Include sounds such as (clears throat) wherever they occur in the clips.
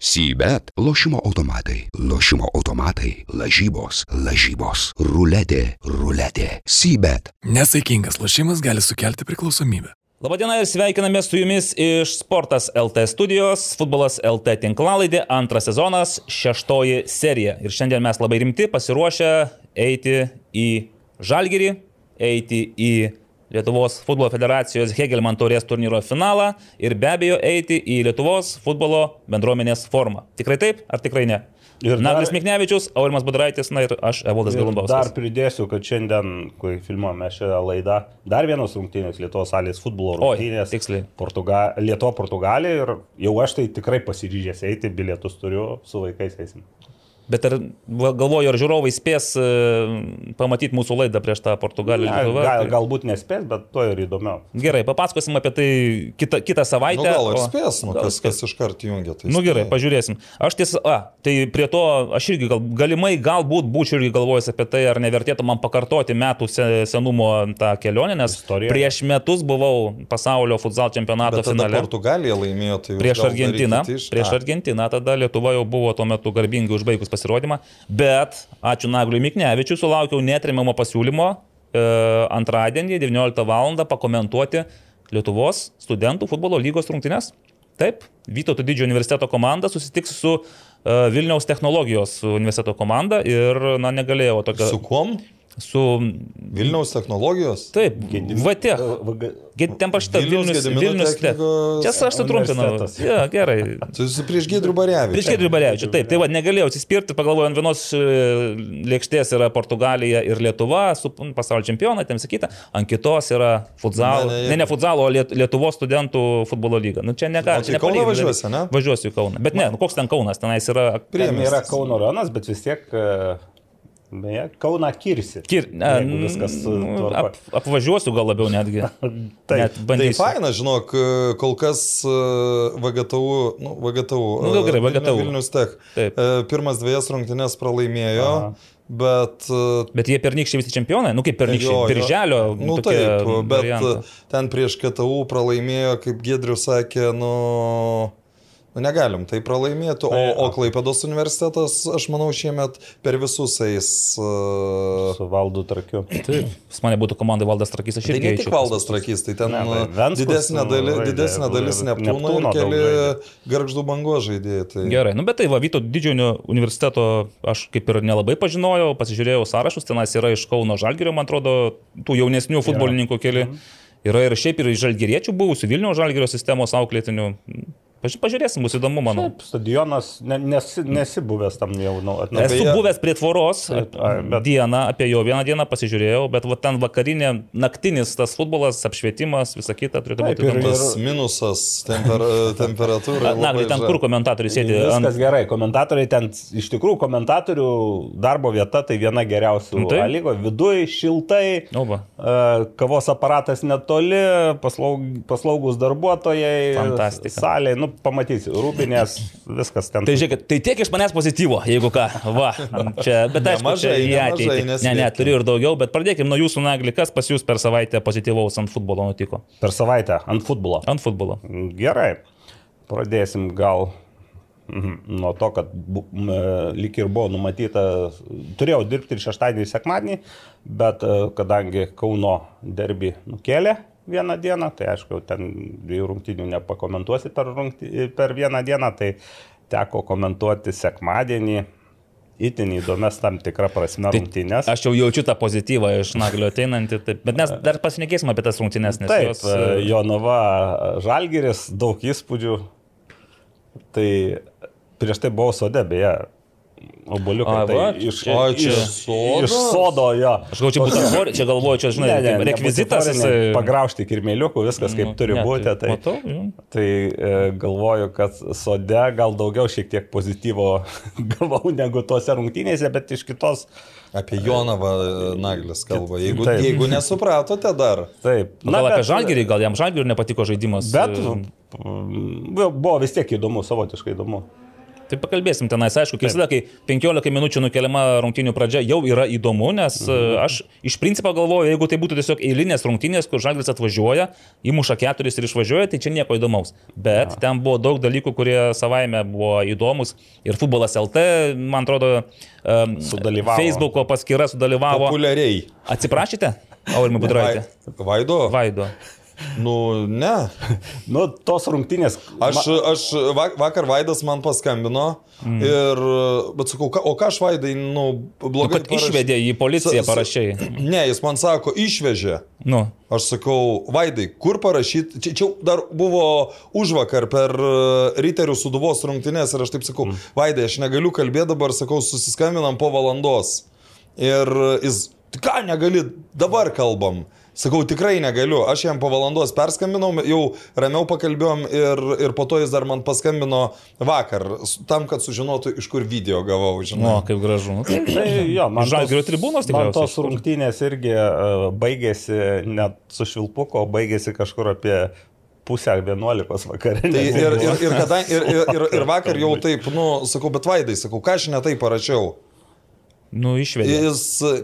Sybet - lošimo automatai, lošimo automatai, lažybos, lažybos, ruletė, ruletė. Sybet. Nesaikingas lošimas gali sukelti priklausomybę. Labadiena ir sveikiname su jumis iš Sportas LT studijos, Futbolas LT tinklalaidė, antras sezonas, šeštoji serija. Ir šiandien mes labai rimti, pasiruošę eiti į Žalgirį, eiti į Lietuvos futbolo federacijos Hegelman taurės turnyro finalą ir be abejo eiti į Lietuvos futbolo bendruomenės formą. Tikrai taip ar tikrai ne? Ir Naglis Miknevičius, Aurimas Budraitis, na ir aš, Evaldas Galumbauskas. Dar pridėsiu, kad šiandien, kai filmuojame šią laidą, dar vienos rungtynės Lietuvos salės futbolo rungtynės. Oi, tiksliai. Portuga, Lietuva, Portugalija ir jau aš tai tikrai pasiryžęs eiti, bilietus turiu, su vaikais eisim. Bet ar galvoju, ar žiūrovai spės e, pamatyti mūsų laidą prieš tą Portugaliją? Ne, gal, galbūt nespės, bet to ir įdomiau. Gerai, papasakosim apie tai kitą, kitą savaitę. Nu, gal ir spės, nu, kas, kas iš karto jungia. Tai nu gerai, pažiūrėsim. Aš tiesą, a, tai prie to aš irgi gal, galimai galbūt būčiau irgi galvojęs apie tai, ar nevertėtų man pakartoti metų senumo tą kelionę, nes Istorija. prieš metus buvau pasaulio futsal čempionato bet finale. Portugalija laimėjo, tai prieš Argentiną. Prieš Argentiną tada Lietuva jau buvo tuo metu garbingai užbaigus pasirodymą, bet ačiū Nagliui Miknevičiu, sulaukiau netrimiamo pasiūlymo e, antradienį 19 val. pakomentuoti Lietuvos studentų futbolo lygos rungtynes. Taip, Vytauto didžiojo universiteto komanda susitiks su uh, Vilniaus technologijos universiteto komanda ir, na, negalėjau tokio. Su kuom? Su Vilniaus technologijos. Taip, VT. Ten parašyta Vilnius, Vilnius Tech. Čia aš sutrumpinau. Ja, gerai. Prieš Gedrių Barevičių. Prieš Gedrių Barevičių, taip. Tai va, negalėjau atsispirti, pagalvojau, ant vienos e, lėkštės yra Portugalija ir Lietuva su pasaulio čempionai, ten sakyta, ant kitos yra futsalo, ne, ne, ne, ne futsalo, o Lietuvos studentų futbolo lyga. Nu čia negali. Tai Kauną važiuosi, ne? Važiuosiu į Kauną. Bet ne, nu, koks ten Kaunas, tenais yra. Priemė yra Kauno rajonas, bet vis tiek uh, Beje, Kauna kirsi. Kir, ne, viskas ap, apvažiuosiu gal labiau netgi. tai, (laughs) net tai faina, žinok, kol kas e, VGTU, nu, VGTU, nu, gal gerai, VGTU. Vilnius Tech. Taip. E, pirmas dviejas rungtynės pralaimėjo. Aha. Bet, e, bet jie pernykščiai visi čempionai, nu kaip pernykščiai, birželio. Nu taip, bet variantą. ten prieš KTU pralaimėjo, kaip Gedrius sakė, nu... Nu, negalim tai pralaimėti, o, o Klaipėdos universitetas, aš manau, šiemet per visus eis. Uh... Su valdu trakiu. Taip, pas mane būtų komandai valdas trakys, aš tai irgi. Tai ne tik valdas trakys, tai ten ne, tai Venskus, didesnė, dali, didesnė dalis Neptūno ir keli garždų bango žaidėjai. Tai... Gerai, nu bet tai va, Vyto didžiojo universiteto aš kaip ir nelabai pažinojau, pasižiūrėjau sąrašus, tenais yra iš Kauno Žalgirio, man atrodo, tų jaunesnių futbolininkų keli. Yra ir šiaip ir žalgeriečių buvusių Vilnių žalgerio sistemos auklėtinių. Pažiūrėsim, bus įdomu, manau. Šiaip, stadionas, ne, nesi, nesi buvęs tam jau. Nu, nu, Esu buvęs prie tvoros bet... dieną, apie jo vieną dieną pasižiūrėjau, bet va, ten vakarinė, naktinis tas futbolas, apšvietimas, visa kita turėtų būti įdomu. Tas minusas temper, temperatūra. Na, ten kur komentatoriai sėdi? Viskas ant... gerai, komentatoriai ten, iš tikrųjų, komentatorių darbo vieta tai viena geriausių. Tai? Lygo, viduje šiltai, Oba. kavos aparatas netoli, paslaug, paslaugus darbuotojai, salė. Nu, nu, pamatysi, rūpinės, viskas ten. Tai žiūrėk, tai tiek iš manęs pozityvo, jeigu ką. Va, čia, bet aš mažai, į ateitį. Ne, ne, turiu ir daugiau, bet pradėkime nuo jūsų nagli, kas pas jūs per savaitę pozityvaus ant futbolo nutiko. Per savaitę ant futbolo. Ant futbolo. Gerai, pradėsim gal nuo to, kad m, lik ir buvo numatyta, turėjau dirbti ir šeštadienį, ir sekmadienį, bet e, kadangi Kauno derbi nukėlė vieną dieną, tai aišku, ten dviejų rungtynių nepakomentuosi per, rungty, per vieną dieną, tai teko komentuoti sekmadienį. Įtin įdomias tam tikrą prasme tai rungtynės. Aš jau jaučiu tą pozityvą iš Naglio ateinantį, taip, bet mes dar pasinekėsime apie tas rungtynės. Taip, jos... E, Jonava Žalgiris, daug įspūdžių. Tai prieš tai buvau sode, beje, Oboliukai. A, tai va, iš, čia, o, čia iš sodo. Iš sodo, jo. Aš galvoju, čia būtų, čia galvoju, čia, žinai, ne, ne, rekvizitas. Jisai... Pagraužti kirmėliukų, viskas kaip turi ne, būti. Tai, matau, jau. tai e, galvoju, kad sode gal daugiau šiek tiek pozityvo (laughs) gavau negu tose rungtynėse, bet iš kitos. Apie Jonavą e, Naglis kalba. Jeigu, Taip. jeigu nesupratote dar. Taip. Na, gal bet, apie Žalgirį, gal jam Žalgirį nepatiko žaidimas. Bet e, buvo vis tiek įdomu, savotiškai įdomu. Tai pakalbėsim tenais, aišku, kai visada, kai 15 minučių nukeliama rungtinių pradžia, jau yra įdomu, nes mhm. aš iš principo galvoju, jeigu tai būtų tiesiog eilinės rungtinės, kur žaglis atvažiuoja, įmuša keturis ir išvažiuoja, tai čia nieko įdomaus. Bet ja. ten buvo daug dalykų, kurie savaime buvo įdomus. Ir futbolas LT, man atrodo, um, sudalyvavo. Facebooko paskyra sudalyvavo. Populiariai. Atsiprašyte, Aurimai Budraitė? Vaido. Vaido. Nu, ne. nu, tos rungtynės. Aš, aš vakar Vaidas man paskambino mm. ir, bet sakau, o ką aš Vaidai, nu, blogai. Nu, išvedė į policiją parašiai. Ne, jis man sako, išvežė. Nu. Aš sakau, Vaidai, kur parašyti, čia, čia dar buvo už vakar per e, Riterių suduvos rungtynės ir aš taip sakau, mm. Vaidai, aš negaliu kalbėti dabar, sakau, susiskambinam po valandos. Ir jis, ką negali, dabar kalbam. Sakau, tikrai negaliu. Aš jam po valandos perskambinau, jau ramiau pakalbėjom ir, ir po to jis dar man paskambino vakar, tam, kad sužinotų, iš kur video gavau. Žinau. O, kaip gražu. (clears throat) Tai, jo, man žalgirio tribūnos tikrai. Man tos rungtynės irgi uh, baigėsi net su švilpuko, baigėsi kažkur apie pusę 11 vakarė. Tai ir, ir, ir, kada, ir, ir, ir, ir vakar jau taip, nu, sakau, bet vaidai, sakau, ką aš netai parašiau. Nu, išvedė. Jis,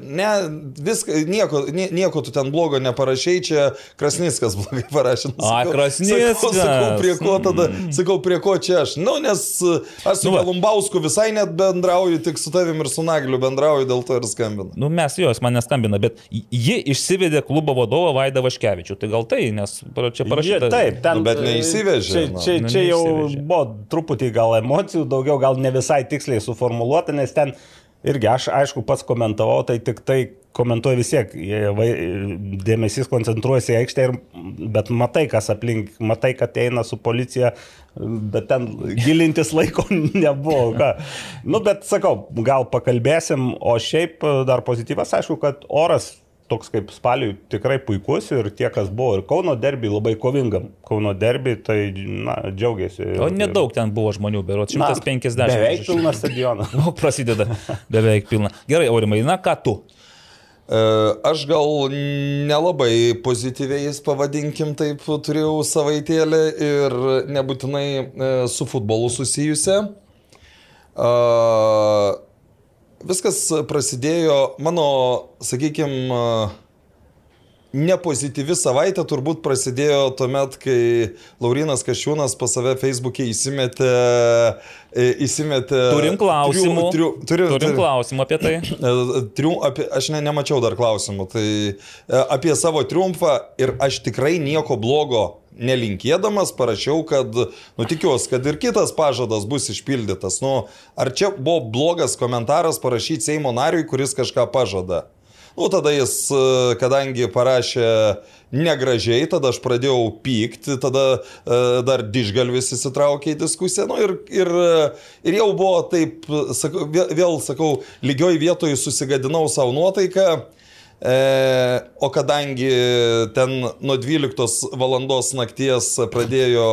ne, viską, nieko, nieko tu ten blogo neparašiai, čia Krasnickas blogai (laughs) parašė. Nu, A, Krasnickas. Sakau, sakau, prie ko tada, mm. sakau, prie ko čia aš. Nu, nes aš su nu, Lumbausku visai net bendrauju, tik su tavim ir su Nagliu bendrauju, dėl to ir skambinu. Nu, mes jos man neskambina, bet ji išsivedė klubo vadovą Vaidą Vaškevičių. Tai gal tai, nes čia parašyta. Taip, ten. Nu, bet neįsivežė. Čia, čia, čia, čia jau buvo truputį gal emocijų, daugiau gal ne visai tiksliai suformuoluota, nes ten Irgi aš, aišku, pats komentavau, tai tik tai komentuoju vis tiek, dėmesys koncentruojasi į aikštę, ir, bet matai, kas aplink, matai, kad eina su policija, bet ten gilintis laiko (laughs) nebuvo. Ką. Nu, bet sakau, gal pakalbėsim, o šiaip dar pozityvas, aišku, kad oras toks kaip spaliui tikrai puikus ir tie, kas buvo ir Kauno derby labai kovingam. Kauno derby, tai, na, džiaugiasi. O nedaug ten buvo žmonių, berots 150. Na, beveik pilna stadioną. Nu, (laughs) prasideda beveik pilna. Gerai, Aurimai, na ką tu? E, aš gal nelabai pozityviais, pavadinkim taip, turėjau savaitėlę ir nebūtinai e, su futbolu susijusią. Uh, viskas prasidėjo mano, sakykime, nepozityvi savaitė turbūt prasidėjo tuomet, kai Laurinas Kašiūnas pas save Facebook'e įsimetė... E, įsimetė turim klausimų. Triu, triu, turiu, turim turiu, klausimų apie tai. (clears throat) E, trium, apie, aš ne, nemačiau dar klausimų. Tai e, apie savo triumfą ir aš tikrai nieko blogo nelinkėdamas parašiau, kad, nu tikiuosi, kad ir kitas pažadas bus išpildytas. Nu, ar čia buvo blogas komentaras parašyti Seimo nariui, kuris kažką pažada? Nu, tada jis, kadangi parašė negražiai, tada aš pradėjau pykti, tada e, dar dižgalvis įsitraukė į diskusiją. Nu, ir, ir, ir jau buvo taip, sakau, vėl, sakau, lygioj vietoje susigadinau savo nuotaiką. E, o kadangi ten nuo 12 valandos nakties pradėjo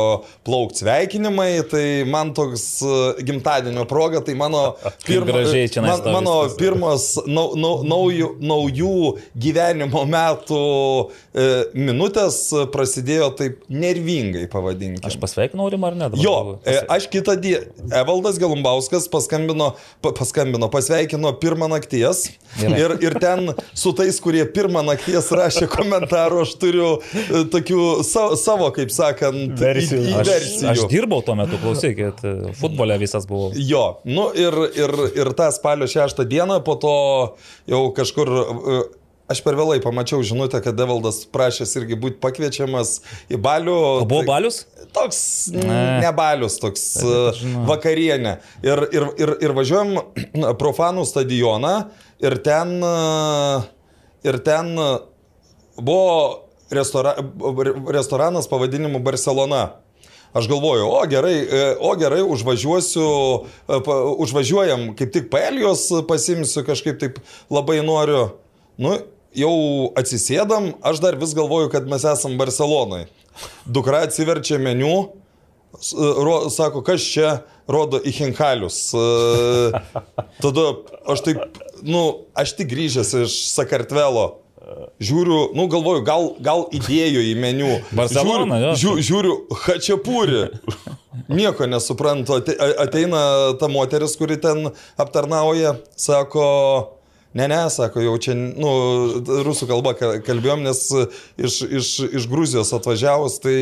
plaukti sveikinimai, tai man toks e, gimtadienio proga, tai mano, (laughs) pirma, man, mano pirmas nau, nau, naujų, naujų gyvenimo metų e, minutės prasidėjo taip nervingai, pavadinkime. Aš pasveikinau Rimą ar ne? Jo, e, aš kitą dieną, Evaldas Galumbauskas paskambino, paskambino, pasveikino pirmą nakties ir, ir ten su tais kurie pirmą nakties rašė komentarų, aš turiu e, tokių savo, savo kaip sakant, versijų. Aš, aš dirbau tuo metu, klausykit, futbole visas buvau. Jo, nu ir, ir, ir tą spalio šeštą dieną, po to jau kažkur e, Aš per vėlai pamačiau žinutę, kad Devaldas prašęs irgi būti pakviečiamas į balių. O buvo balius? Toks ne, ne balius, toks e, vakarienė. Ir, ir, ir, ir važiuojam (clears throat) profanų stadioną ir ten uh, ir ten buvo restora, restoranas pavadinimu Barcelona. Aš galvoju, o gerai, e, o gerai, užvažiuosiu, e, užvažiuojam, kaip tik paelijos pasimsiu, kažkaip taip labai noriu. Nu, jau atsisėdam, aš dar vis galvoju, kad mes esam Barcelonai. Dukra atsiverčia meniu, e, ro, sako, kas čia rodo į Hinkalius. Tada aš taip nu, aš tik grįžęs iš Sakartvelo. Žiūriu, nu galvoju, gal, gal įdėjo į meniu. Barcelona, žiūriu, jo. žiū, žiūriu, Hačiapūri. Nieko nesuprantu. Ate- Ateina ta moteris, kuri ten aptarnauja, sako, ne, ne, sako, jau čia, nu, rusų kalba ka- kalbėjom, nes iš, iš, iš Gruzijos atvažiavus, tai...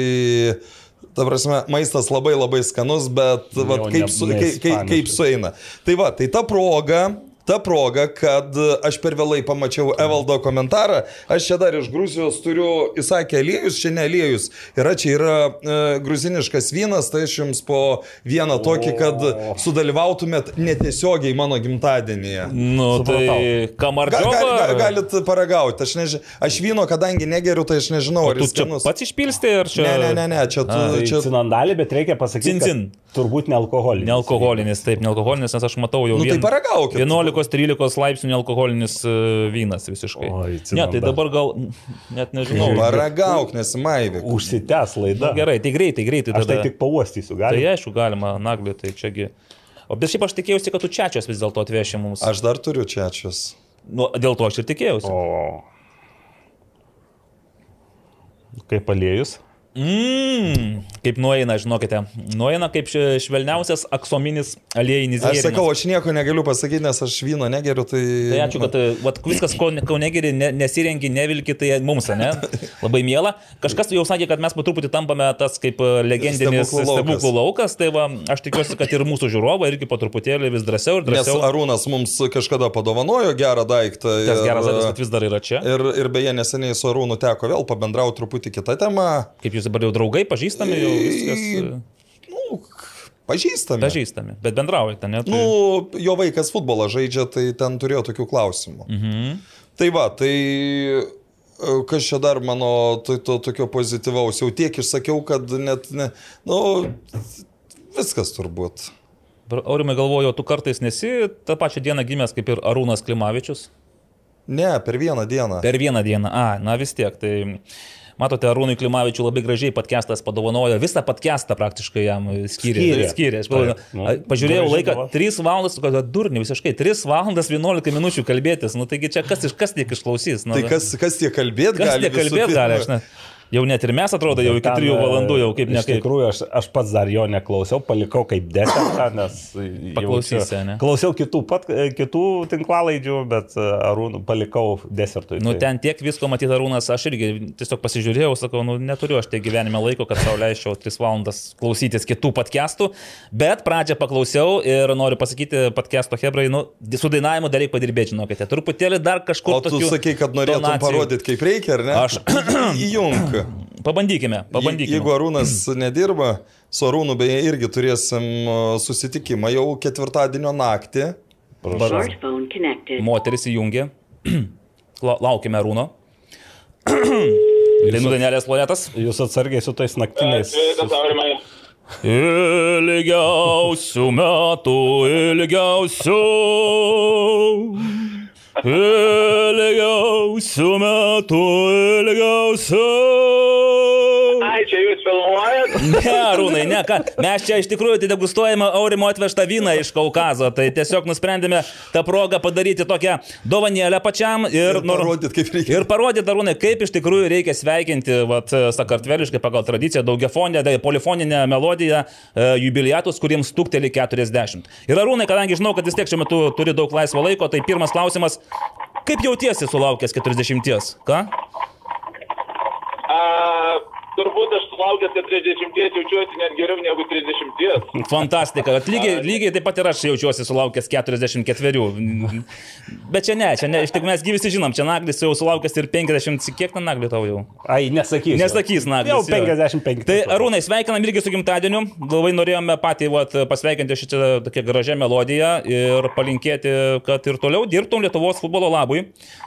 Ta prasme, maistas labai labai skanus, bet vat, Jau kaip, su, kaip, kaip, kaip sueina. Tai va, tai ta proga, ta proga, kad aš per vėlai pamačiau Evaldo komentarą, aš čia dar iš Gruzijos turiu, jis sakė, aliejus, čia ne aliejus, yra čia yra e, gruziniškas vynas, tai aš jums po vieną tokį, kad sudalyvautumėt netiesiogiai mano gimtadienyje. Nu, Supratau. tai Ga, kamardžiovą. ga, ga, galit paragauti, aš, neži... aš vyno, kadangi negeriu, tai aš nežinau, ar Tu jis čia pats išpilsti ar čia? Ne, ne, ne, ne, čia tu. Tai čia... cinandalį, bet reikia pasakyti, Cincin. kad turbūt nealkoholinis. Nealkoholinis, taip, nealkoholinis, nes aš matau jau Nu, tai paragaukit. 11-13 laipsnių nealkoholinis e, vynas visiškai. Oi, ne, tai dabar gal, net nežinau. Paragauk, nesimaivyk. Užsitęs laida. Na, gerai, tai greitai, greitai. Aš tai tada. tik pauostysiu, Tai gali. aišku, galima, nagliu, tai čiagi. O bet šiaip aš tikėjausi, kad tu čiačios vis dėlto atveši mums. Aš dar turiu čiačius. Nu, dėl to aš ir tikėjausi. O. Kaip aliejus. Mmm, kaip nueina, žinokite. Nueina kaip švelniausias aksominis aliejinis Aš gėrimas. sakau, aš nieko negaliu pasakyti, nes aš vyno negeriu, tai... Tai ačiū, kad vat, viskas, ko, ko negeri, ne, nesirengi, nevilki, tai mums, ne? (laughs) Labai mėla. Kažkas jau sakė, kad mes po truputį tampame tas kaip e, legendinis Stebuklų laukas. stebuklų laukas. Tai va, aš tikiuosi, kad ir mūsų žiūrovai irgi po truputėlį vis drąsiau ir Nes drąsiau. Arūnas mums kažkada padovanojo gerą daiktą. Tas ir- geras dalykas, kad vis dar yra čia. Ir, ir beje, neseniai su Arūnu teko vėl pabendrauti truputį kitą temą. Kaip jūs dabar jau draugai, pažįstami, jau viskas e, Nu, pažįstame. pažįstami, bet bendraujate, ne? Tai... Nu, jo vaikas futbolą žaidžia, tai ten turėjo tokių klausimų. Mhm. Tai va, tai e, kas čia dar mano to, to tokio pozityvaus, jau tiek išsakiau, kad net, ne, nu, viskas turbūt. Aurimai galvoju, tu kartais nesi tą pačią dieną gimęs kaip ir Arūnas Klimavičius. Ne, per vieną dieną. Per vieną dieną. A, na vis tiek. Tai matote, Arūnui Klimavičiui labai gražiai podcastas padovanojo, visą podcastą praktiškai jam skyrė. Skyrė. skyrė. Aš Taip, nu, pažiūrėjau graži laiką, dova. 3 valandas, kad durni visiškai, 3 valandas 11 minučių kalbėtis. Nu taigi čia kas kas tiek išklausys. Nu, Tai kas, kas tie kalbėt kas gali? tiek kalbėti visų gali, aš ne. Jau net ir mes atrodo, jau iki Ten, 3 valandų, jau kaip Iš ne kaip. tikrųjų, aš, aš pats dar jo neklausiau, palikau kaip desertą, nes... (clears throat) Paklausysi, ne? Klausiau kitų, pat, kitų tinklalaidžių, bet e, Arūnų palikau desertui. Nu, tai- ten tiek visko matyti Arūnas, aš irgi tiesiog pasižiūrėjau, sakau, nu, neturiu aš tiek gyvenime laiko, kad sau leisčiau 3 valandas klausytis kitų podcastų, bet pradžią paklausiau ir noriu pasakyti podcasto Hebrai, nu, su dainavimu dar reikia padirbėti, žinokite, truputėlį dar kažkur. O tu sakai, kad norėtum tonacijų. parodyti, kaip reikia, ar ne? Aš- Įjung. Pabandykime, pabandykime. Jeigu Arūnas (clears throat) nedirba, su Arūnu beje irgi turėsim susitikimą jau ketvirtadienio naktį. Connected. Moteris įjungė. (clears throat) La- Laukime Arūno. (clears throat) Dainų Danielės loretas. Jūs atsargiai su tais naktiniais. Ilgiausių metų, ilgiausių. Ilgiausių metų, ilgiausių. Ai, čia jūs filmuojat? (laughs) Ne, Rūnai, ne, ką. Mes čia iš tikrųjų tai degustuojame Aurimo atvežtą vyną iš Kaukazo. Tai tiesiog nusprendėme tą progą padaryti tokią dovanėlę pačiam ir, Ir parodyt, kaip reikia. Ir parodyti, Arūnai, kaip iš tikrųjų reikia sveikinti, vat, sakartveliškai pagal tradiciją, daugiafonę, tai polifoninę melodiją, e, jubiliatus, kuriems tukteli 40. Ir Arūnai, kadangi žinau, kad vis tiek šiuo metu turi daug laisvo laiko, tai pirmas klausimas, kaip jautiesi sulaukęs 40? Ką? A, turbūt aš sulaukęs 40 jaučiuosi net geriau negu 30. Fantastika. Lygiai, lygiai taip pat ir aš jaučiuosi sulaukęs 44. Bet čia ne, čia ne, iš tikrųjų mes visi žinom, čia Naglis jau sulaukęs ir 50, kiek ten Nagli tau jau? Ai, nesakysiu. Nesakys Naglis. Jau jo. 55. Tai Arūnai, sveikinam irgi su gimtadieniu. Labai norėjome patį vat, pasveikinti šitą tokią gražią melodiją ir palinkėti, kad ir toliau dirbtum Lietuvos futbolo labui.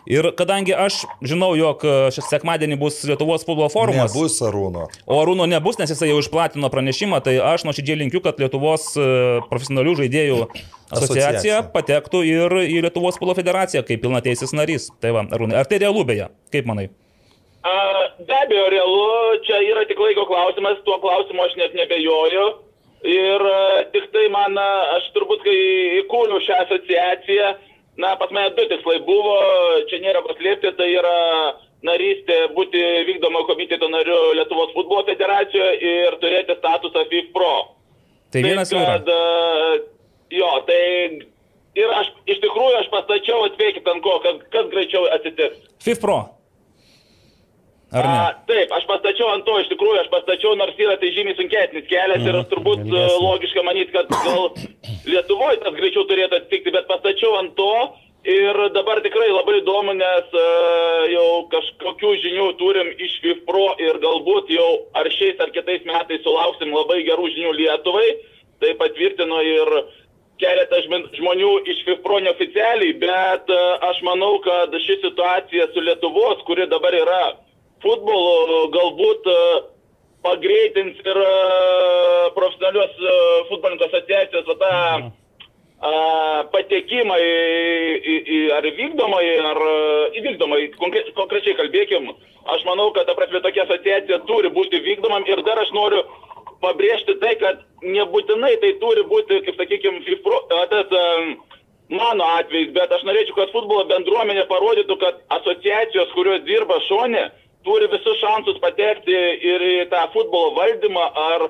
Ir kadangi aš žinau, jog šis sekmadienį bus Lietuvos futbolo forumas. Nebus Arūno. O Arūno nebus, nes jisai jau išplatino pranešimą, tai aš nuoširdžiai linkiu, kad Lietuvos e, profesionalių žaidėjų asociacija patektų ir į Lietuvos futbolo federaciją kaip pilnateisis narys. Tai va, Arūnai, ar tai realu beje? Kaip manai? A, be abejo, realu, čia yra tik laiko klausimas, tuo klausimu aš net nebejoju. Ir a, tik tai man, a, aš turbūt, kai įkūriau šią asociaciją, na, pas mane du tikslai buvo, čia nėra paslėpti, tai yra narystė būti vykdomo komiteto nariu Lietuvos futbolo federacijoje ir turėti statusą FIF Pro. Tai vienas yra. kad, e, jo, tai ir aš iš tikrųjų aš pastačiau, atvėkit ant ko, kad kas greičiau atsitiks. FIF Pro. Ar ne? A, taip, aš pastačiau ant to, iš tikrųjų, aš pastačiau, nors yra tai žymiai sunkesnis kelias ir turbūt e, logiška manyti, kad gal Lietuvoje tas greičiau turėtų atsitikti, bet pastačiau ant to ir dabar tikrai labai įdomu, nes uh, jau kažkokių žinių turim iš FIFPRO ir galbūt jau ar šiais ar kitais metais sulauksim labai gerų žinių Lietuvai, tai patvirtino ir keletas žmonių iš FIFPRO neoficialiai, bet uh, aš manau, kad ši situacija su Lietuvos, kuri dabar yra futbolo galbūt e, pagreitins ir e, profesionalios e, futbolininkų asociacijos tą patekimą į, į, į ar vykdomai, ar įvykdomai, konkre, konkrečiai kalbėkim, aš manau, kad ta prasme tokia asociacija turi būti vykdomam ir dar aš noriu pabrėžti tai, kad nebūtinai tai turi būti, kaip sakykime, tas mano atvejais, bet aš norėčiau, kad futbolo bendruomenė parodytų, kad asociacijos, kurios dirba šonė, turi visus šansus patekti ir į tą futbolo valdymą, ar,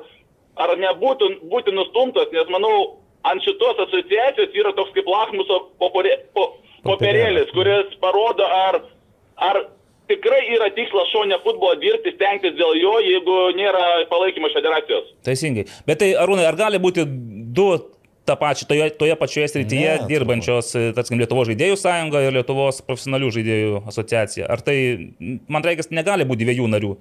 ar nebūtų būti nustumtas, nes manau, ant šitos asociacijos yra toks kaip lakmuso popierė, po, popierėlis, kuris parodo, ar, ar tikrai yra tikslas šonė futbolo dirbti, stengtis dėl jo, jeigu nėra palaikymo iš federacijos. Teisingai. Bet tai, Arūnai, ar gali būti du tą pačią, toje, toje pačioje srityje ne, dirbančios, e, tarkim, Lietuvos žaidėjų sąjunga ir Lietuvos profesionalių žaidėjų asociacija. Ar tai, man reikia, negali būti dviejų narių?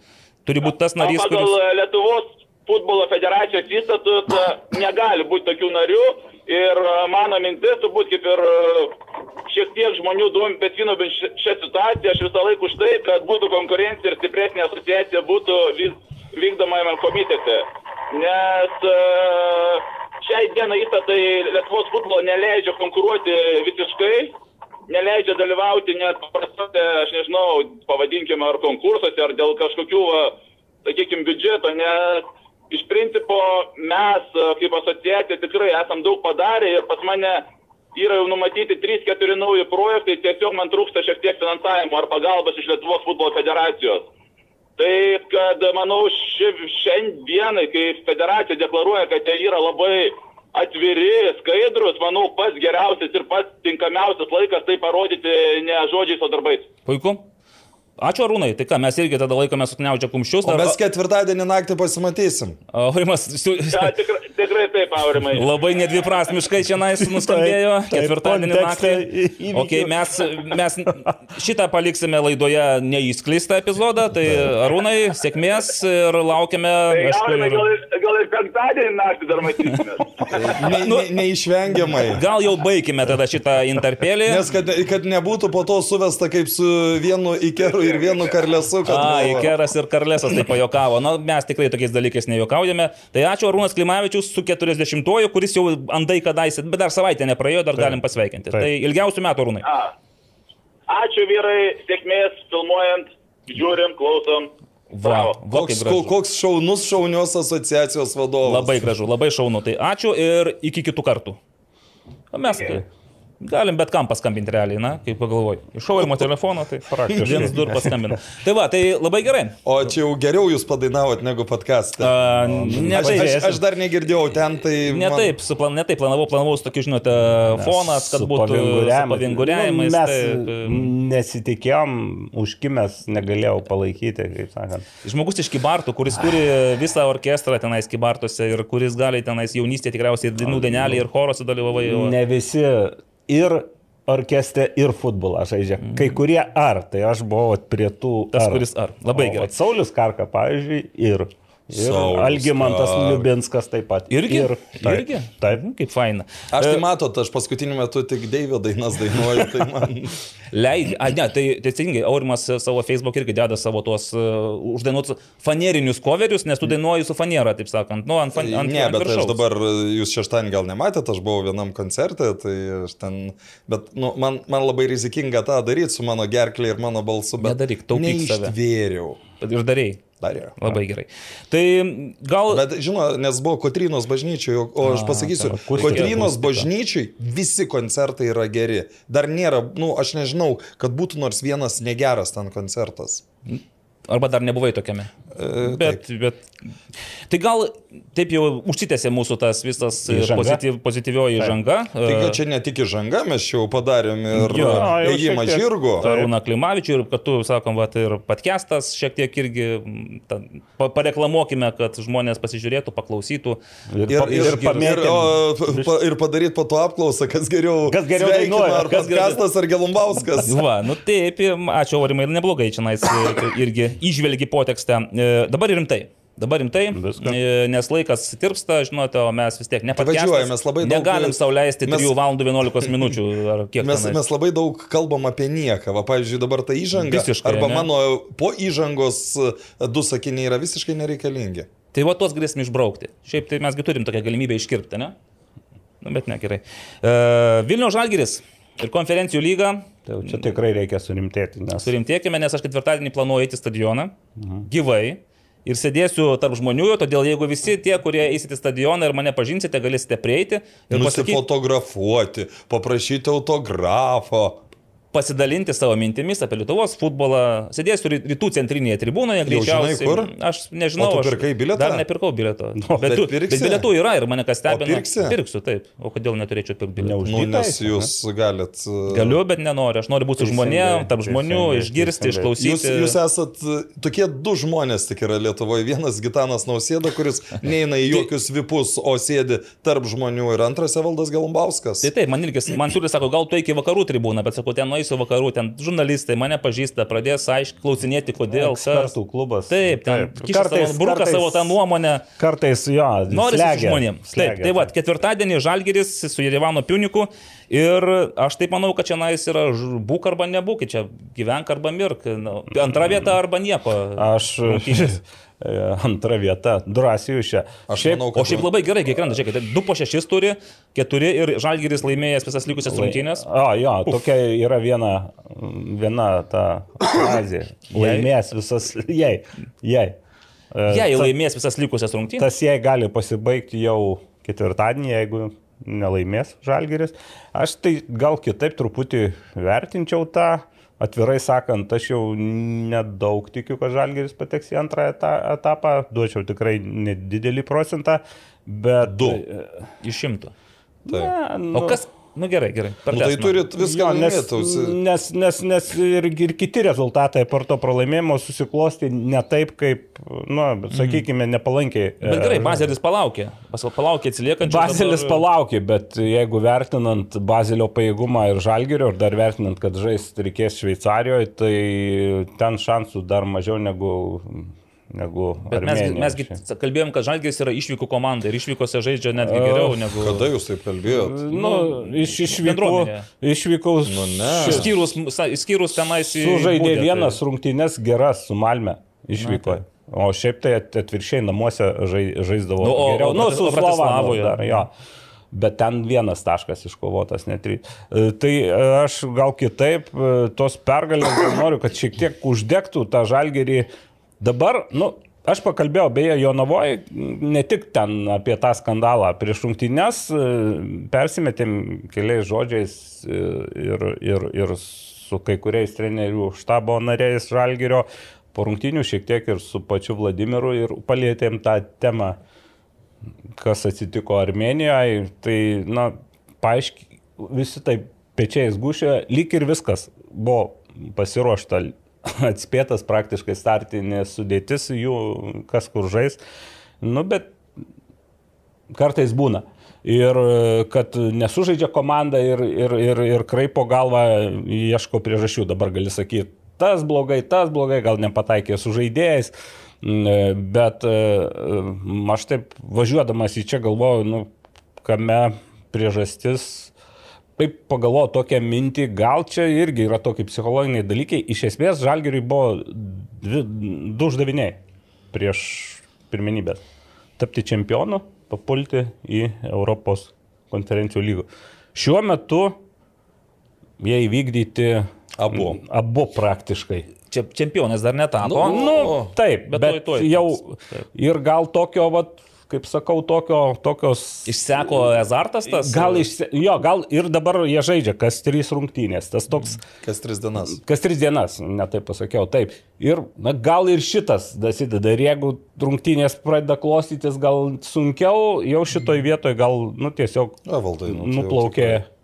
Turi būti tas narys, pagal kuris... Lietuvos futbolo federacijos įstatus e, (laughs) negali būti tokių narių ir mano mintis, turbūt kaip ir šiek tiek žmonių besino šią situaciją, aš visą laiką už tai, kad būtų konkurencija ir stipresnė asociacija būtų vykdomajame komitete. Nes uh, šiai dienai įstatai Lietuvos futbolo neleidžia konkuruoti visiškai, neleidžia dalyvauti net paprastose, aš nežinau, pavadinkime, ar konkursuose, ar dėl kažkokių, sakykime, biudžeto, nes iš principo mes kaip asociacija tikrai esam daug padarę ir pas mane yra jau numatyti 3-4 nauji projektai, tiesiog man trūksta šiek tiek finansavimo ar pagalbos iš Lietuvos futbolo federacijos. Tai, kad manau, ši, šiandienai, kai federacija deklaruoja, kad jie yra labai atviri, skaidrus, manau, pats geriausias ir pats tinkamiausias laikas tai parodyti ne žodžiais, o darbais. Puiku. Ačiū Arūnai, tai ką, mes irgi tada laikome sukniaučia kumščius. Dar... O mes ketvirtadienį naktį pasimatysim. Aurimas, su... ja, tikrai, tikrai taip, Aurimai. Labai nedviprasmiškai čia nais nuskambėjo ketvirtadienį naktį. (laughs) Okay, mes, mes šitą paliksime laidoje neįsklistą epizodą, tai Arūnai, sėkmės ir laukiame. Tai, aišku, Aurimai, ir... gal, gal ir penktadienį naktį dar matysime. ne, ne, neišvengiamai. Gal jau baigime tada šitą interpelį. Nes kad, kad nebūtų po to suvesta kaip su vienu Ikeru ir vienu karlesu. A, Ikeras ir karlesas tai pajokavo. Na, mes tikrai tokiais dalykais nejuokaujame. Tai ačiū Arūnas Klimavičius su 40-oju, kuris jau andai kadaise, bet dar savaitę nepraėjo, dar Taip. galim pasveikinti. Taip. Tai ilgiausių metų Arūnai. A. Ačiū vyrai, sėkmės filmuojant, žiūrim, klausom. Va, va, koks, koks šaunus šaunios asociacijos vadovas. Labai gražu, labai šaunu. Tai ačiū ir iki kitų kartų. Mes. Okay. Galim bet kam paskambinti realiai, na, kaip pagalvoju. Iš šauimo telefono, tai praktiškai. Vienas dur (laughs) paskambina. Tai va, tai labai gerai. O čia jau geriau jūs padainavot negu podcast'e. Ne, aš, aš, aš dar negirdėjau ten, tai... Ne man... taip, suplan, ne taip planavau, planavau su tokiu, žinote, fonas, kad būtų pavinguriavimais. Nu, mes taip, nesitikėjom, užkimęs negalėjau palaikyti, kaip sakant. Žmogus iš Kibartų, kuris turi visą orkestrą tenais Kibartuose ir kuris gali tenais jaunystėje tikriausiai ir dainų dainelį, ir chorose dalyvavai. Ne visi ir orkestre ir futbolą žaidžia. Mm. Kai kurie ar, tai aš buvau prie tų. Tas, ar. kuris ar. Labai gerai. Saulis Karka, pavyzdžiui, ir Ir Algymantas Liubinskas taip pat. Irgi? Ir, taip, irgi? Taip, kaip faina. Aš tai e, matot, aš paskutiniu metu tik Deivio dainas dainuoju, tai man. (laughs) Leidžia, a ne, tai teisingai, Aurimas savo Facebook irgi deda savo tuos uh, uždainuotus fanerinius coverius, nes tu dainuoji su fanera, taip sakant. Nu, ant, ant, ne, ant bet viršaus. aš dabar, jūs šeštadienį gal nematėte, aš buvau vienam koncerte, tai aš ten, bet nu, man, man labai rizikinga tą daryti su mano gerklė ir mano balsu, bet Nedaryk, taupyk save. Neištvėriau. Ir darėjai. Dar yra. Labai gerai. Tai gal... Bet, žinau, nes buvo Kotrinos bažnyčiai, o, aš pasakysiu, akustika, Kotrinos bažnyčiai visi koncertai yra geri. Dar nėra, nu, aš nežinau, kad būtų nors vienas negeras ten koncertas. Arba dar nebuvai tokiame. E, Bet, bet. Tai gal taip jau užsitęsė mūsų tas visas Įžanga? pozityv, pozityvioji žanga. Tai gal čia ne tik įžanga, mes čia jau padarėm ir Jo, ėjimą žirgo. Arūną Klimavičių ir kad tu, sakom, va, ir podcastas šiek tiek irgi ta, pa, pareklamuokime, kad žmonės pasižiūrėtų, paklausytų. Ir, pa- ir, ir, pamėtėm. o, ir padaryti po to apklausą, kas geriau, Kas geriau dainuoja, ar kas Kastas ar Gelumbauskas. Va, nu taip, ačiū Aurimai, neblogai čia irgi išvelgi potekstę. E, Dabar rimtai. Dabar rimtai, Viską. e, nes laikas tirpsta, žinote, o mes vis tiek važiuojam, mes labai daug- Negalim sauliaisti mes- 3 valandų 11 minučių Mes, mes labai daug kalbam apie nieką. Va, pavyzdžiui, dabar ta įžanga. Visiškai, arba ne? mano po įžangos e, du sakiniai yra visiškai nereikalingi. Tai va tuos galėsim išbraukti. Šiaip tai mesgi turim tokią galimybę iškirpti, ne? Nu, bet ne, gerai. Uh, Vilnių Žalgiris ir konferencijų lyga. Tai čia tikrai reikia surimtėti, nes Surimtėkime, nes aš ketvirtadienį planuoju eiti stadioną. Mhm. Gyvai. Ir sėdėsiu tarp žmonių, todėl jeigu visi tie, kurie eisite į stadioną ir mane pažinsite, galėsite prieiti ir Nusifotografuoti, paprašyti autografo. Pasidalinti savo mintimis apie Lietuvos futbolą. Sėdėsiu ry- rytų centrinėje tribūnoje, greičiausiai. žinai, kur? Aš nežinau. Aš pirkai bilietą? Dar nepirkau bilieto. Nu, bet tu- pirksi? bet bilietų yra ir mane kas stebina. pirksi? Pirksiu, taip. O kodėl neturėčiau pirkti bilietų? Nu, nes jūs galit. e, Galiu, bet nenoriu. Aš noriu būti su žmonėm, tarp žmonių, išgirsti, išklausyti. Jūs, jūs esat e, tokie du žmonės tik yra Lietuvoje. Vienas Gitanas Nausėda, kuris (laughs) neina į jokius vipus, o sėdi tarp žmonių. Ir antras Evaldas Galumbauskas. Tai taip, man irgi, man siūlė, sako, gal tu iki vakarų tribūną, bet sakau, ten nueisiu vakarų, ten žurnalistai mane pažįsta, pradės aiškiai klausinėti, kodėl. Ekspertų klubas. Taip, ten Taip. kiša savo, bruka savo tą nuomonę. Kartais jo. Nori žmonėms. Taip, tai va, ketvirtadienį Žalgeris su Jerevano Piuniku ir aš taip manau, kad čia nais yra būk arba nebūk, čia gyvenk arba mirk. Nu, antra vieta arba nieko. Aš Rungtynės. (laughs) antra vieta, drąsiai čia. Šiaip- manau, O šiaip labai gerai, kiek krenta, žiūrėkit, 2 po 6 turi, 4 ir Žalgeris laimėjęs visas likusias rungtynės. O, jo, tokia yra viena, viena ta frazė. (coughs) Laimės visas, jei, jei. E, Jei ta- laimės visas likusias rungtynės. Tas jei gali pasibaigti jau ketvirtadienį, jeigu nelaimės Žalgeris. Aš tai gal kitaip truputį vertinčiau tą. Atvirai sakant, aš jau nedaug tikiu, kad Žalgeris pateks į antrą eta- etapą. Duočiau tikrai nedidelį procentą, bet... Du. Iš šimtų. Taip. Ne, O nu, kas, nu gerai, gerai. Nu, tai turit viską Jo, nes, laimėtausi. nes, nes, nes ir, ir kiti rezultatai per to pralaimėjimo susiklosti ne taip, kaip, nu, sakykime, nepalankiai. Bet gerai, E, Bazelis palaukė. Palaukė atsiliekančių. Bazelis dabar- palaukė, bet jeigu vertinant Bazelio pajėgumą ir Žalgerio, ir dar vertinant, kad žaisti reikės Šveicarijoje, tai ten šansų dar mažiau negu, negu Bet mes, mesgi kalbėjom, kad Žalgeris yra išvykų komanda ir išvykose žaidžia netgi geriau negu... Kada jūs taip kalbėjot? Nu, iš išvykų, bendruomenė. išvykų Nu, ne. Išskyrus, išskyrus tenais sužaidė Būdę, tai- vienas rungtynės geras su Malme išvyko. O šiaip tai at- atvirkščiai namuose žai, žaisdavo Nu, o- geriau. o Nu, su? Slavoje dar, jo. Bet ten vienas taškas iškovotas, net trys. E, Tai e, aš gal kitaip e, tos pergalės gal noriu, kad šiek tiek uždegtų tą žalgerį. Dabar, nu, aš pakalbėjau beje Jonavoje, ne tik ten apie tą skandalą prieš rungtynes, e, persimetėm keliais žodžiais e, ir, ir, ir su kai kuriais trenerių štabo nariais žalgerio. Po rungtynių šiek tiek ir su pačiu Vladimiru ir palėtėm tą temą kas atsitiko Armenijoje, tai, na, paaiškiai, visi taip pečiais gušė, lyg ir viskas buvo pasiruošta, (laughs) atspėtas praktiškai startinė sudėtis jų, kas kur žais, nu, bet kartais būna. Ir e, kad nesužaidžia komanda ir, ir, ir, ir kraipo galvą, ieško priežasčių, dabar gali sakyti, tas blogai, tas blogai, gal nepataikė su žaidėjais. Mm, e, Bet e, aš taip važiuodamas į čia galvoju, nu, kame priežastis, taip pagalvoju tokią mintį, gal čia irgi yra tokie psichologiniai dalykai. Iš esmės, Žalgiriui buvo dvi, du uždaviniai prieš pirmenybės. Tapti čempionu, papulti į Europos konferencijų lygų. Šiuo metu jie įvykdyti Abu. Abu praktiškai. Čia čempionas dar netapo. Nu, nu, taip, bet, bet tuoj, tuoj jau taip. ir gal tokio, vat, kaip sakau, tokio, tokios... Išseko azartas tas? Gal, išse, jo, gal ir dabar jie žaidžia kas trys rungtynės. Tas toks... Kas tris dienas. Kas tris dienas, netaip pasakiau, taip. Ir na, gal ir šitas dasideda. Ir jeigu rungtynės pradeda klostytis gal sunkiau, jau šitoj vietoj gal, nu, tiesiog... A, valdai, nu, nuplaukė. Tai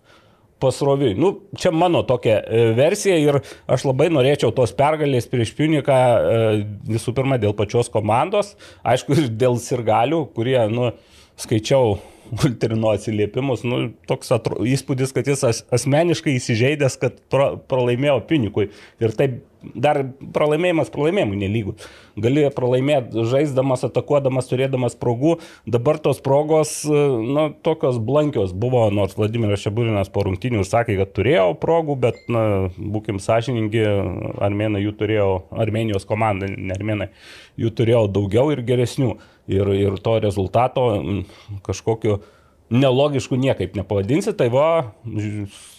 pasroviui. Nu, čia mano tokia e, versija ir aš labai norėčiau tos pergalės prieš Piuniką e, visų pirma dėl pačios komandos, aišku ir dėl sirgalių, kurie, nu, skaičiau Ultrino atsiliepimus, nu, toks atro, įspūdis, kad jis as, asmeniškai įsižeidęs, kad pra, pralaimėjo Piunikui. Ir taip dar pralaimėjimas pralaimėjimui nelygų. Gali pralaimėti žaisdamas, atakuodamas, turėdamas progų. Dabar tos progos, nu, tokios blankios buvo, nors Vladimiras Šeburinas po rungtinių sakė, kad turėjo progų, bet, na, būkim sąžiningi, armenai jų turėjo, Armenijos komanda, ne armenai, jų turėjo daugiau ir geresnių. Ir, ir to rezultato kažkokiu nelogišku niekaip nepavadinsi, tai va,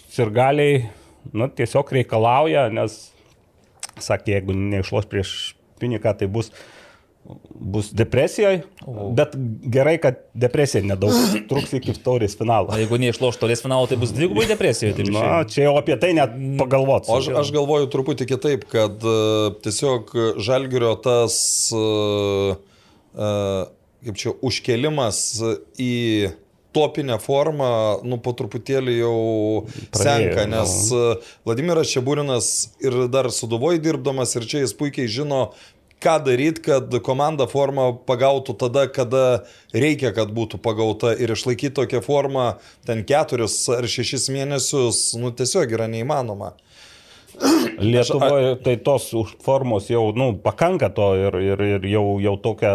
sirgaliai, nu, tiesiog reikalauja, nes sakė, jeigu neišloš prieš piniką, tai bus, bus depresijoje, bet gerai, kad depresija nedaug truks iki taurės finalo. O jeigu neišloš taurės finalo, tai bus dvigubai depresijoje. Tai Na, čia jau apie tai net pagalvot. O aš, aš galvoju truputį kitaip, kad uh, tiesiog žalgerio tas, uh, uh, kaip čia, užkelimas į topinę formą, nu, po truputėlį jau Pradėjo, senka, nes no. E, Vladimiras Čiabūrinas ir dar suduvoj dirbdamas ir čia jis puikiai žino, ką daryti, kad komanda formą pagautų tada, kada reikia, kad būtų pagauta ir išlaikyti tokią formą ten keturis ar šešis mėnesius, nu, tiesiog yra neįmanoma. (clears throat) Lietuvoje tai tos formos jau, nu, pakanka to ir, ir, ir jau, jau tokia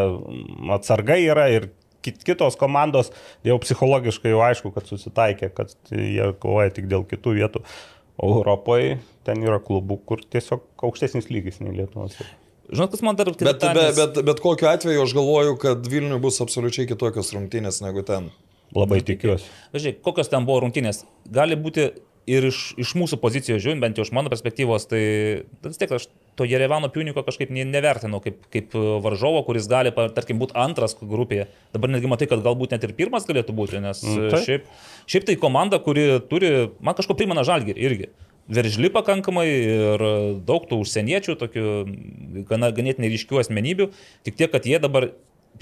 atsarga yra ir kitos komandos jau psichologiškai jau aišku, kad susitaikė, kad jie kovoja tik dėl kitų vietų. O Europoje ten yra klubų, kur tiesiog aukštesnis lygis nei Lietuvos. Žinot, kas man dar bet, bet, bet, bet kokiu atveju aš galvoju, kad Vilniui bus absoliučiai kitokios rungtynės negu ten. Labai tikiuosi. Žiūrėk, kokios ten buvo rungtynės. Gali būti ir iš, iš mūsų pozicijos žiūrint, bent jau iš mano perspektyvos, tai vis tiek aš to Jerevano Piuniko kažkaip nevertinau kaip, kaip varžovo, kuris gali, tarkim, būti antras grupėje. Dabar netgi matai, kad galbūt net ir pirmas galėtų būti, nes mm, tai. šiaip, šiaip tai komanda, kuri turi, man kažko primena žalgį irgi. Veržli pakankamai ir daug tų užsieniečių, tokių gana, ganėtinai ryškių asmenybių, tik tiek, kad jie dabar,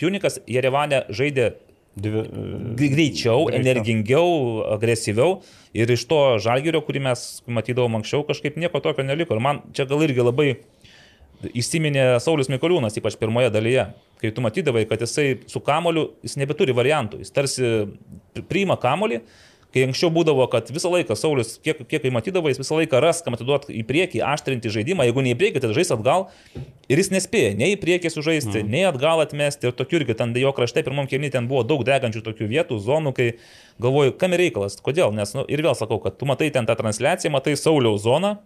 Piunikas Jerevane žaidė Dvi, greičiau, greičiau, energingiau, agresyviau. Ir iš to žalgerio, kurį mes matydavom anksčiau, kažkaip nieko tokio neliko. Ir man čia gal irgi labai įsiminė Saulis Mikoliūnas, ypač pirmoje dalyje, kai tu matydavai, kad jisai su kamoliu, jis nebeturi variantų. Jis tarsi priima kamolį Kai anksčiau būdavo, kad visą laiką Saulis, kiek, kiek matydavo, jis visą laiką ras, kam atiduoti į priekį, aštrinti žaidimą, jeigu ne į priekį, tai žais atgal. Ir jis nespėja nei į priekį sužaisti, mm. nei atgal atmesti. Ir tokių irgi ten jo krašte pirmam kelnį ten buvo daug degančių tokių vietų, zonų, kai galvoju, kam reikalas, kodėl. Nes nu, ir vėl sakau, kad tu matai ten tą transliaciją, matai Sauliaus zoną,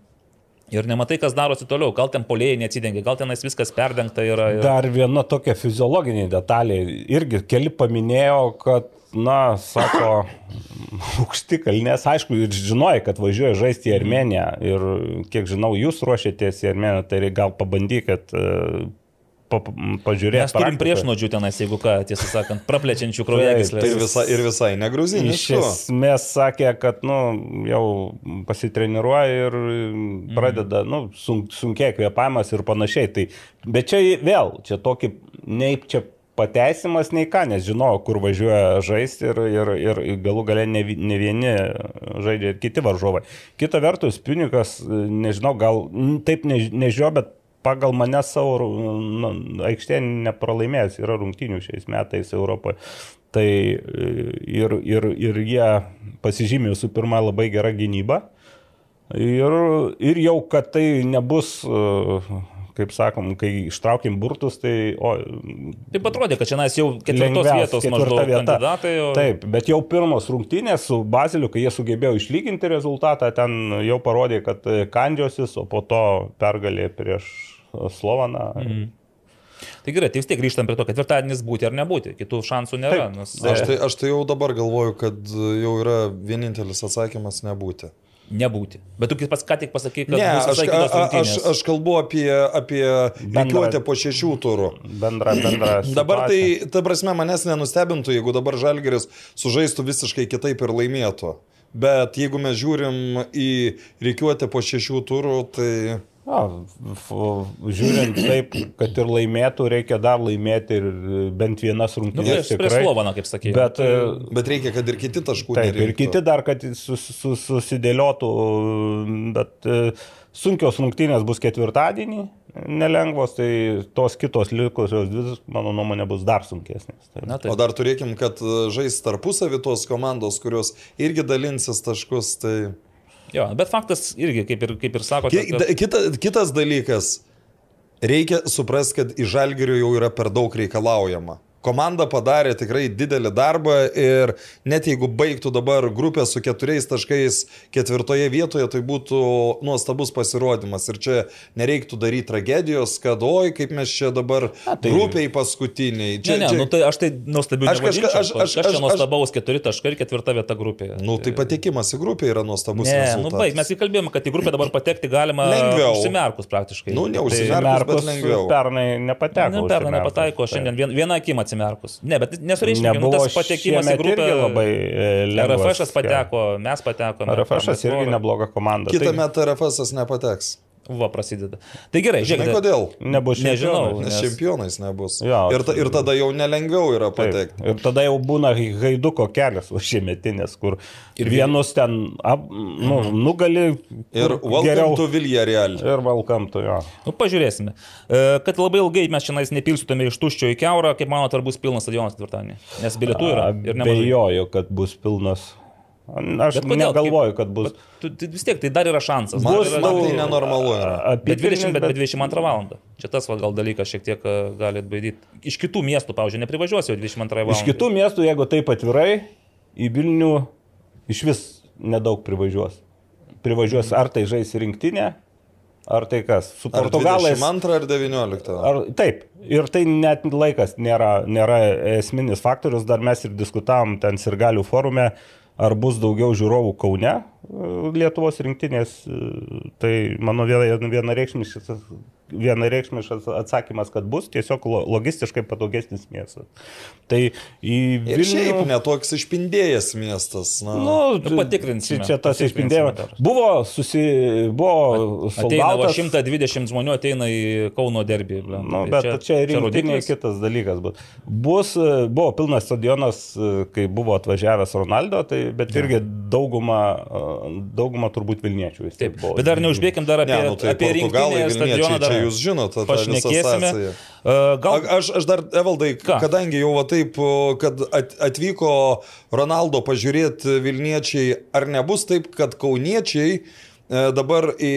Ir nematai, kas darosi toliau. Gal ten polėjai neatsidengia, gal tenais viskas perdengta yra. Ir... Dar viena tokia fiziologinė detalė. Irgi keli paminėjo, kad na, sako, (laughs) aukšti kalnės, aišku, ir žinojai, kad važiuoja žaisti į Armeniją ir kiek žinau, jūs ruošiatės į Armeniją, tai gal pabandykit e, pa, pažiūrėti. Mes turim priešnodžių tenais, jeigu ką, tiesą sakant, praplečiančių kraujagyslės. Tai visa, ir visai negruzinis. Iš esmės sakė, kad nu, jau pasitreniruoja ir pradeda mm. nu, sun, sunkiai kvėpavimas ir panašiai. Tai, bet čia vėl, čia tokį, nei čia pateisimas nei ką, nes žinojo, kur važiuoja žaisti ir, ir, ir galų gale ne, ne vieni žaidžia ir kiti varžovai. Kita vertus, Pinikas, nežinau, gal taip ne, nežinau, bet pagal mane savo nu, aikštėje nepralaimėjęs yra rungtinių šiais metais Europoje. Tai ir, ir, ir jie pasižymė visų pirma labai gerą gynybą. Ir, ir jau, kad tai nebus uh, kaip sakom, kai ištraukėm burtus, tai... O, Taip atrodė, kad čia mes jau ketvirtos vietos maždaug vieta. kandidatai. O... Taip, bet jau pirmos rungtynės su Baziliu, kai jie sugebėjo išlyginti rezultatą, ten jau parodė, kad kandžiosis, o po to pergalė prieš Slovaną. Mm. Tai gerai, tai vis tiek grįžtam prie to, ketvirtadienis būti ar nebūti, kitų šansų nėra. Taip, nes... aš, tai, aš tai jau dabar galvoju, kad jau yra vienintelis atsakymas nebūti. Nebūti. Bet tu pats ką tik pasakai, kad Ne, aš, a, a, aš, aš kalbu apie, apie reikiuotę po šešių turų. Bendra, bendra. (clears throat) Dabar tai, ta prasme, manęs nenustebintų, jeigu dabar Žalgeris sužaistų visiškai kitaip ir laimėtų. Bet jeigu mes žiūrim į reikiuotę po šešių turų, tai... O, f- žiūrint taip, kad ir laimėtų, reikia dar laimėti ir bent vienas Nu, rungtynės. prieš, prieš Slovaną, kaip sakė. Bet, e, Bet reikia, kad ir kiti taškų taip, ir nerinktų. kiti dar, kad sus, sus, susidėliotų, bet e, sunkios rungtynės bus ketvirtadienį, nelengvos, tai tos kitos likusios dvi, mano nuomonė, bus dar sunkesnės. Tai, Na, tai. O dar turėkim, kad e, žais tarpusavį tos komandos, kurios irgi dalinsis taškus. Tai... Jo, bet faktas irgi, kaip ir, kaip ir sakote, kad... Kita, kitas dalykas. Reikia suprasti, kad iš žalgerio jau yra per daug reikalaujama. Komanda padarė tikrai didelį darbą ir net jeigu baigtų dabar grupę su keturiais taškais ketvirtoje vietoje, tai būtų nuostabus pasirodymas. Ir čia nereiktų daryti tragedijos, kad oi, kaip mes čia dabar tai- grupiai paskutiniai. Ne, Čia, ne, čia... nu tai aš tai nuostabiu Aš kažka- nevadinčiau. aš- aš- čia aš- nuostabaus keturi taškai ir ketvirta vieta grupėje. Nu, tai patekimas į grupę yra nuostabus. Ne, nu rezultatas. baig, mes įkalbėjome, kad į grupę dabar patekti galima Lengviau. užsimerkus praktiškai. Nu, Tai- neužsimerkus, bet Merkus lengviau. pernai nepateko. Ne, pernai užsimerkus. nepataiko, šiandien vien, vieną akimą atsimerkus. Ne, bet nesureikšmė, nu, tas patekimas į grupę. labai e, lengvas. RFŠ pateko, mes patekome. RFŠ irgi nebloga komanda. Kitą metą RFS nepateks. Va, prasideda. Tai gerai, Žinai žiūrėk. kodėl? nebus Nežinau. Nes Nes- čempionais nebus. Jo, ir, ta, ir tada jau nelengviau yra Taip. patekti. Ir tada jau būna haiduko kelias va šiemetinės, kur ir vienus ten ap, nu, nugali Ir to Villarreal. Ir to jo. Nu, pažiūrėsime. E, Kad labai ilgai mes šiandien nepilstume iš tuščio į keurą, kaip manote, ar bus pilnas stadionas ketvirtadienį? Nes bilietų yra. Ir nemažai. Bejoju, kad bus pilnas. Aš kodėl? negalvoju, kad bus. Tu- tai vis tiek tai dar yra šansas. Man, Dar Bus yra, man tai nenormalu yra. Bet 20, bet, bet- bet 22 val. Čia tas va, gal dalykas šiek tiek gali atbaidyti. Iš kitų miestų, pavyzdžiui, neprivažiuosi jau 22 val. Iš kitų miestų, jeigu taip atvirai, į Vilnių iš vis nedaug privažiuos. Privažiuos ar tai žais rinktinė, ar tai kas. Su Ar Portugalais. 22 ar 19. Ar, taip, ir tai net laikas nėra, nėra esminis faktorius, dar mes ir diskutavom ten ir galių forume, ar bus daugiau žiūrovų Kaune e, Lietuvos rinktinės, e, tai mano viena- vienareikšmiškas vienareikšmiškas atsakymas, kad bus tiesiog lo- logistiškai patogesnis miestas. Tai į Ir šiaip Vilnių... netoks išpindėjęs miestas. Na. Nu, Nu, patikrinsime, Čia, čia tas išpindėjimas. Buvo, susi, buvo soldautas. 120 žmonių ateina į Kauno derbį. blemba. Nu, Tai bet čia, čia rinktinė kitas dalykas bus. bus. Buvo pilnas stadionas, kai buvo atvažiavęs Ronaldo, tai, bet irgi dauguma, dauguma turbūt Vilniečių vis tiek Taip, buvo. bet dar neužbėgim dar apie, Ne, nu, tai apie rinktinę stadioną. Dar čia jūs žinot, tą- pašnekėsime. Uh, gal A- Aš, aš dar, Evaldai, Ką? kadangi jau taip, kad at, atvyko Ronaldo pažiūrėti Vilniečiai, ar nebus taip, kad Kauniečiai e, dabar į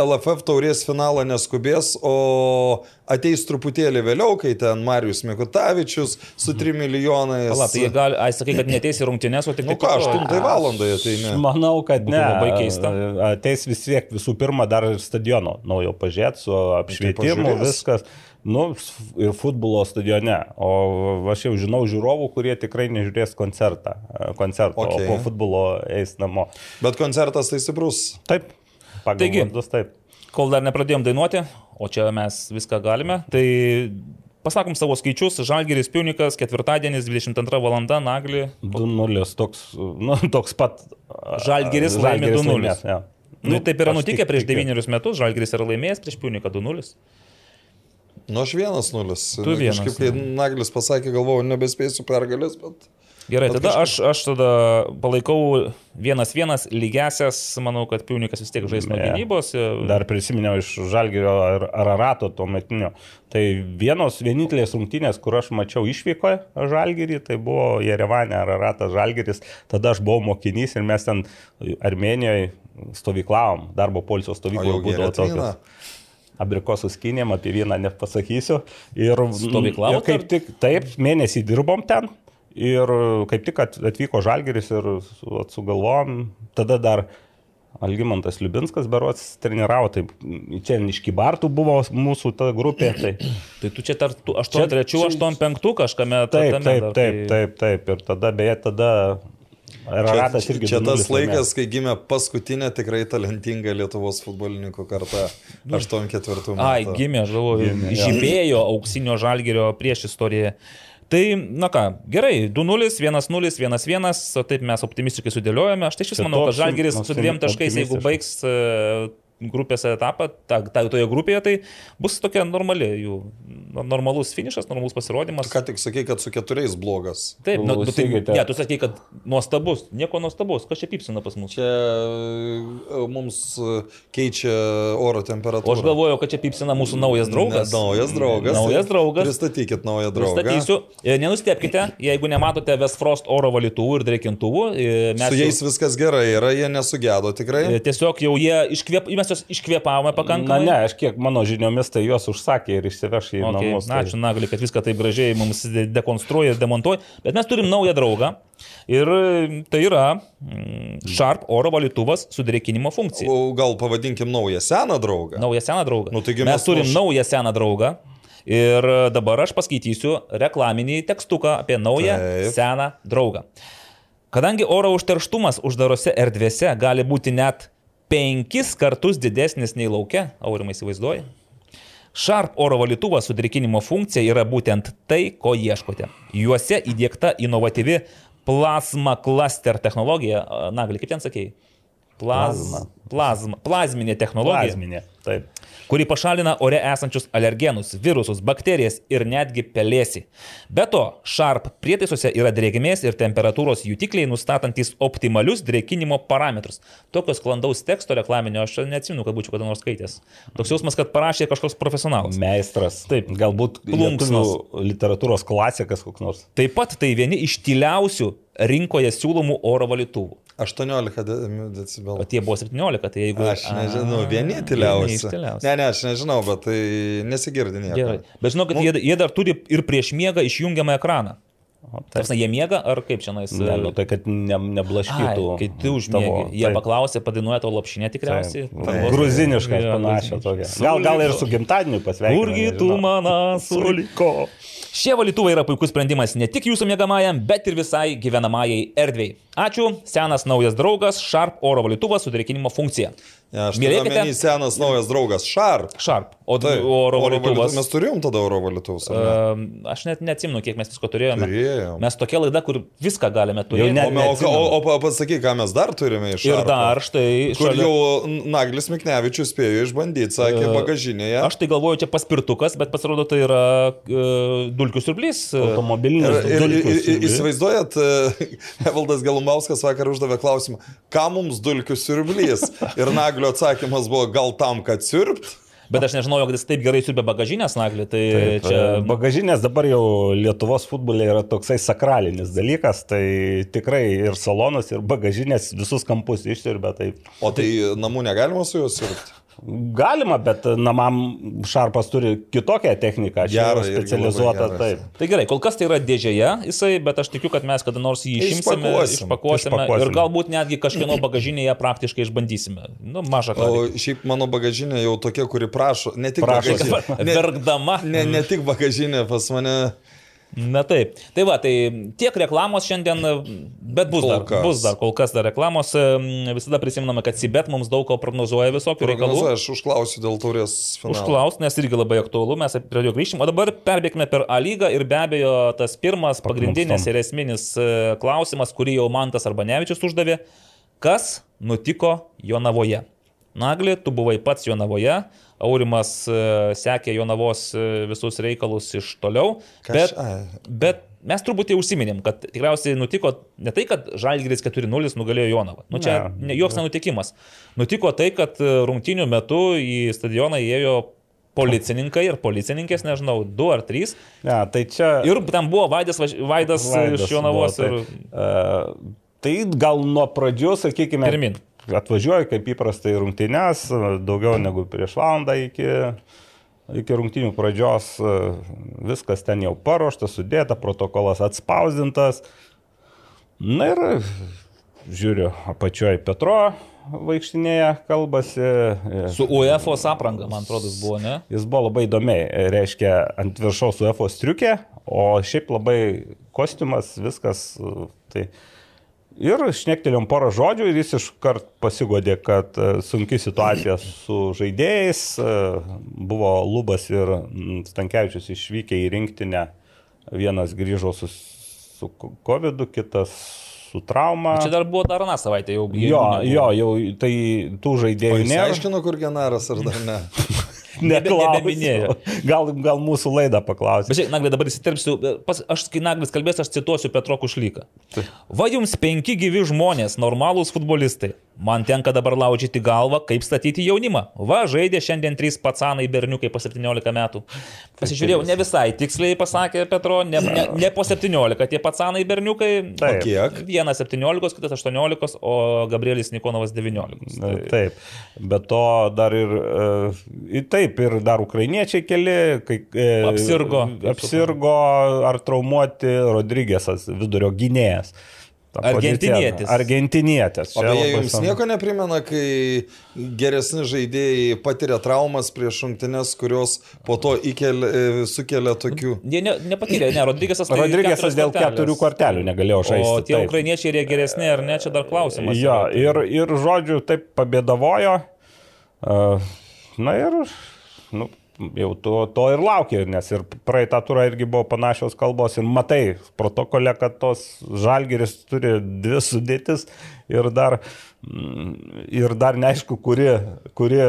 LFF taurės finalą neskubės, o ateis truputėlį vėliau, kai ten Marius Mikutavičius su 3 milijonais. Pala, tai jie gali, ai sakai, kad neteis į rungtynės, o tik Nu tai ką, po to- 8 valandai Aš ateini. manau, kad Būtų ne. labai keista. Ateis vis tiek visų pirma dar ir stadiono naujo pažiūrėti su apšvietimu, pažiūrės. viskas. Nu, ir futbolo stadione. O aš jau žinau žiūrovų, kurie tikrai nežiūrės koncertą. Koncerto, Okay. o po futbolo eis namo. Bet koncertas tai stiprus. Taip. Pagal Taigi. vardus taip. kol dar nepradėjom dainuoti, o čia mes viską galime, tai pasakom savo skaičius. Žalgeris Piunikas, ketvirtadienis, 22 val. Nagli. 2-0 toks, nu, toks pat. Žalgiris laimė 2:0. laimės, jo. Nu, taip yra nutikę tik prieš tikiu. devynerius metus, Žalgeris yra laimėjęs prieš Piuniką 2-0. Nu, aš vienas nulis. Tu vienas, Kažkaip, kai Naglis pasakė, galvojau, nebespėsiu pergalės, bet... Gerai, Bet tada kažkaip- aš, aš tada palaikau vienas vienas lygesias, manau, kad Piunikas vis tiek žais nuo gynybos. Dar prisiminiau iš Žalgirio ar Ararato tuo metinio. Tai vienos vienintelės rungtynės, kur aš mačiau išvykoje Žalgirį, tai buvo Jerevanė Araratas Žalgiris. Tada aš buvau mokinys ir mes ten Armenijoje stovyklavom, darbo policijos stovykloje būdavo tokios. Abrikosų skynėm, apie vieną nepasakysiu. Ir, ir kaip tik taip, mėnesį dirbom ten. Ir kaip tik at- atvyko Žalgeris ir su- sugalvojom, tada dar Algymantas Liubinskas berots treniravo, tai čia iš Kybartų buvo mūsų ta grupė. Tai, Tai tu čia tarp 83, čia- 85 kažkame taip, taip, taip, tai- taip, taip. Ir tada, beje, tada Ratas irgi Čia tas 2:0 laimėjo. laikas, kai gimė paskutinė tikrai talentinga Lietuvos futbolininkų karta. 84 metų. Ai, gimė, jo. žymėjo auksinio žalgerio prieš istoriją. Tai, na ką, gerai, 2-0, 1-0, 1-1, o taip mes optimistiškai sudėliojame. Aš tai iš vis manau, kad žalgeris su dviem taškais, jeigu baigs e, grupės etapą, ta, ta, toje grupėje, tai bus tokia normali jų, normalus finišas, normalus pasirodymas. Ką tik sakai, kad su keturiais blogas. Taip, nu, tu, tai, Klausykite. ne, tu sakai, kad nuostabus, nieko nuostabus, kas čia pypsina pas mus. Čia e, mums e, keičia oro temperatūrą. O aš galvojau, kad čia pypsina mūsų naujas draugas. Ne, naujas draugas. Naujas draugas. Pristatykit naują draugą. Pristatysiu. E, Nenustepkite, jeigu nematote Westfrost oro valytuvų ir dreikintuvų. Mes Su jais jau, viskas gerai yra, jie nesugedo tikrai. tiesiog jau jie iškvėp, mes juos iškvėpavome Na pakankamai. ne, aš kiek mano žiniomis, tai juos užsakė ir išsiveš į Okay. namus. Na, tai- ačiū Nagli, kad viską taip gražiai mums de- dekonstruoja ir demontuoja. Bet mes turim naują draugą. Ir tai yra Sharp oro valytuvas su dreikinimo funkcija. O gal pavadinkim naują seną draugą? Naują seną draugą. Nu, taigi mes, mes turim š- naują seną draugą. Ir dabar aš paskaitysiu reklaminį tekstuką apie naują Taip. seną draugą. Kadangi oro užterštumas uždarose erdvėse gali būti net penkis kartus didesnis nei laukia, aurimai įsivaizduoji, Sharp oro valytuvas su drėkinimo funkcija yra būtent tai, ko ieškote. Juose įdėkta inovatyvi plasma cluster technologija. Nagli, kaip ten sakėjai? Plazma. Plazma. Plazminė technologija Plazminė. Taip. Kuri pašalina ore esančius alergenus, virusus, bakterijas ir netgi pelėsi. Be to, Sharp prietaisuose yra drėgmės ir temperatūros jutikliai, nustatantis optimalius drėkinimo parametrus. Tokios sklandaus teksto reklaminio aš neatsimenu, kad būčiau kada nors skaitęs. Toks jausmas, kad parašė kažkoks profesionalas. Meistras. Taip. Galbūt Plunksnos. literatūros klasikas koks nors. Taip pat tai vieni iš tyliausių rinkoje siūlomų oro valytuvų. 18 de- O decibelų. tie buvo 17, tai jeigu... Aš nežinau, A, vieni tyliausi. Ne, ne, aš nežinau, bet tai nesigirdi nieko. Gerai. Bet žinau, kad jie, jie dar turi ir prieš miegą išjungiamą ekraną. O, taip. Tarsi, jie miega ar kaip čia nais? Ne, nu, tai kad ne, neblaškytų. Ai, kai tu užmiegi, jie taip. paklausė, padainuoja tavo lopšinę tikriausiai. Jo, panašią tokią. Gal, gal ir su gimtadieniu pasveikinu. Kurgi tu nežinau. man suliko? Šie valytuvai yra puikus sprendimas ne tik jūsų mėgamajam, bet ir visai gyvenamajai erdvėjai. Ačiū, senas naujas draugas Sharp oro valytuvas su drėkinimo funkcija. Ne, aš Mylėkite omeny senas naujas draugas Sharp. Sharp, o Taip, oro valytuvas. Mes turėjom tada oro valytuvus. ar ne? Um, aš net neatsimenu, kiek mes visko turėjome. Turėjom. Mes tokia laida, kur viską galime turėti. net O, o, o, o, pasakyk, ką mes dar turime iš Ir Sharpo? dar štai Kur šalia- jau Naglis Miknevičius spėjo išbandyti, sakė, E, bagažinėje. Aš tai galvoju, čia paspirtukas, bet pasirodo tai yra uh, dulkių siurblys. e, Ir, Automobilinis ir, ir, ir, siurblys. įsivaizduojat, e, (laughs) Evaldas Galumauskas vakar uždavė klausimą, ką mums dulkių siurblys? Ir Naglio atsakymas buvo, gal tam, kad siurbt? Bet aš nežinojau, kad jis taip gerai siurbė bagažinės naglį. Tai Taip, čia... e, Bagažinės dabar jau Lietuvos futbole yra toksai sakralinis dalykas, tai tikrai ir salonas, ir bagažinės visus kampus išsirbė. Tai O tai namų negalima su juo siurbti? Galima, bet namam Šarpas turi kitokią techniką, čia yra specializuota. Taip. Tai gerai, kol kas tai yra dėžėje jisai, bet aš tikiu, kad mes kada nors jį išimsime, Išpakuosim. išpakuosime Išpakuosim. ir galbūt netgi kažkieno bagažinėje praktiškai išbandysime. Nu, mažą O ką. šiaip mano bagažinė jau tokia, kuri prašo, ne tik Prašosi. bagažinė. Ne, (laughs) Verkdama. ne, ne tik bagažinė pas mane. Na taip. Tai va, tai tiek reklamos šiandien, bet bus Kol dar, kas. bus dar kol kas dar reklamos. Visada prisiminame, kad Sibet mums daug ko prognozuoja visokių reikalų. Aš užklausiu dėl taurės finalo. Užklaus, nes irgi labai aktualu, mes prie jo grįšim. O dabar perbėgime per A lygą ir be abejo tas pirmas, pagrindinis ir esminis e, klausimas, kurį jau Mantas arba Nevičius uždavė. Kas nutiko Jonavoje? Nagli, tu buvai pats Jonavoje, Aurimas e, sekė Jonavos e, visus reikalus iš toliau, bet? Ai. bet mes truputį užsiminėm, kad tikriausiai nutiko ne tai, kad Žalgiris 4-0 nugalėjo Jonavą. Nu, čia Ne. ne, joks nenutikimas. Nutiko tai, kad e, rungtinių metu į stadioną įėjo policininkai ir policininkės, nežinau, du ar trys. Ja, tai čia... Ir ten buvo Vaidas, Vaidas, Vaidas iš Jonavos. buvo, Ir... tai, e, tai gal nuo pradžių, sakykime, Pirmin. Atvažiuoju kaip įprastai rungtynės, daugiau negu prieš valandą iki, iki rungtynių pradžios, viskas ten jau paruošta, sudėta, protokolas atspausdintas. Na ir žiūriu, apačioje Petro vaikštinėje, kalbasi. Su UEFA apranga, man atrodo, buvo, ne? Jis buvo labai įdomiai, reiškia, ant viršaus UEFA striukė, o šiaip labai kostiumas, viskas, tai Ir šnektelėm porą žodžių ir jis iškart pasigodė, kad e, sunki situacija su žaidėjais. e, Buvo Lubas ir Stankievičius išvykę į rinktinę. Vienas grįžo su, su COVID, kitas su trauma. Čia dar buvo dar aną savaitę jau. Jo, jo, jau tai tų žaidėjų jis nėra. aiškino, kur genaras ar dar ne. (laughs) Nebeminėjo. Gal, gal mūsų laidą paklausė. Bet žiūrėk, Nagli, dabar įsiterpsiu. Pas, aš, kai Naglis kalbės, aš cituosiu Petro Kušlyką. Va jums penki gyvi žmonės, normalūs futbolistai. Man tenka dabar laužyti galvą, kaip statyti jaunimą. Va, žaidė šiandien trys pacanai berniukai po 17 metų. Pasižiūrėjau, ne visai tiksliai pasakė Petro, ne, ne, ne po 17 tie pacanai berniukai. Taip. Kiek? Vienas 17, kitas 18, o Gabrielis Nikonovas 19. Na, Taip, bet to dar ir, e, taip, ir dar ukrainiečiai keli, kai e, Apsirgo. apsirgo ar traumuoti Rodrygėsas, vidurio gynėjas. Argentinietis. Argentinietis. O beje, jums svarbu. nieko neprimena, kai geresni žaidėjai patiria traumas prieš šimtinės, kurios po to įkel, e, sukelia tokių... Jie ne, nepatyrė, ne, Rodrygėsas. tai Rodrygėsas keturios dėl kortelės. keturių kortelių negalėjo žaisti. O tie taip. ukrainiečiai, ar jie geresni ar ne, čia dar klausimas. Jo, yra. ir, ir žodžiu, taip pabėdavojo. Uh, na ir, nu, jau to, to ir laukia, nes ir praeitą turą irgi buvo panašios kalbos ir matai protokole, kad tos žalgeris turi dvi sudėtis ir dar, mm, ir dar neaišku, kuri, kuri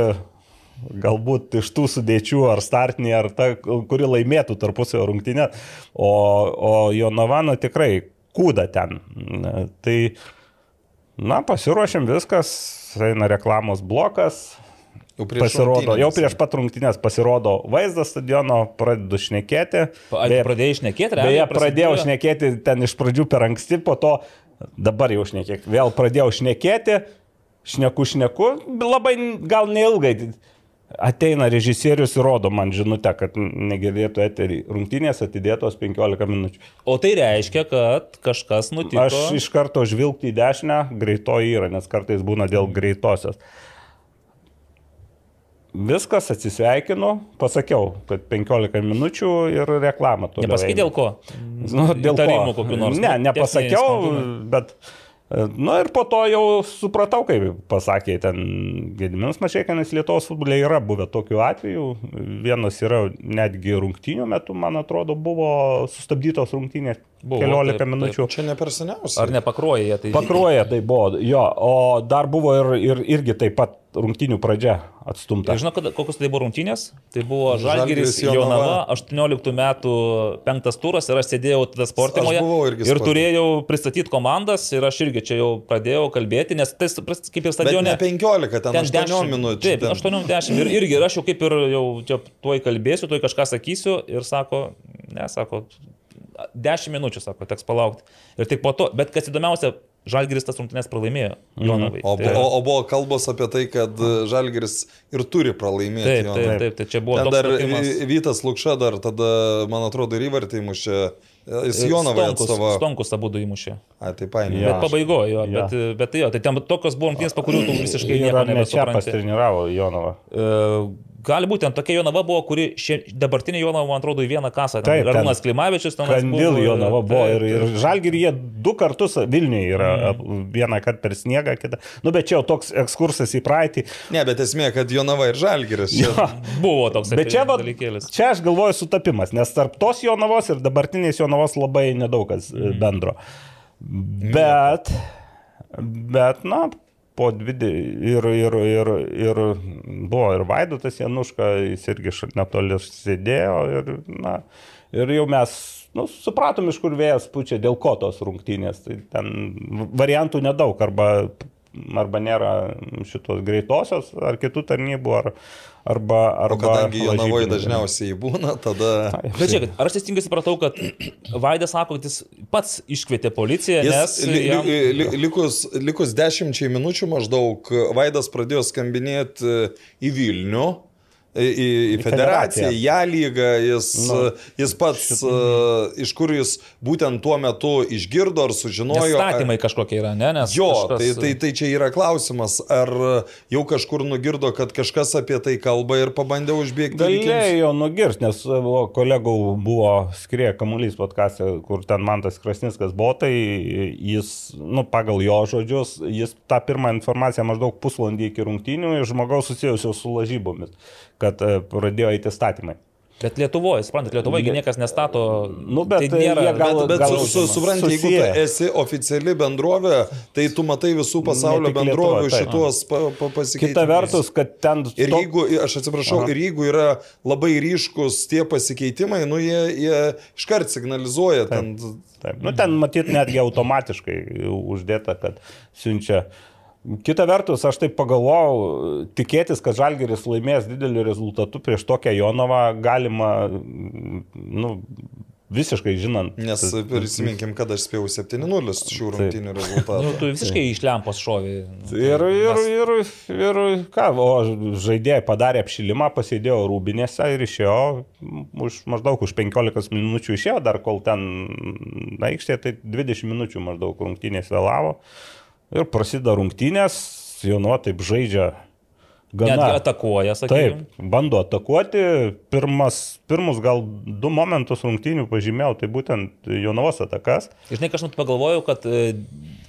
galbūt iš tų sudėčių ar startinė, ar ta, kuri laimėtų tarpusio rungtynę, o, o Jonavano tikrai kūda ten. Tai, na, pasiruošėm viskas, eina reklamos blokas, Jau prieš pasirodo, jau prieš pat rungtynės pasirodo vaizdas stadiono, pradedu šnekėti. Ar pradėjai šnekėti, realiai Beje, pradėjau prasidėjo? šnekėti ten iš pradžių per anksti, po to dabar jau šnekėk. Vėl pradėjau šnekėti, šneku, šneku, labai gal neilgai. Ateina režisierius ir rodo man žinutę, kad negirdėtų eterį. Rungtynės atidėtos 15 minučių. O tai reiškia, kad kažkas nutiko. Aš iš karto žvilgti į dešinę, greitoji yra, nes kartais būna dėl greitosios. Viskas atsisveikinu, pasakiau, kad 15 minučių ir reklamą toliau. Nepasakai dėl ko? Nu, dėl Įtarimų ko? kokių nors. Ne, nepasakiau, bet... Na nu, ir po to jau supratau, kaip pasakė ten Gediminas Mašėkinas Lietuvos futbole yra buvę tokių atvejų. Vienas yra netgi rungtynių metu, man atrodo, buvo sustabdytos rungtynės Buvo, keliolika taip, taip. minučių. Čia ne per seniausiai. Ar nepakruoja jie tai? Pakruoja tai buvo, jo, o dar buvo ir, ir irgi taip pat rungtynių pradžia atstumta. Žinau, kad, kokios tai buvo rungtynės. Tai buvo Žalgiris Žalgiris Jonava. Jonava, 18 metų penktas turas ir aš sėdėjau tada sportimoje ir sporte. turėjau pristatyti komandas ir aš irgi čia jau pradėjau kalbėti, nes tai kaip ir Bet stadione. ne 15, ten 8 10 minučių. Taip, ten. 80 ir irgi ir aš jau kaip ir jau čia tuoj kalbėsiu, tuoj kažką sakysiu ir sako, ne, sako, 10 minučių, sako, teks palaukti. Ir tik po to, bet kas įdomiausia, Žalgiris tas rungtynės pralaimėjo Jonavai. O, Tai- o, o buvo kalbos apie tai, kad e, Žalgiris ir turi pralaimėti. Taip, Jonavai. taip, taip, tai čia buvo Ten toks dar supratimas. Vi- Vytas Lukša dar tada, man atrodo, ir įvartį mušė. Jis Jonavai Stonkus- atstovavo. Stonkus abu įmušė. A, tai paėmė. Jo. Bet pabaigojo, jo, Jo. bet, bet tai jo, tai ten tokios buvo rungtynės, po kurių tu visiškai nieko ar ne čia nebesupranti. pastreniravo Jonava. E, Gali būti, ten tokia Jonava buvo, kuri šie, dabartinė Jonava, man atrodo, į vieną kasą. Taip, Arūnas Klimavičius ten Kandil Jonava buvo ir, ir. Žalgirį jie du kartus Vilniuje yra, mm. vieną kartą per sniegą, kitą. Nu, bet čia jau toks ekskursas į praeitį. Ne, bet esmė, kad Jonava ir Žalgiris. Čia... Buvo toks Bet čia, va, čia aš galvoju sutapimas, nes tarp tos Jonavos ir dabartinės Jonavos labai nedaug kas mm. bendro. Bet, bet, na, po dvidį ir, ir, ir, ir buvo ir Vaidotas Januška, jis irgi netoli sėdėjo ir, na, ir jau mes, nu, supratom, iš kur vėjas pučia, dėl ko tos rungtynės. Tai ten variantų nedaug, arba, arba nėra šitos greitosios, ar kitų tarnybų, ar, arba... O arba kadangi Jonavoje dažniausiai būna, tada... (laughs) Bet žiūrėkit, ar aš teisingai supratau, kad Vaidas sako, kad jis pats iškvietė policiją, Jis, nes li, jam... li, li, likus, likus dešimčiai minučių maždaug Vaidas pradėjo skambinėti į Vilnių į, į, federaciją, į ją lygą, jis, nu, jis pats, šit... iš kur jis būtent tuo metu išgirdo ar sužinojo. Statymai ar... kažkokie yra, ne? Nes jo, kažkas... tai, tai, tai čia yra klausimas, ar jau kažkur nugirdo, kad kažkas apie tai kalba ir pabandė užbėgti. Galėjo nugirsti, nes kolegų buvo skrieję kamuolys podkastė, kur ten man tas Krasniskas buvo, tai jis, nu, pagal jo žodžius, jis tą pirmą informaciją maždaug pusvalandį iki rungtynių iš žmogaus susijusio su lažybomis kad e, pradėjo eiti statymai. Bet Lietuvoje, suprantate, Lietuvoje niekas nestato. Nu, bet tai nėra, gal, bet, bet su, su, suprantate, jeigu tu esi oficiali bendrovė, tai tu matai visų pasaulio bendrovių Lietuva, šitos pa, pa, pasikeitimus. Kita vertus, kad ten... Ir jeigu, aš atsiprašau, Aha. ir jeigu yra labai ryškus tie pasikeitimai, nu jie, jie iškart signalizuoja. Taip, ten, taip. Nu, ten matyt netgi automatiškai uždėta, kad siunčia Kita vertus, aš taip pagalvojau, tikėtis, kad Žalgeris laimės dideliu rezultatu prieš tokią Jonovą galima, nu, visiškai žinant. Nes prisiminkim, kad aš spėjau 7-0 šių rungtynių rezultatą. nu, tu visiškai iš lempos šovį. Ir, ir, ir, ir ką, o žaidėjai padarė apšilimą, pasėdėjo rūbinėse ir išėjo, už, maždaug už 15 minučių išėjo, dar kol ten aikštė, tai 20 minučių maždaug rungtynės vėlavo. Ir prasideda rungtynės, Jonuo taip žaidžia gana. Netgi atakuoja, sakykime. Taip, bando atakuoti. Pirmas, pirmus gal du momentus rungtynių pažymėjau, tai būtent Jonavos atakas. Žinai, kažkaip pagalvojau, kad e,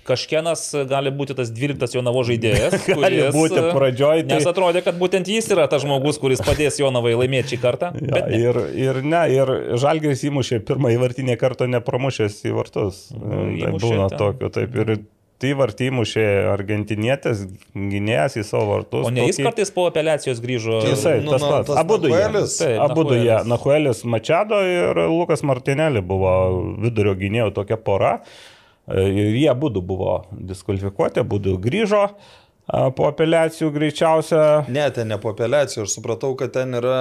kažkienas gali būti tas 12 Jonavo žaidėjas. (laughs) gali kuris, būti pradžioj. Tai... Nes atrodė, kad būtent jis yra tas žmogus, kuris padės Jonavai laimėti šį kartą. Ja, ir, ir ne, ir Žalgeris įmušė pirmą įvartinį kartą nepramušęs į vartus. Mm, tai būna tokio, taip. Ir tai vartymušė argentinietis, gynėjas į savo vartus. O ne jis tokį... kartais po apeliacijos grįžo. Jisai, nu, tas pats. Abu du jie. Abu du jie. Nahuelis Mačado ir Lukas Martinelli buvo vidurio gynėjų tokia pora. Ir jie abu buvo diskvalifikuoti, abu grįžo po apeliacijų greičiausia. Ne, ten ne po apeliacijų, aš supratau, kad ten yra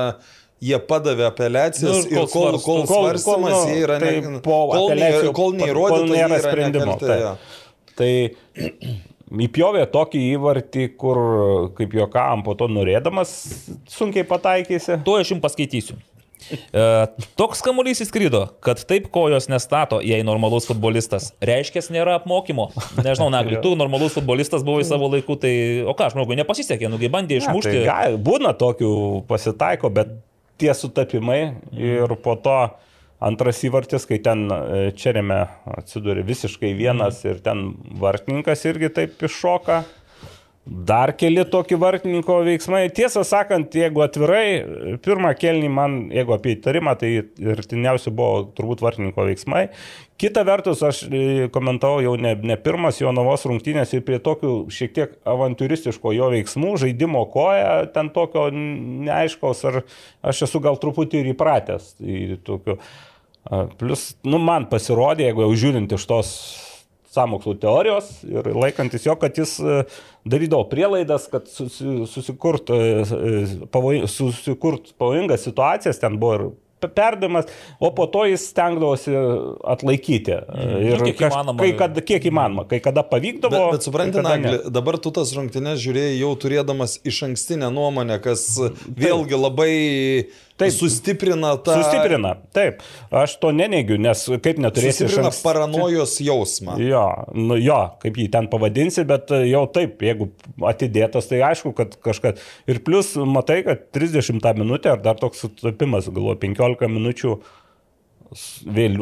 jie padavė apeliacijas nu, ir kol, kol, kol, kol svarstymas nu, jie yra tai ne, po kol, kol neįrodyta, kol nėra sprendimo. Nekaltė, tai. Ja. Tai įpjovė tokį įvartį, kur, kaip juokavom, po to norėdamas sunkiai pataikysi. Tuo aš jums paskaitysiu. E, toks kamuolys įskrido, kad taip kojos nestato, jei normalus futbolistas. Reiškia, nėra apmokymo. Nežinau, (laughs) Nagli, tu normalus futbolistas buvai savo laiku, tai o ką, žmogui nepasisekė, nugi bandė išmušti. Ne, tai gal, būna tokių pasitaiko, bet tie sutapimai ir po to Antras įvartis, kai ten e, Čerėme atsidūrė visiškai vienas mm. ir ten vartininkas irgi taip iššoka. Dar keli tokie vartininko veiksmai. Tiesą sakant, jeigu atvirai, pirmą kelnį man, jeigu apie įtarimą, tai ir tiniausi buvo turbūt vartininko veiksmai. Kita vertus, aš e, komentavau jau ne, ne pirmas jo novos rungtynės ir prie tokių šiek tiek avantūristiško jo veiksmų, žaidimo koja, ten tokio neaiškaus, ar aš esu gal truputį ir įpratęs į tokių. Plus, nu, man pasirodė, jeigu jau žiūrint iš tos samokslų teorijos ir laikantis jo, kad jis e, darydavo prielaidas, kad susikurt, e, e, pavoj, susikurt pavojingas situacijas, ten buvo ir perdavimas, o po to jis stengdavosi atlaikyti. Mm, ir kiek kaž, įmanoma. Kai, kad, kiek įmanoma, kai kada pavykdavo. Bet, bet suprantate, Nagli, dabar tu tas rungtynės žiūrėjai jau turėdamas iš ankstinę nuomonę, kas vėlgi labai Taip, sustiprina tą. Sustiprina, taip. Aš to neneigiu, nes kaip neturėsi. Sustiprina šanks... paranojos jausmą. Jo, nu jo, kaip jį ten pavadinsi, bet jau taip, jeigu atidėtas, tai aišku, kad kažkas. Ir plus, matai, kad 30 minutę ar dar toks sutapimas, galvoju, 15 minučių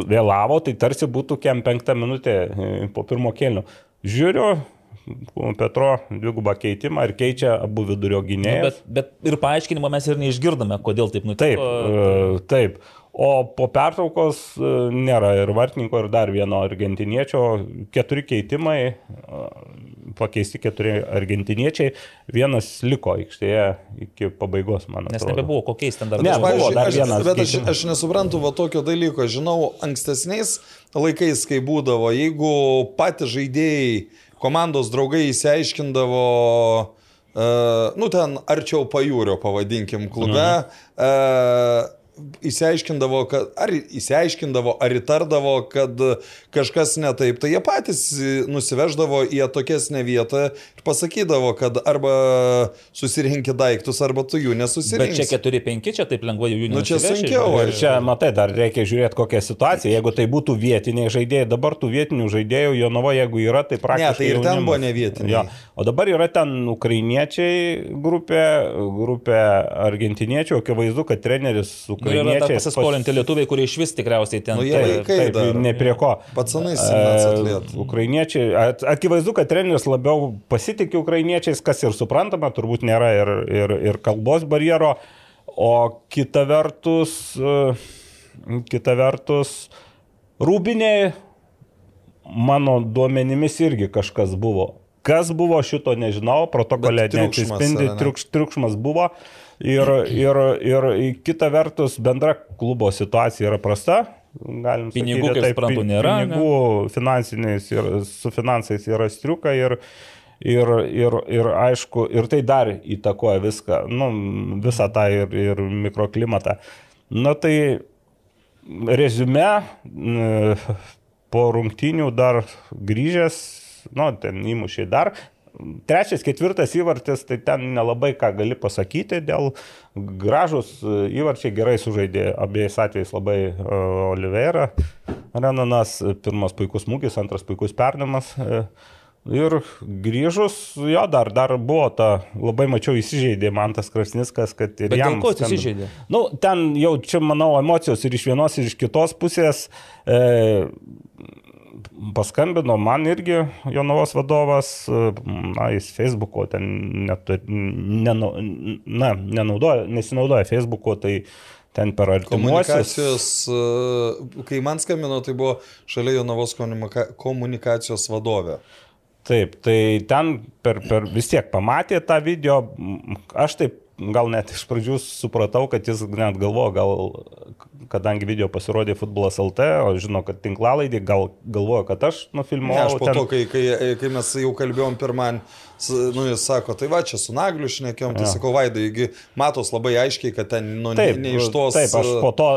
vėlavo, tai tarsi būtų kem 5 minutė e, po pirmo kėlinio. Žiūriu, Petro dvigubą keitimą ir keičia abu vidurio gynėjus. Nu, bet, bet ir paaiškinimo mes ir neišgirdome, kodėl taip nutiko. Taip, e, taip. O po pertraukos e, nėra ir vartininko, ir dar vieno argentiniečio. Keturi keitimai, e, pakeisti keturi argentiniečiai. Vienas liko aikštėje iki pabaigos, man atrodo. Nes nebebuvo kokiais ten dar ne, buvo dar aš, vienas. Bet aš, aš nesuprantu va tokio dalyko. Žinau, ankstesniais laikais, kai būdavo, jeigu patys žaidėjai komandos draugai įsiaiškindavo, uh, nu ten arčiau pajūrio, pavadinkim, klube. Mhm. Uh, įsiaiškindavo, kad, ar įsiaiškindavo, ar įtardavo, kad kažkas ne taip, tai jie patys nusiveždavo į atokesnę vietą ir pasakydavo, kad arba susirinkti daiktus, arba tu jų nesusirinkai. Bet čia 4-5, čia taip lengvai jų Nu, čia sunkiau. Ir čia, matai, dar reikia žiūrėti kokią situaciją. Jeigu tai būtų vietiniai žaidėjai, dabar tų vietinių žaidėjų Jonava, jeigu yra, tai praktiškai. Ne, tai ir jaunimas. ten buvo ne vietiniai. Jo. O dabar yra ten ukrainiečiai grupė, grupė argentiniečių, akivaizdu, kad treneris Ir yra dar ukrainiečiai. pasiskolinti lietuviai, kurie iš vis tikriausiai ten. Nu, jie Taip, vaikai taip, dar. ne prie ko. Pacanai E, atliet. Ukrainiečiai, at- akivaizdu, kad treneris labiau pasitikė ukrainiečiais, kas ir suprantama, turbūt nėra ir, ir, ir kalbos barjero, o kita vertus, e, kita vertus, rūbiniai, mano duomenimis irgi kažkas buvo. Kas buvo šito nežinau, triukšmas neatsispindi, yra, ne? triukš, triukšmas buvo. Ir, ir, ir kita vertus, bendra klubo situacija yra prasta. Galim Pinigų, sakyti, kaip suprantu, nėra, ne? Pinigų finansiniais ir su finansais yra striuka ir, ir, ir, ir aišku, ir tai dar įtakoja viską, nu, visą tą ir, ir mikroklimatą. Na tai rezume, po rungtynių dar grįžęs, nu, ten įmušiai dar. Trečias, ketvirtas įvartis, tai ten nelabai ką gali pasakyti, dėl gražus įvarčiai gerai sužaidė abiejais atvejais labai uh, Oliveira. Renanas, pirmas puikus smūgis, antras puikus perdamas. Uh, Ir grįžus, jo, dar, dar buvo ta, labai mačiau įsižeidė man tas Krasniskas, kad ir Bet jam... ko jis įsižeidė? Nu, ten jau čia, manau, emocijos ir iš vienos, ir iš kitos pusės. E, paskambino man irgi Jonavos vadovas, na, jis Facebook'o ten netu, nenu, na, nenaudoja, nesinaudoja Facebook'o, tai ten per artimuosius. E, kai man skambino, tai buvo šalia Jonavos komunika- komunikacijos vadovė. Taip, tai ten per, per vis tiek pamatė tą video, aš taip gal net iš pradžių supratau, kad jis net galvojo, gal, kadangi video pasirodė futbolas LT, o žino, kad tinklalaidė, gal galvojo, kad aš Ne, nufilmuoju. aš po ten- to, kai, kai, kai mes jau kalbėjom pirman, nu jis sako, tai va, čia su Nagliu šnekėjom, tai Jo. sakau, Vaidai, taigi matos labai aiškiai, kad ten nu, Taip, ne, ne iš tos... Taip, aš po to,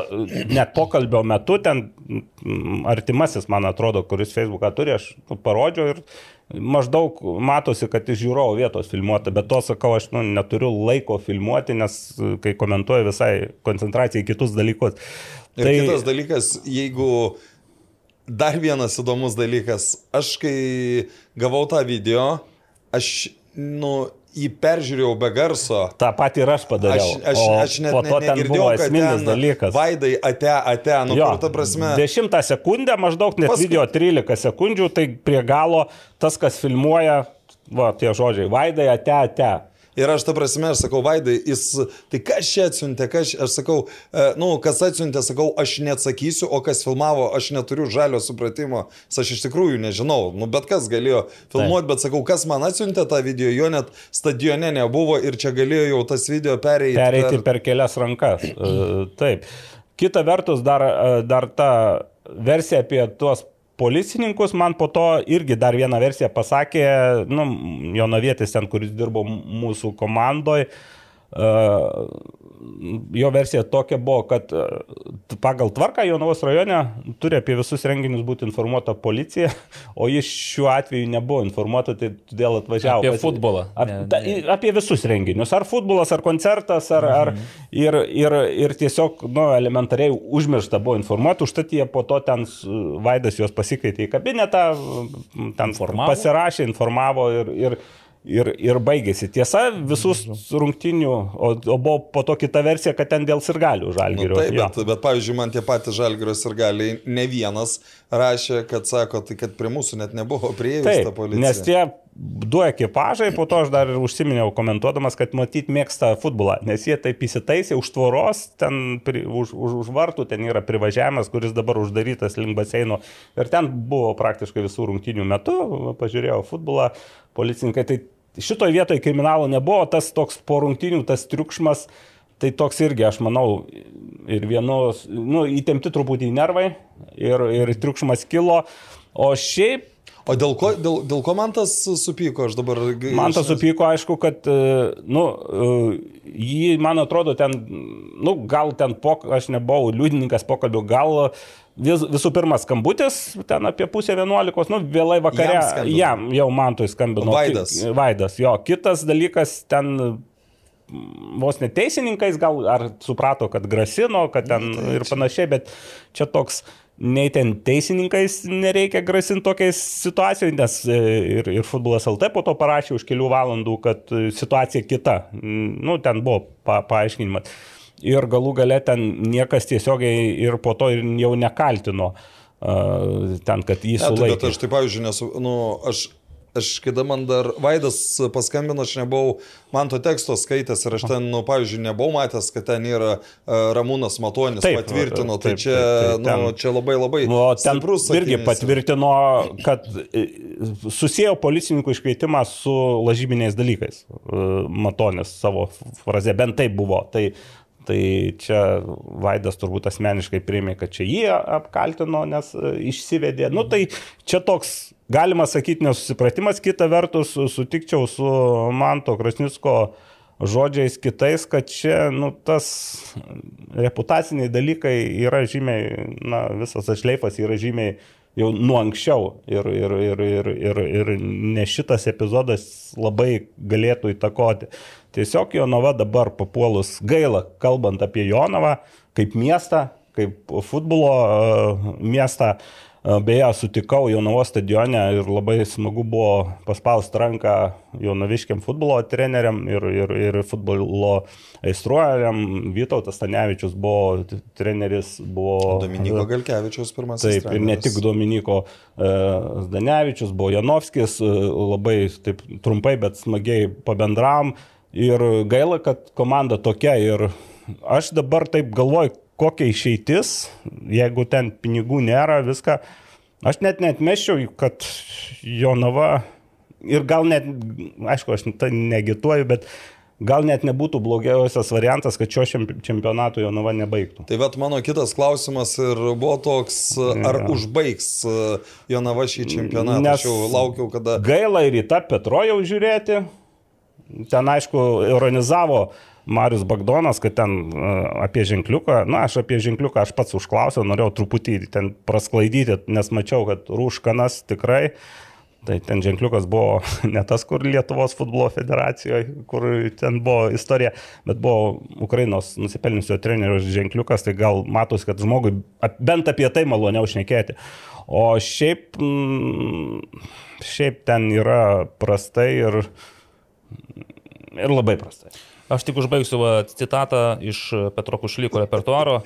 net pokalbio metu, ten mm, artimasis, man atrodo, kuris Facebooką turi, aš nu, parodžiau ir maždaug matosi, kad iš žiūrovų vietos filmuota, bet to sakau, aš nu, neturiu laiko filmuoti, nes e, kai komentuoju visai koncentraciją į kitus dalykus. Ir tai... kitas dalykas, jeigu dar vienas įdomus dalykas, aš kai gavau tą video, aš, nu, jį peržiūrėjau be garso. tą patį ir aš padariau. Aš, aš, aš net po ne, to ten negirdėjau, kad esminis dalykas. Vaidai, ate, ate, nu, Jo, kur ta prasme. Dešimtą sekundę, maždaug net Paskui- video 13 sekundžių, tai prie galo tas, kas filmuoja, va, tie žodžiai, vaidai, ate, ate. Ir aš tą prasme, aš sakau, Vaidai, jis, tai kas čia atsiuntė, kas, aš sakau, e, nu, kas atsiuntė, sakau, aš neatsakysiu, o kas filmavo, aš neturiu žalio supratimo, aš iš tikrųjų nežinau, nu, bet kas galėjo filmuoti, bet sakau, kas man atsiuntė tą video, jo net stadione nebuvo ir čia galėjo jau tas video pereiti. Pereiti per, per kelias rankas. E, Taip. Kita vertus, dar, e, dar ta versija apie tuos policininkus, man po to irgi dar vieną versiją pasakė, nu, Jonavietis ten, kuris dirbo mūsų komandoje. Jo versija tokia buvo, kad e, pagal tvarką Jonavos rajone turi apie visus renginius būti informuota policija, (laughs) o jis šiuo atveju nebuvo informuota, tai todėl atvažiavo. Apie pas- futbolą. Ap, Ne, ta, ne. apie visus renginius. Ar futbolas, ar koncertas, ar... ar ir, ir, ir tiesiog, nu, elementariai užmiršta buvo informuoti, užtat jie po to ten Vaidas juos pasikvietė į kabinetą, ten Informavo? pasirašė, informavo ir... ir Ir, ir baigėsi. Tiesa, visus rungtinių, o, o buvo po to kita versija, kad ten dėl sirgalių Nu, žalgyrių. taip, bet, bet pavyzdžiui, man tie patys žalgrios ir galiai ne vienas rašė, kad sako, tai kad prie mūsų net nebuvo prieėjus ta policija. nes tie du ekipažai, po to aš dar ir užsiminiau komentuodamas, kad matyt mėgsta futbolą, nes jie taip įsitaisė už tvoros, ten pri, už, už, už vartų, ten yra privažiavimas, kuris dabar uždarytas link baseino. Ir ten buvo praktiškai visų rungtinių metų, pažiūrėjau futbolą, policininkai. Tai šitoje vietoje kriminalo nebuvo, tas toks po rungtinių, tas triukšmas. Tai toks irgi, aš manau, ir vienos, nu, įtempti truputį nervai ir, ir triukšmas kilo. O šiaip O dėl ko, dėl, dėl ko man tas supyko, aš dabar... Man tas supyko, aišku, kad, e, nu, e, jį, man atrodo, ten, nu, gal ten, pok, aš nebuvau liudininkas pokalbio, gal vis, visų pirma skambutis, ten apie pusę vienuolikos, nu, vėlai vakare, jam, jam jau man tai skambino. Vaidas. Vaidas, jo. Kitas dalykas, ten vos neteisininkais gal ar suprato, kad grasino, kad ten tai ir panašiai, bet čia toks nei ten teisininkais nereikia grasinti tokiais situacijai, nes e, ir, ir futbolas LT po to parašė už kelių valandų, kad e, situacija kita. Nu, ten buvo pa, paaiškinimas. Ir galų gale ten niekas tiesiogiai ir po to ir jau nekaltino ten, kad jį sulaikė. Ne, tai, bet aš taip, pavyzdžiui, nesu, nu, aš Aš, kada man dar Vaidas paskambino, aš nebuvau man to teksto skaitęs ir aš ten, nu, pavyzdžiui, nebuvau matęs, kad ten yra uh, Ramūnas Matonis taip, patvirtino, tai taip, čia, taip, taip, nu, čia labai labai nu, stiprus. Irgi patvirtino, kad e, susijęo policininkų iškvietimą su lažybiniais dalykais. Uh, Matonis savo frazė, bent taip buvo. Tai, Tai čia Vaidas turbūt asmeniškai priėmė, kad čia jį apkaltino, nes išsivedė. Nu tai čia toks galima sakyti nesusipratimas, kita vertus sutikčiau su Manto Krasnicko žodžiais kitais, kad čia, nu, tas reputaciniai dalykai yra žymiai, na, visas atšleifas yra žymiai jau nuo anksčiau ir, ir, ir, ir, ir, ir ne šitas epizodas labai galėtų įtakoti. Tiesiog Jonava dabar papuolus gaila, kalbant apie Jonavą kaip miestą, kaip futbolo uh, miestą, uh, Beje, sutikau Jaunavo stadione ir labai smagu buvo paspausti ranką jaunaviškiam futbolo treneriam ir, ir, ir futbolo aistruojam. Vytautas Stanevičius buvo treneris, buvo... Dominiko Galkevičius pirmasis. Taip, treneris. ir ne tik Dominiko Zdanevičius, buvo Janovskis, labai taip trumpai, bet smagiai pabendram. Ir gaila, kad komanda tokia ir aš dabar taip galvoju, kokia išeitis, jeigu ten pinigų nėra, viską. Aš net netmeščiau, kad Jonava ir gal net, aišku, aš tai negituoju, bet gal net nebūtų blogiausias variantas, kad šio čempionato Jonava nebaigtų. Tai bet mano kitas klausimas ir buvo toks, ar ja. užbaigs Jonava šį čempionatą. Nes aš jau laukiau, kada. Gaila ir į tą Petro jau žiūrėti. Ten, aišku, ironizavo uh, Marius Bagdonas, kad ten e, apie ženkliuką, na, aš apie ženkliuką aš pats užklausiau, norėjau truputį ten prasklaidyti, nes mačiau, kad rūškanas tikrai. Tai ten ženkliukas buvo (laughs) ne tas, kur Lietuvos futbolo federacijoje, kur ten buvo istorija, bet buvo Ukrainos nusipelniusio trenerio ženkliukas, tai gal matos, kad žmogui bent apie tai maloniau šnekėti. O šiaip, mm, šiaip ten yra prastai ir, ir labai prastai. Aš tik užbaigsiu va, citatą iš Petro Kušlyko repertuaro.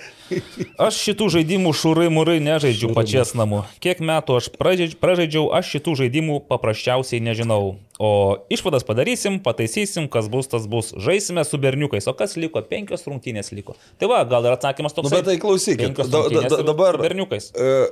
Aš šitų žaidimų šūrai mūrai nežaidžiu pačias namu. Kiek metų aš pražaidžiau, aš šitų žaidimų paprasčiausiai nežinau. O išvadas padarysim, pataisysim, kas bus, tas bus. Žaisime su berniukais. O kas liko? Penkios rungtynės liko. Tai va, gal ir atsakymas toks. Nu, bet tai klausykit, da, da, dabar. Berniukais. Uh,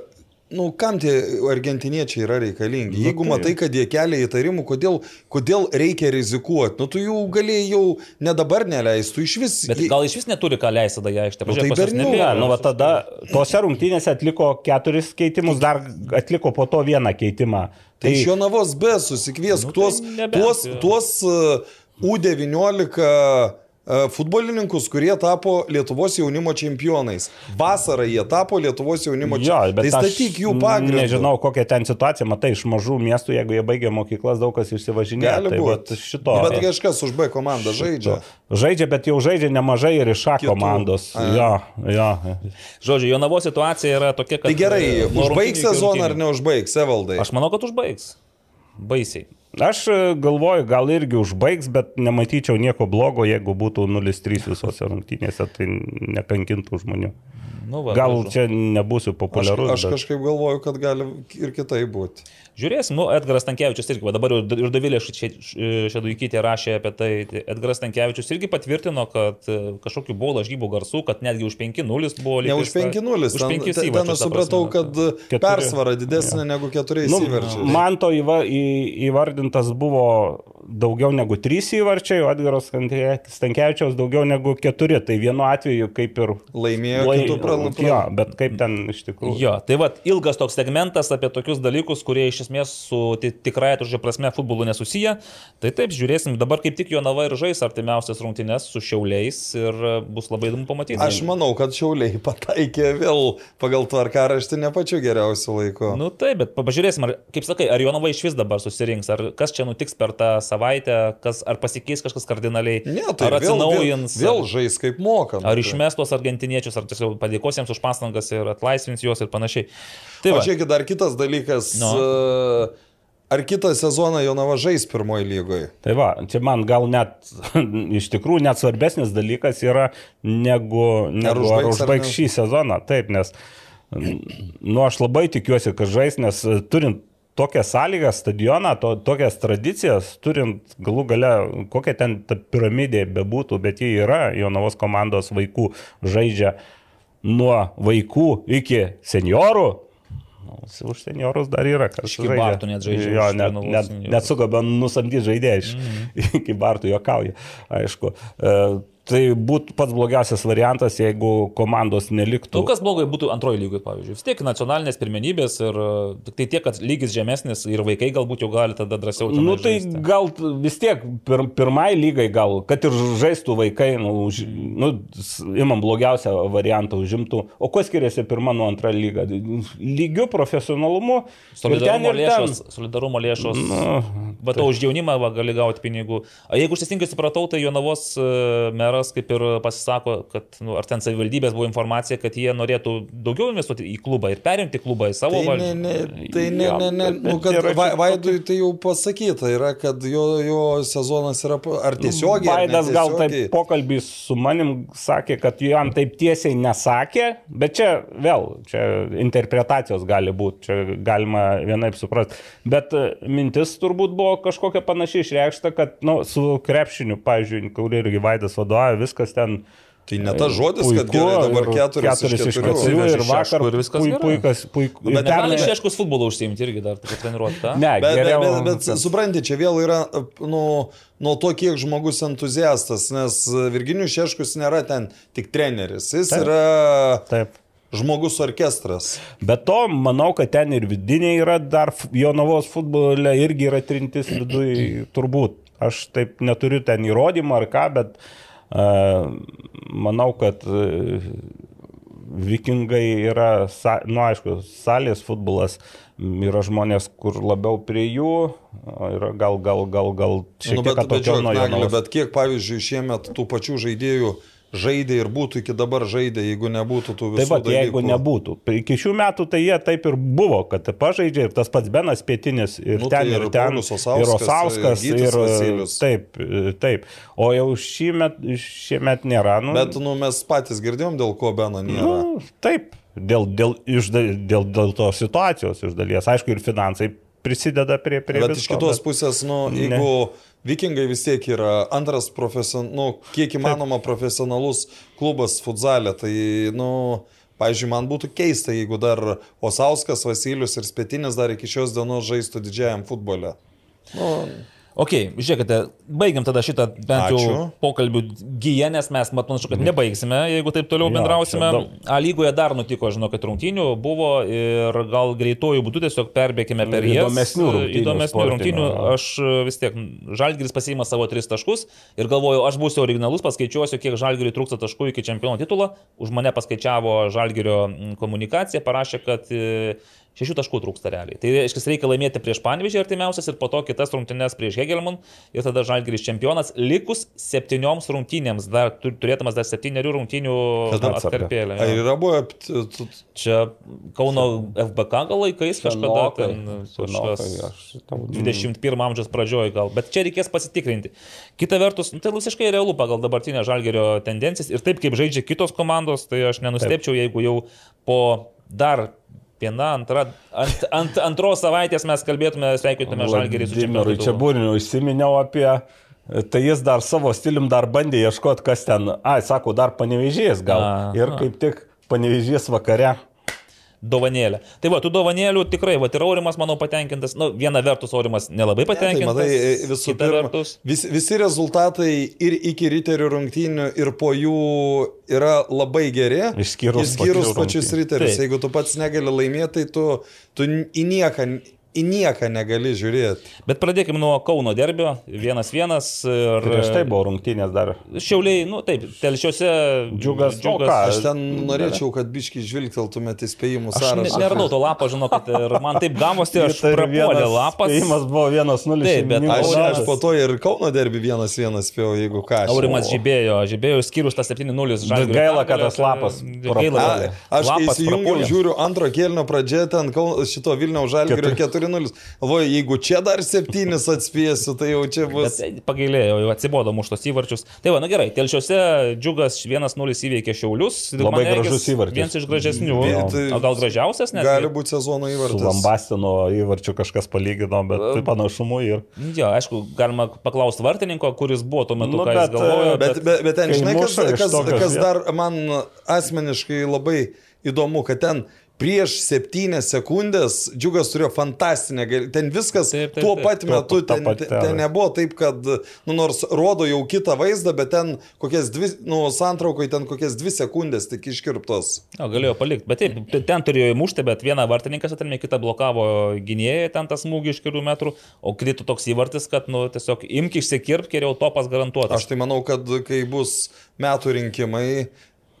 Nu, kam tie argentiniečiai yra reikalingi? Jeigu tai... matai, kad jie kelia įtarimų, kodėl, kodėl reikia rizikuoti, nu tu jų galėjai jau ne dabar neleistų iš vis. Bet gal iš vis neturi ką leisti tada ją ištepti. Nu, tai bernių. Ne, nu, va tada tose rungtynėse atliko keturis keitimus, dar atliko po to vieną keitimą. Tai, tai iš jo navos be susikviesk nu, tuos, tai nebent, tuos, tuos uh, U19 E, futbolininkus, kurie tapo Lietuvos jaunimo čempionais. Vasarą jie tapo Lietuvos jaunimo čempionais. Tai statyk jų pagrindą. Nežinau, kokia ten situacija, matai, iš mažų miestų, jeigu jie baigia mokyklas, daug kas išsivažinėja. Gali tai būti. Šito. Bet kažkas už B komandą žaidžia. Žaidžia, bet jau žaidžia nemažai ir iš A komandos. Ja, ja. Žodžiu, Jonavo situacija yra tokia, kad... Tai gerai, užbaigs sezoną ar neužbaigs, Evaldai? Aš manau, kad užbaigs. Baisiai. Aš e, galvoju, gal irgi užbaigs, bet nematyčiau nieko blogo, jeigu būtų 0-3 visose rungtynėse, tai nekankintų žmonių. Nu, va, gal važu. čia nebūsiu populiarus. Aš, aš bet... kažkaip galvoju, kad gali ir kitai būti. Žiūrėsim, nu, Edgaras Tankievičius irgi, dabar ir Davilė Šeduikytė rašė apie tai, tai Edgaras Tankievičius irgi patvirtino, kad e, kažkokiu buvo lažybų garsų, kad netgi už 5-0 buvo lygiai. Ne už 5-0, už 5 ten, ten aš supratau, kad Keturi. persvara didesnė ja. negu 4 nu, įsiverčiai. Man to įva, į, įvardintas buvo daugiau negu 3 įvarčiai, o Edgaras Stankievičiaus daugiau negu 4. Tai vienu atveju kaip ir laimėjo, lai... kitų pralaimėjo. Jo, bet kaip ten iš tikrųjų. Jo, tai va, ilgas toks segmentas apie tokius dalykus, kurie iš esmės su tikrąją tužė prasme futbolu nesusiję. Tai taip, žiūrėsim, dabar kaip tik jo nava ir žais artimiausias rungtynes su šiauliais ir bus labai įdomu pamatyti. Aš manau, kad šiauliai pataikė vėl pagal tvarkaraštį ne pačiu geriausiu laiku. Nu taip, bet pažiūrėsim, ar, kaip sakai, ar Jonava iš vis dabar susirinks, ar kas čia nutiks per tą savaitę, kas, ar pasikeis kažkas kardinaliai, ne, tai ar atsinaujins. Vėl, vėl, vėl žais kaip moka. Ar tai. išmes tuos argentiniečius, ar tiesiog padėkos jiems už pastangas ir atlaisvins juos ir panašiai. Tai va. o žiūrėkit, dar kitas dalykas. No. Ar kitą sezoną Jonava žais pirmoji lygoje? Tai va, čia man gal net, (laughs) iš tikrųjų, net svarbesnis dalykas yra negu, negu ar užbaigs, ar užbaigs šį sezoną. Taip, nes, nu, aš labai tikiuosi, kad žais, nes turint tokias sąlygas, stadioną, to, tokias tradicijas, turint galų gale, kokia ten ta piramidė bebūtų, bet jie yra, Jonavos komandos vaikų žaidžia nuo vaikų iki seniorų. Už seniorus dar yra kažkas. (laughs) Iki Bartų net žaidžia. Jo, net, net, net sugaba nusamdyti žaidėjai iš mm -hmm. iki Bartų juokauja, aišku. Uh, Tai būtų pats blogiausias variantas, jeigu komandos neliktų. Nu, kas blogai būtų antroji lygoje, pavyzdžiui. Vis tiek nacionalinės pirmenybės ir e, tik tai tiek, kad lygis žemesnis ir vaikai galbūt jau gali tada drąsiau. Na nu, tai žaisti. gal vis tiek pir, pirmai lygai gal, kad ir žaistų vaikai, nu, už, nu, imam blogiausią variantą užimtų. O kuo skiriasi pirma nuo antra lyga? Lygių profesionalumu. Solidarumo ten lėšos. Ten... Solidarumo lėšos. Nu, Bet tai. už jaunimą va, gali gauti pinigų. A, jeigu aš teisingai supratau, tai Jonavos uh, meras meras kaip ir pasisako, kad, nu, ar ten savivaldybės buvo informacija, kad jie norėtų daugiau investuoti į klubą ir perimti klubą į savo tai valdžią. Ne, ne, tai ne, ne, ne, nu, kad va, Vaidui tai jau pasakyta yra, kad jo, jo sezonas yra, ar tiesiogiai. Vaidas gal taip pokalbį su manim sakė, kad jam taip tiesiai nesakė, bet čia vėl, čia interpretacijos gali būti, čia galima vienaip suprasti. Bet e, mintis turbūt buvo kažkokia panašiai išreikšta, kad nu, su krepšiniu, pavyzdžiui, kur irgi Vaidas vadovauja, viskas ten. Tai ne tas žodis, puiku, kad gerai dabar keturis, keturis iš keturių ir vakar ir viskas puiku, puikas, puiku. Nu, bet ten išieškus futbolo užsiimti irgi dar, tą. Ne, bet, geriau, bet, bet, bet supranti, čia vėl yra, nu, nuo to, kiek žmogus entuziastas, nes Virginijus Šeškus nėra ten tik treneris, jis Taip. yra... Taip žmogus orkestras. Bet to, manau, kad ten ir vidiniai yra dar Jonavos futbole irgi yra trintis viduje, turbūt. Aš taip neturiu ten įrodymą ar ką, bet uh, Manau, kad e, vikingai yra, nu aišku, salės futbolas, yra žmonės, kur labiau prie jų, yra gal, gal, gal, gal šiek tiek nu, bet, bet, žiūrėk, bet kiek, pavyzdžiui, šiemet tų pačių žaidėjų uh, žaidė ir būtų iki dabar žaidė, jeigu nebūtų tų visų. Taip pat, jeigu nebūtų. Iki šių metų tai jie taip ir buvo, kad pažaidžia ir tas pats Benas Pietinis ir nu, ten tai ir, ir ten. Ir Osauskas. Ir, ir taip, taip. O jau šiemet, šiemet nėra. Nu, Bet nu, mes patys girdėjom, dėl ko Beno nėra. Nu, taip. Dėl, dėl, iš, dėl, dėl to situacijos iš dalies. Aišku, ir finansai prisideda prie... prie bet visko, iš kitos bet... pusės, nu, jeigu ne. Vikingai vis tiek yra antras profesion, nu, kiek įmanoma profesionalus klubas futzalė, tai, nu, Pavyzdžiui, man būtų keista, jeigu dar Osauskas, Vasilius ir Spetinis dar iki šios dienos žaistų didžiajam futbole. Nu, Ok, žiūrėkite, baigiam tada šitą bent jau Ačiū. pokalbių gyję, nes mes matau, kad nebaigsime, jeigu taip toliau bendrausime. Ja, A lygoje dar nutiko, žinau, kad rungtynių buvo ir gal greitojų būdų tiesiog perbėgime per jas. Įdomesnių rungtynių. Įdomesnių rungtynių. Aš vis tiek, Žalgiris pasiima savo tris taškus ir galvoju, aš būsiu originalus, paskaičiuosiu, kiek Žalgiriui trūksta taškų iki čempiono titulo. Už mane paskaičiavo Žalgirio komunikacija, parašė, kad šešių taškų trūksta realiai. Tai reiškia, reikia laimėti prieš Panvižį artimiausias ir po to kitas rungtynės prieš Hegelman ir tada Žalgiris čempionas, likus septynioms rungtynėms, dar turėtumas dar septyniarių rungtynių atkarpėlę. Ar yra buvę? Čia Kauno FBK gal laikais kažkada, ten, kažkas 21 amžiaus pradžioje gal, bet čia reikės pasitikrinti. Kita vertus, nu, tai visiškai realu pagal dabartinę Žalgerio tendencijas ir taip kaip žaidžia kitos komandos, tai aš nenustepčiau, jeigu jau po dar viena, antra, ant, ant antros savaitės mes kalbėtume, sveikintume Žalgerį su Čempionatu. Čia būriniu užsiminiau apie, tai jis dar savo stilium dar bandė ieškoti, kas ten, ai, sako, dar panevežys gal. A, ir kaip tik panevežys vakare dovanėlę. Tai va, tų dovanėlių tikrai, va, ir Aurimas, manau, patenkintas. Na, nu, viena vertus, Aurimas nelabai patenkintas. Ne, tai, matai, visų pirma, vertus... vis, visi rezultatai ir iki riterių rungtynių, ir po jų yra labai geri. Išskyrus, išskyrus pačius riterius. Jeigu tu pats negali laimėti, tai tu, tu į nieką į nieką negali žiūrėti. Bet pradėkime nuo Kauno derbio, vienas vienas. Ir... Prieš tai buvo rungtynės dar. Šiauliai, nu taip, telšiuose. Džiugas, džiugas. Ką, aš ten norėčiau, kad biški žvilgteltumėte įspėjimų sąrašą. Aš neradau to lapo, žinau, kad ir man taip gavosi, aš tai prapuolė lapas. Įspėjimas buvo 1-0. Taip, bet aš, aš po to ir Kauno derbi 1-1 spėjau, jeigu ką. Aurimas žibėjo, žibėjo išskyrus tą 7-0 žalį. Gaila, kad tas lapas. Gaila. Aš kai įsijungiau, žiūriu antro kėlinio pradžioje, ten šito Vilniaus žalį 4. 4-0. Galvoju, jeigu čia dar septynis atspėsiu, tai jau čia bus. Bet pagailėjau, jau atsibodo muštos įvarčius. Tai va, na gerai, telšiuose džiugas 1-0 įveikė Šiaulius. Labai gražus įvartis. Vienas iš gražesnių. Tai o gal gražiausias, net? Gali būti sezono įvartis. Su Lambastino įvarčiu kažkas palygino, bet tai panašumu ir. Jo, aišku, galima paklausti vartininko, kuris buvo tuo metu, nu, ką bet, jis galvojo. Bet, bet, bet, bet ten, žinai, kas, kas, kas dar man asmeniškai labai įdomu, kad ten prieš septynias sekundės džiugas turėjo fantastinę, ten viskas taip, taip, tuo pat taip, metu, ten, pat, ten nebuvo taip, kad, nu, nors rodo jau kitą vaizdą, bet ten kokias dvi, nu, santraukai ten kokias dvi sekundės tik iškirptos. O, galėjo palikti, bet taip, ten turėjo įmušti, bet vieną vartininkas atrėmė, kitą blokavo gynėjai, ten tas smūgį iš kelių metrų, o krito toks įvartis, kad, nu, tiesiog imk išsikirp, geriau topas garantuotas. Aš tai manau, kad kai bus metų rinkimai,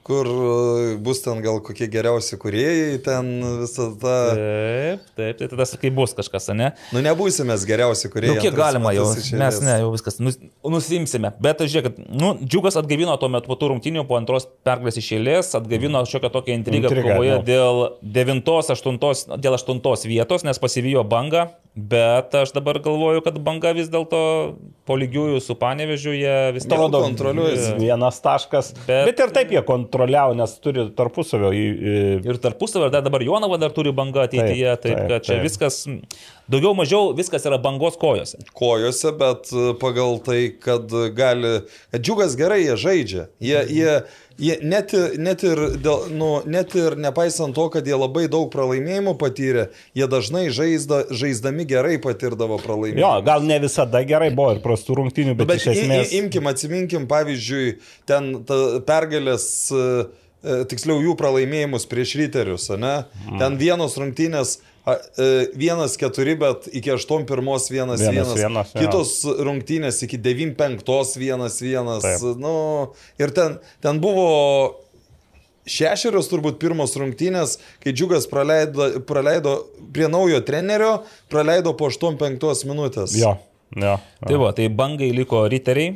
kur e, bus ten gal kokie geriausi kuriejai, ten visą tą. Taip, taip, tai tada sakai bus kažkas, ne? Nu, nebūsime geriausi kuriejai. Nu, kiek galima jau, mes ne, jau viskas, nus, nusimsime. Bet žiūrėk, nu, džiugas atgavino tuo metu po tų rungtinių, po antros pergalės iš eilės, atgavino šiokią tokią intrigą Intriga, kovoje nu. dėl 9-8 dėl 8 vietos, nes pasivijo bangą. Bet aš dabar galvoju, kad banga vis dėlto po lygiųjų su panevežiu jie vis dėlto kontroliuoja. Vienas taškas. Bet, bet ir taip jie kontroliavo, nes turi tarpusavio. Į, į... Ir tarpusavio, dar dabar Jonava dar turi bangą ateityje. Taip, taip, taip kad čia taip. viskas, daugiau mažiau viskas yra bangos kojose. Kojose, bet pagal tai, kad gali, kad džiugas gerai jie žaidžia. Jie, mhm. jie, Jie net, net, ir, dėl, nu, net ir nepaisant to, kad jie labai daug pralaimėjimų patyrė, jie dažnai žaizda, žaisdami gerai patirdavo pralaimėjimų. Jo, gal ne visada gerai buvo ir prastų rungtynių, bet, bet iš esmės. Imkim, atsiminkim, pavyzdžiui, ten pergalės uh, tiksliau jų pralaimėjimus prieš ryterius, ne? Mm. Ten vienos rungtynės E, vienas keturi, bet iki 8 pirmos vienas vienas. vienas, vienas Kitos rungtynės iki 9 penktos vienas vienas. Taip. Nu, ir ten, ten buvo šešerios turbūt pirmos rungtynės, kai Džiugas praleido, praleido prie naujo trenerio, praleido po 8-5 minutės. Jo, jo, jo. Tai va, tai bangai liko riteriai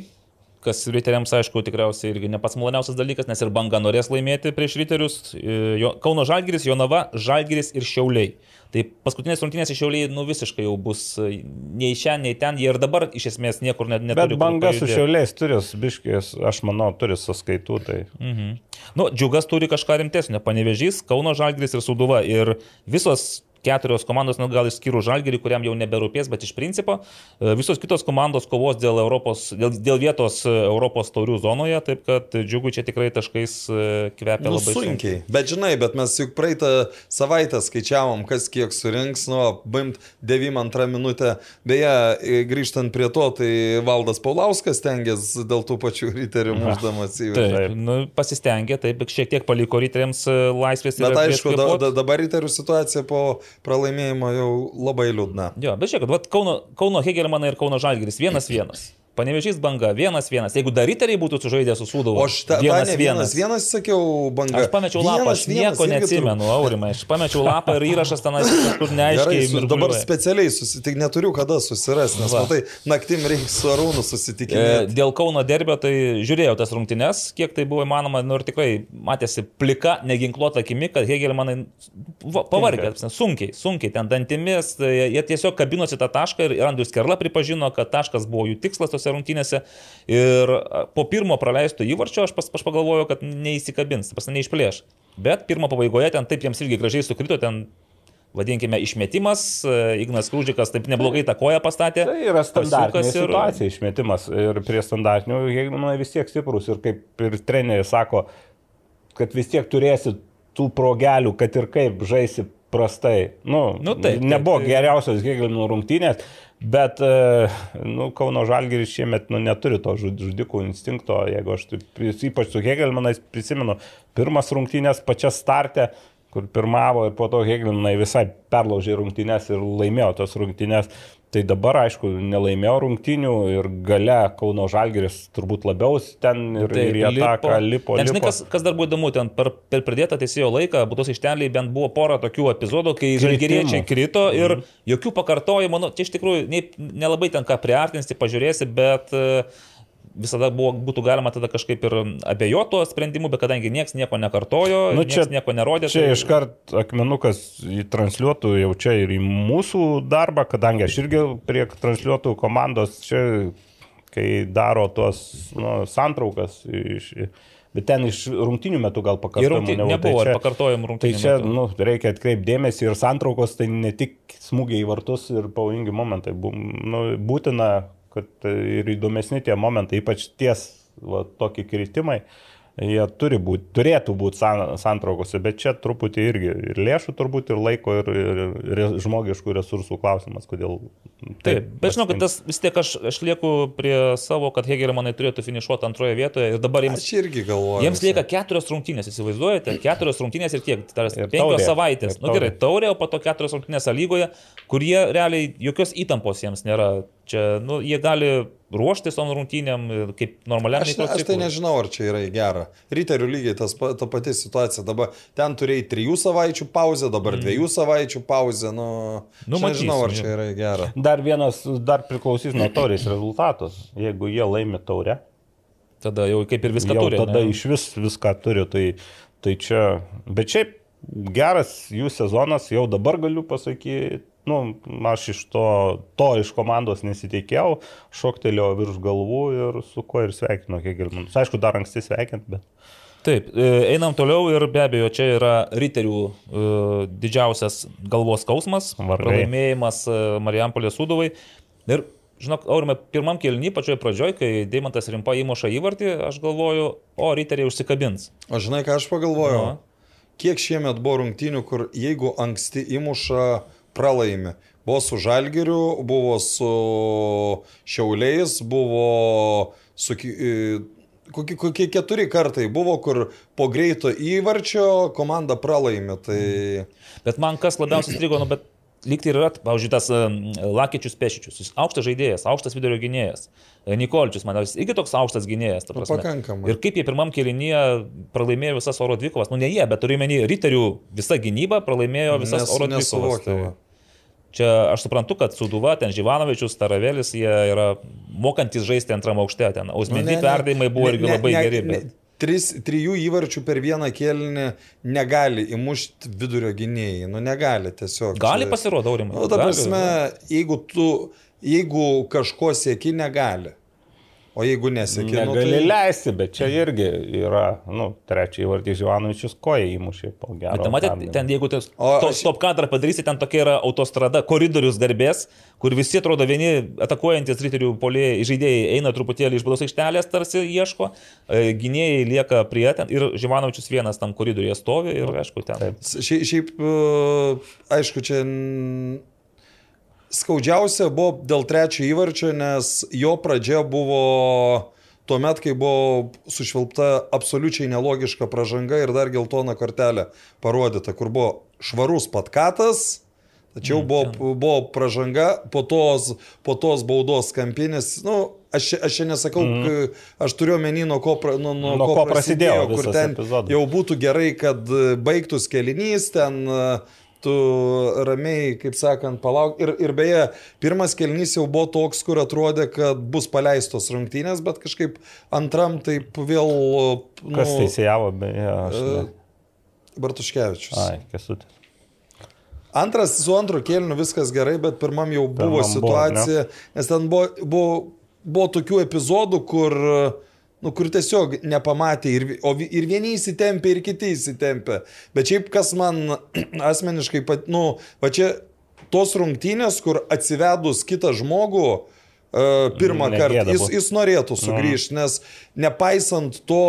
kas riteriams, aišku, tikriausiai irgi ne pats maloniausias dalykas, nes ir banga norės laimėti prieš riterius. E, Kauno Žalgiris, Jonava, Žalgiris ir Šiauliai. Tai paskutinės rungtynės išiauliai, nu visiškai jau bus e, nei šiandien, nei ten, jie ir dabar iš esmės niekur net neturi. Bet banga su šiauliais turi, biškės, aš manau, turi sąskaitų. Tai. Mhm. Nu, džiugas turi kažką rimtesnio, panevežys, Kauno Žalgris ir Suduva. Ir visos keturios komandos, nu, gal išskyrus Žalgerį, kuriam jau neberūpės, bet iš principo e, visos kitos komandos kovos dėl, Europos, dėl, dėl vietos e, Europos taurių zonoje, taip kad džiugu čia tikrai taškais e, kvepia nu, labai sunkiai. sunkiai. Bet žinai, bet mes juk praeitą savaitę skaičiavom, kas kiek surinks, nu, bimt 92 minutę. Beje, grįžtant prie to, tai Valdas Paulauskas tengiasi dėl tų pačių riterių muždamas į vidų. Taip, nu, pasistengė, taip, šiek tiek paliko riteriams laisvės. Bet aišku, da, da, dabar riterių situacija po pralaimėjimo jau labai liūdna. Jo, bet žiūrėk, Kauno, Kauno Hegelmanai ir Kauno Žalgiris vienas vienas. Panevežys banga, vienas vienas. Jeigu dar riteriai būtų sužaidę su Sūduvu. O aš tą vienas, vienas, vienas sakiau banga. Aš pamečiau lapą, aš nieko vienas, neatsimenu, turiu... Aurimai. Aš pamečiau lapą ir įrašas ten kažkur neaiškiai. Gerai, dabar specialiai susitik, neturiu kada susirasti, nes Va. matai, naktim reikia su Arūnu susitikinėti. E, dėl Kauno derbio tai žiūrėjau tas rungtynes, kiek tai buvo įmanoma, nu ir tikrai matėsi plika, neginkluota akimi, kad Hegelmanai pavargė, sunkiai, sunkiai ten dantimis, tai jie tiesiog kabinosi tą tašką ir Andrius Kerla pripažino, kad taškas buvo jų tikslas tose rungtynėse. Ir po pirmo praleisto įvarčio aš, pas, aš pagalvojau, kad neįsikabins, pas neišplėš. Bet pirmo pabaigoje ten taip jiems irgi gražiai sukrito, ten vadinkime, išmetimas, Ignas Krūdžikas taip neblogai tą koją pastatė. Tai yra standartinė ir... situacija, išmetimas. Ir prie standartinių, manau, vis tiek stiprus. Ir kaip ir treneriai sako, kad vis tiek turėsi tų progelių, kad ir kaip žaisi prastai. Nu, Nu, taip, taip, nebuvo tai- geriausios Hegelino rungtynės, bet e, nu, Kauno Žalgiris šiemet nu, neturi to žud- žudikų instinkto, jeigu aš taip, ypač su Hegelmanais prisimenu, pirmas rungtynės pačia starte, kur pirmavo ir po to Hegelmanai visai perlaužė rungtynės ir laimėjo tas rungtynės. Tai dabar, aišku, nelaimėjo rungtynių ir gale Kauno Žalgiris turbūt labiau ten ir, ir į ataką lipo. Ten, žinai, lipo. kas, kas dar buvo įdomu, ten per, per pridėtą teisėjo laiką, būtos išteliai bent buvo pora tokių epizodų, kai žalgeriečiai krito ir Mhm. jokių pakartojimų, nu, čia iš tikrųjų nelabai ten ką priartinsi, pažiūrėsi, bet e, visada buvo, būtų galima tada kažkaip ir abejoti tuo sprendimu, bet kadangi niekas nieko nekartojo, Nu, čia- čia nieko nerodė. Čia tai- iškart akmenukas transliuotų jau čia ir į mūsų darbą, kadangi aš irgi prie transliuotų komandos čia, kai daro tuos nu, santraukas, iš, bet ten iš rungtinių metų gal pakartojimų rungty, nebuvo. nebuvo, Tai ar pakartojimų Tai rungtynių. čia metu. nu, reikia atkreipti dėmesį ir santraukos, tai ne tik smūgiai į vartus ir pavojingi momentai. Nu, būtina, kad ir įdomesni tie momentai, ypač ties va, tokie kritimai, jie turi būti, turėtų būti san, santraukose, bet čia truputį irgi ir lėšų turbūt, ir laiko, ir, ir, ir žmogiškų resursų klausimas, kodėl. Taip, bet žinau, kad tas vis tiek aš, aš lieku prie savo, kad Hegelmanai turėtų finišuoti antroje vietoje ir dabar jiems Aš irgi galvoju. Jiems lieka keturios rungtynės, įsivaizduojate, keturios rungtynės ir kiek, tarsi, Ir penkios savaitės. Na nu, gerai, taurė. o po to keturios rungtynės lygoje, kur jie realiai jokios įtampos jiems nėra. Čia, nu, jie gali ruoštis tom rungtynėm ir kaip normaliam Aš, ne, aš tai nežinau, ar čia yra į gerą. Ryterių lygiai tas, ta pati situacija. Dabar ten turėjai trijų savaičių pauzę, dabar mm. dviejų savaičių pauzę. Nu, Nu, nežinau, ar čia yra į gerą. Dar vienas, dar priklausys nuo taurės rezultatos. Jeigu jie laimi taurę, Tada jau kaip ir viską turi. tada ne? iš vis viską turiu. Tai, tai čia, bet šiaip geras jų sezonas, jau dabar galiu pasakyti. Nu, aš iš to, to iš komandos nesitikėjau, šoktelėjau virš galvų ir su kuo ir sveikinu Hegelmanus. Aišku, dar anksti sveikint, bet. Taip, e, einam toliau ir be abejo, čia yra riterių e, didžiausias galvos skausmas, Vargai. pralaimėjimas e, Marijampolės suduvai. Ir, žinok, Aurime, pirmam kelniui pačioj pradžioj, kai Deimantas rimpa įmuša įvartį, aš galvoju, o riteriai užsikabins. O žinai, ką aš pagalvojau? Na. Kiek šiemet buvo rungtynių, kur jeigu anksti įmuša, pralaimi. Buvo su Žalgiriu, buvo su Šiauliais, buvo su... e, Kokie, kokie keturi kartai buvo, kur po greito įvarčio komanda pralaimi. Tai... Bet man kas labiausiai strigo, nu, bet lyg tai ir yra, pavyzdžiui, tas Lakičius Pešičius, jis aukštas žaidėjas, aukštas vidurio gynėjas. E, Nikolčius, man jis irgi toks aukštas gynėjas. ta Nu, pakankamai. Ir kaip jie pirmam kelinyje pralaimėjo visas oro dvikovas, nu ne jie, bet turiu menį, riterių visa gynyba pralaimėjo visas Nes- oro dvikovas. Tai Čia aš suprantu, kad Suduva, ten Živanovičius, Taravelis, jie yra mokantis žaisti antram aukšte, ten Ausmendy Nu, ne, ne. perdavimai buvo Ne- irgi ne- labai ne- geri. ne- Bet... Tris, trijų įvarčių per vieną kėlinį negali įmušti vidurio gynėjai. Nu, negali tiesiog. Gali pasirodo, Aurimai. Nu, ta prasme, jeigu tu, jeigu kažko sieki, negali. O jeigu nesieki, nu, Negali tai... leisti, bet čia irgi yra, nu, trečiai vardys Ivanovičius koja įmušė po gero. Bet perdavimo. ten jeigu tas to, aš- stop kadrą padarysi, ten tokia yra autostrada, koridorius garbės, kur visi atrodo vieni atakuojantis riterių polėjai, žaidėjai eina truputėlį iš baudos aikštelės, tarsi ieško, e, gynėjai lieka prie ten ir Živanovičius vienas tam koridoriuje stovi ir aišku ten. Taip. Šiaip, šiaip, e, aišku, čia skaudžiausia buvo dėl trečio įvarčio, nes jo pradžia buvo tuo met, kai buvo sušvilpta absoliučiai nelogiška pražanga ir dar geltona kortelė parodyta, kur buvo švarus patkatas. Tačiau buvo, buvo pražanga po tos, po tos baudos kampinis. Nu, aš, aš čia nesakau, mm. aš turiu omeny, nuo ko, pra- nuo, nuo Nuo ko ko prasidėjo kur visas ten epizodas. jau būtų gerai, kad baigtųs kelinys, ten tu ramiai, kaip sakant, palauk. Ir, ir beje, pirmas kelinys jau buvo toks, kur atrodė, kad bus paleistos rungtynės, bet kažkaip antram taip vėl... Nu, Kas teisėjavo, beje, aš. Ne... Bartuškevičius. Ai, kesutis. Antras su antru kėliniu viskas gerai, bet pirmam jau buvo Pirmam buvo, situacija, nes ten buvo, buvo, buvo tokių epizodų, kur, nu, kur tiesiog nepamatė ir, o, ir vieni įsitempė, ir kiti įsitempė. Bet šiaip kas man (clears throat) asmeniškai, pat, nu, va čia tos rungtynės, kur atsivedus kitą žmogų, Uh, pirmą Negėda kartą jis, jis norėtų sugrįžti, nes nepaisant to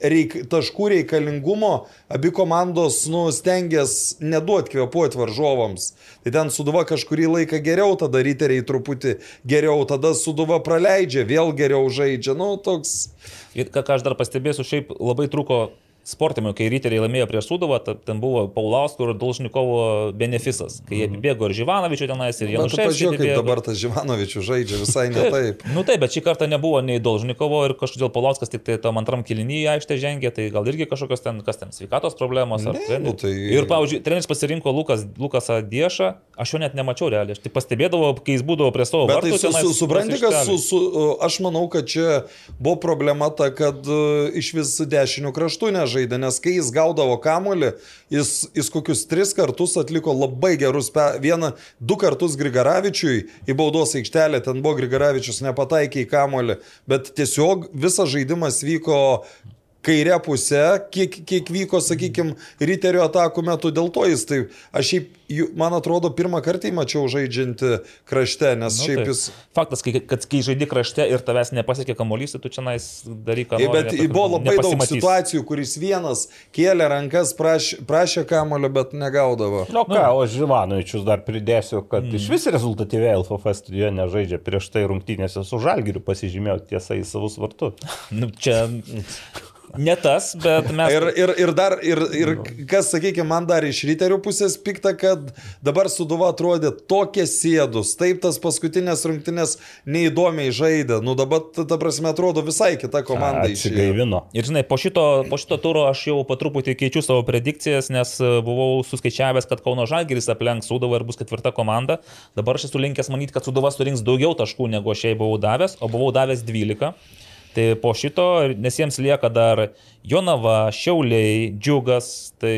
reik, taškų reikalingumo abi komandos nu, stengiasi neduoti kvepuoti varžovams. Tai ten suduva kažkurį laiką geriau, tada riteriai truputį geriau, tada suduva praleidžia, vėl geriau žaidžia. Nu, toks. Ir ką, aš dar pastebėsiu, šiaip labai truko sportinių, kai riteriai laimėjo prieš Sudovą, ten buvo Paulausko ir Dolžnikovo benefisas, kai jie bėgo ir Živanovičių tenais, ir Januševskis. Pažiūrėk, kaip dabar tas Živanovičių žaidžia visai ne (laughs) taip. nu taip, bet šį kartą nebuvo nei Dolžnikovo ir kažkodėl Paulauskas tik tai tam antram kilinyje aikštė žengė, tai gal irgi kažkokios ten, kas ten, sveikatos problemos ar ne. Nu, tai... Ir, pavyzdžiui, treneris pasirinko Lukas, Lukasą Diešą, aš jo net nemačiau realiai, aš tik pastebėdavau, kai jis būdavo prie savo vartų. Bet tai su, su, supranti, kad su, su, aš manau, kad čia buvo problema ta, kad uh, iš vis dešinių kraštų nežaidė, nes kai jis gaudavo kamolį, jis, jis kokius tris kartus atliko labai gerus, pe, vieną, du kartus Grigaravičiui į baudos aikštelę, ten buvo Grigaravičius nepataikė į kamolį, bet tiesiog visas žaidimas vyko kairė pusė, kiek, kiek vyko, sakykime, riterio atakų metu, dėl to jis tai, aš šiaip, man atrodo, pirmą kartą mačiau žaidžianti krašte, nes nu, šiaip taip. jis... Faktas, kai, kad kai žaidži krašte ir tavęs nepasiekė kamuolys, tai tu čia nais daryk ką nori. Bet nori, buvo labai daug situacijų, kuris vienas kėlė rankas, praš, prašė kamulio, bet negaudavo. O nu, ką, nu. o Živanovičius dar pridėsiu, kad mm. iš vis rezultatyviai LFF studijoje nežaidžia prieš tai rungtynėse su Žalgiriu pasižymėjo tiesą į savus vartus. nu, čia (laughs) Ne tas, bet mes. Ir, ir, ir dar, ir, ir kas, sakykime, man dar iš ryterių pusės pikta, kad dabar Suduva atrodė tokie sėdus, taip tas paskutinės rungtynės neįdomiai žaidė, nu dabar, ta prasme, atrodo visai kita komanda išgaivino. Ir žinai, po šito, po šito turo aš jau po truputį keičiu savo predikcijas, nes e, buvau suskaičiavęs, kad Kauno Žalgiris aplenks Suduvą ir bus ketvirta komanda. Dabar aš esu linkęs manyti, kad Suduva surinks daugiau taškų, negu aš jai buvau davęs, o buvau davęs 12. Tai po šito, nes jiems lieka dar Jonava, Šiauliai, Džiugas, tai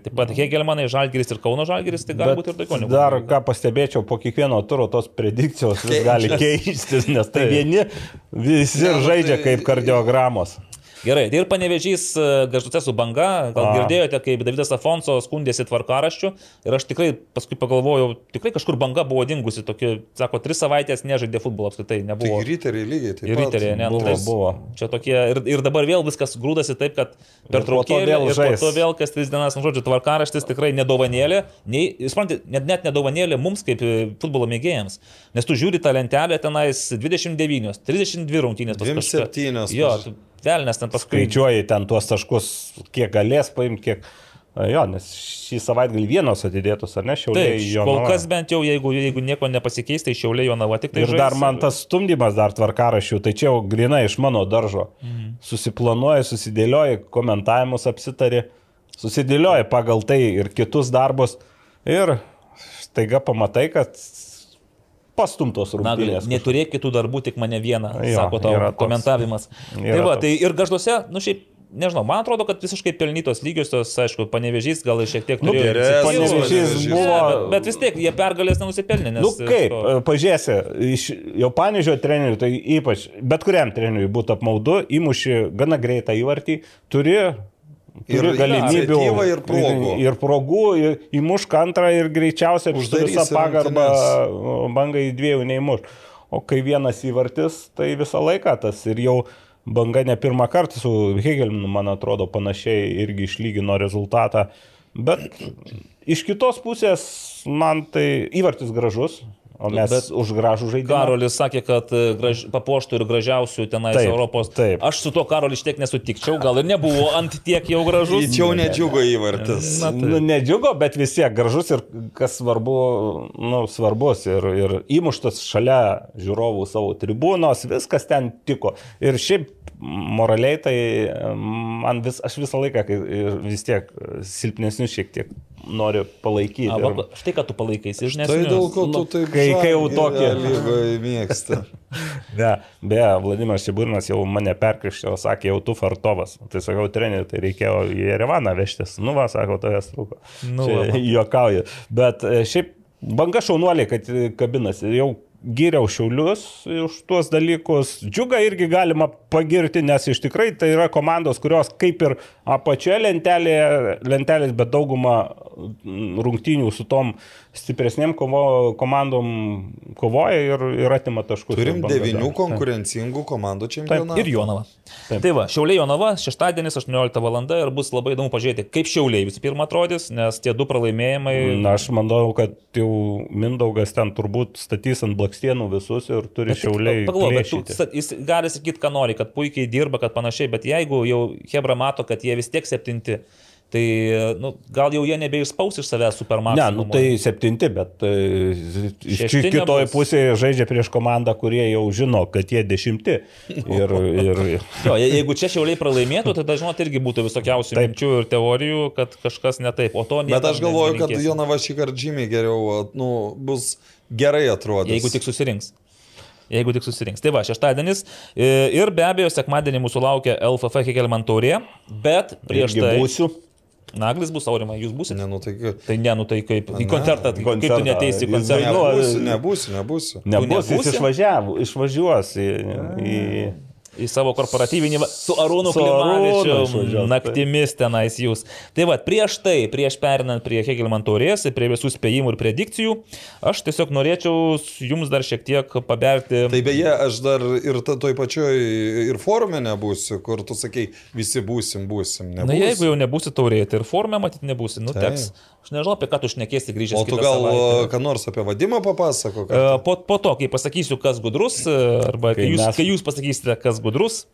taip pat Hegelmanai, Žalgiris ir Kauno Žalgiris, tai gali būti ir daugiau. Dar ką pastebėčiau, po kiekvieno turo tos predikcijos vis gali keistis, nes tai vieni visi nu žaidžia tai kaip kardiogramos. Gerai, tai ir panevežys e, gaždute su banga, gal A. girdėjote, kaip Davidas Afonso skundėsi tvarkaraščių ir aš tikrai paskui pagalvojau, tikrai kažkur banga buvo dingusi, tokie, sako, tris savaitės nežaidė futbolo apskritai, nebuvo. Tai ryteriai lygiai. Ir ryteriai, ne, buvo, tai, buvo. Čia tokie, ir, ir dabar vėl viskas grūdasi taip, kad per traukėlį ir po to vėl kas tris dienas, nu, žodžiu, tvarkaraštis tikrai nedovanėlė, nei, suprantate, net, net nedovanėlė mums kaip e, futbolo mėgėjams, nes tu žiūri tą lentelę tenais 29, 32 rungtynės. 27. Jo, velnės ten paskui. Skaičiuoji ten tuos taškus, kiek galės paimti, kiek... Jo, nes šį savaitgalį vienos atidėtos, ar ne, šiauliai Taip, jo. Kol kas bent jau, jeigu, jeigu nieko nepasikeis, tai šiauliai jo nava tik tai. Ir žais. dar man tas stumdymas dar tvarkarašių, tai čia jau grina iš mano daržo. Mhm. Susiplanuoji, susidėlioji, komentavimus apsitari, susidėlioji pagal tai ir kitus darbus. Ir staiga pamatai, kad pastumtos rungtynės. Na, neturėk kitų darbų, tik mane vieną, jo, sako tavo komentavimas. Tai va, tai ir gažduose, nu šiaip nežinau, man atrodo, kad visiškai pelnytos lygiosios, aišku, panevežys gal šiek tiek nu, turėjo. Panevežys buvo. Bet vis tiek jie pergalės nenusipelnė. Nes, nu kaip, to... pažiūrėsi, iš jau panežio trenerių, tai ypač bet kuriam treneriui būtų apmaudu, įmuši gana greitą įvartį, turi Ir galimybių. Ir progų. Ir, ir progų, ir įmušk antrą ir greičiausiai už visą pagarbą bangai dviejų neįmuš. O kai vienas įvartis, tai visą laiką tas ir jau banga ne pirmą kartą su Hegelinu, man atrodo, panašiai irgi išlygino rezultatą. Bet iš kitos pusės man tai įvartis gražus, O mes Bet už gražų žaidimą. Karolis sakė, kad e, graž, papuoštų ir gražiausių tenais taip, Europos. Taip. Aš su tuo Karolis tiek nesutikčiau, gal ir nebuvo ant tiek jau gražus. Čia jau nedžiugo įvartis. Na, nu, nedžiugo, bet vis tiek gražus ir kas svarbu, nu, svarbus. Ir, ir įmuštas šalia žiūrovų savo tribūnos, viskas ten tiko. Ir šiaip moraliai tai man vis, aš visą laiką vis tiek silpnesnius šiek tiek noriu palaikyti. A, va, štai ką tu palaikai, žinai. Tai dėl ko tu taip kai, kai jau tokį lygoje mėgsti. (laughs) ne, beje, Vladimiras Čiburnas jau mane perkrikštėjo, sakė, jau tu fartovas. Tai sakau, treneriui, tai reikėjo į Erevaną vežtis. Nu, va, sako, tavęs trūko. Nu, Juokauju. Bet e, šiaip banga šaunuoliai, kad kabinasi. Jau gyriau Šiaulius už tuos dalykus. Džiugą irgi galima pagirti, nes iš tikrai tai yra komandos, kurios kaip ir apačioje lentelėje, lentelės, bet dauguma rungtynių su tom stipresnėm kovo, komandom kovoja ir, ir atima taškus. Turim devinių konkurencingų komandų čempionatą. Ir Jonava. Taip. Tai va, Šiauliai Jonava, šeštadienis 18 val. ir bus labai įdomu pažiūrėti, kaip Šiauliai visų pirma atrodys, nes tie du pralaimėjimai. Na, aš manau, kad jau Mindaugas ten turbūt statys ant blakstienų visus ir turi Šiauliai. Pagalvok, jis gali sakyti, ką nori, kad puikiai dirba, kad panašiai, bet jeigu jau Hebra mato, kad jie vis tiek septinti, Tai nu, gal jau jie nebeišspaus iš savęs supermaną. Ne, nu, tai septinti, bet e, iš kitoje pusėje žaidžia prieš komandą, kurie jau žino, kad jie dešimti. Ir, ir... jo, jeigu čia šiauliai pralaimėtų, tai dažnai irgi būtų visokiausių minčių ir teorijų, kad kažkas ne taip. O to ne. Bet aš galvoju, kad Jonava šį kartą žymiai geriau nu, bus gerai atrodyti. Jeigu tik susirinks jeigu tik susirinks. Tai va, šeštadienis e, ir be abejo, sekmadienį mūsų laukia LFF Hekelman taurė, bet prieš Irgi tai... Būsiu. Naglis bus aurimai, jūs būsite. Ne, nu tai kaip. Tai ne, nu tai kaip. Į koncertą, tai kaip tu neteisi į koncertą. Nebūsiu, nebūsiu, nebūsiu. Nebūsiu, jis išvažiavo, išvažiuos į... į į savo korporatyvinį su Arūnu Klimavičiu naktimis tenais jūs. Tai va, prieš tai, prieš perinant prie Hegelman taurės, prie visų spėjimų ir predikcijų, aš tiesiog norėčiau jums dar šiek tiek paberti. Tai beje, aš dar ir toj pačioj ir forume nebūsiu, kur tu sakai, visi būsim, būsim. Nebūsim. Na jeigu jau nebūsi taurėje, tai ir forume matyti nebūsi, nu tai. teks. Aš nežinau, apie ką tu šnekėsi grįžęs. O tu gal savaitę. ką nors apie vadimą papasako? Po, po to, kai pasakysiu, kas gudrus, arba kai, kai, jūs, mes... kai jūs pasakysite, kas gudrus.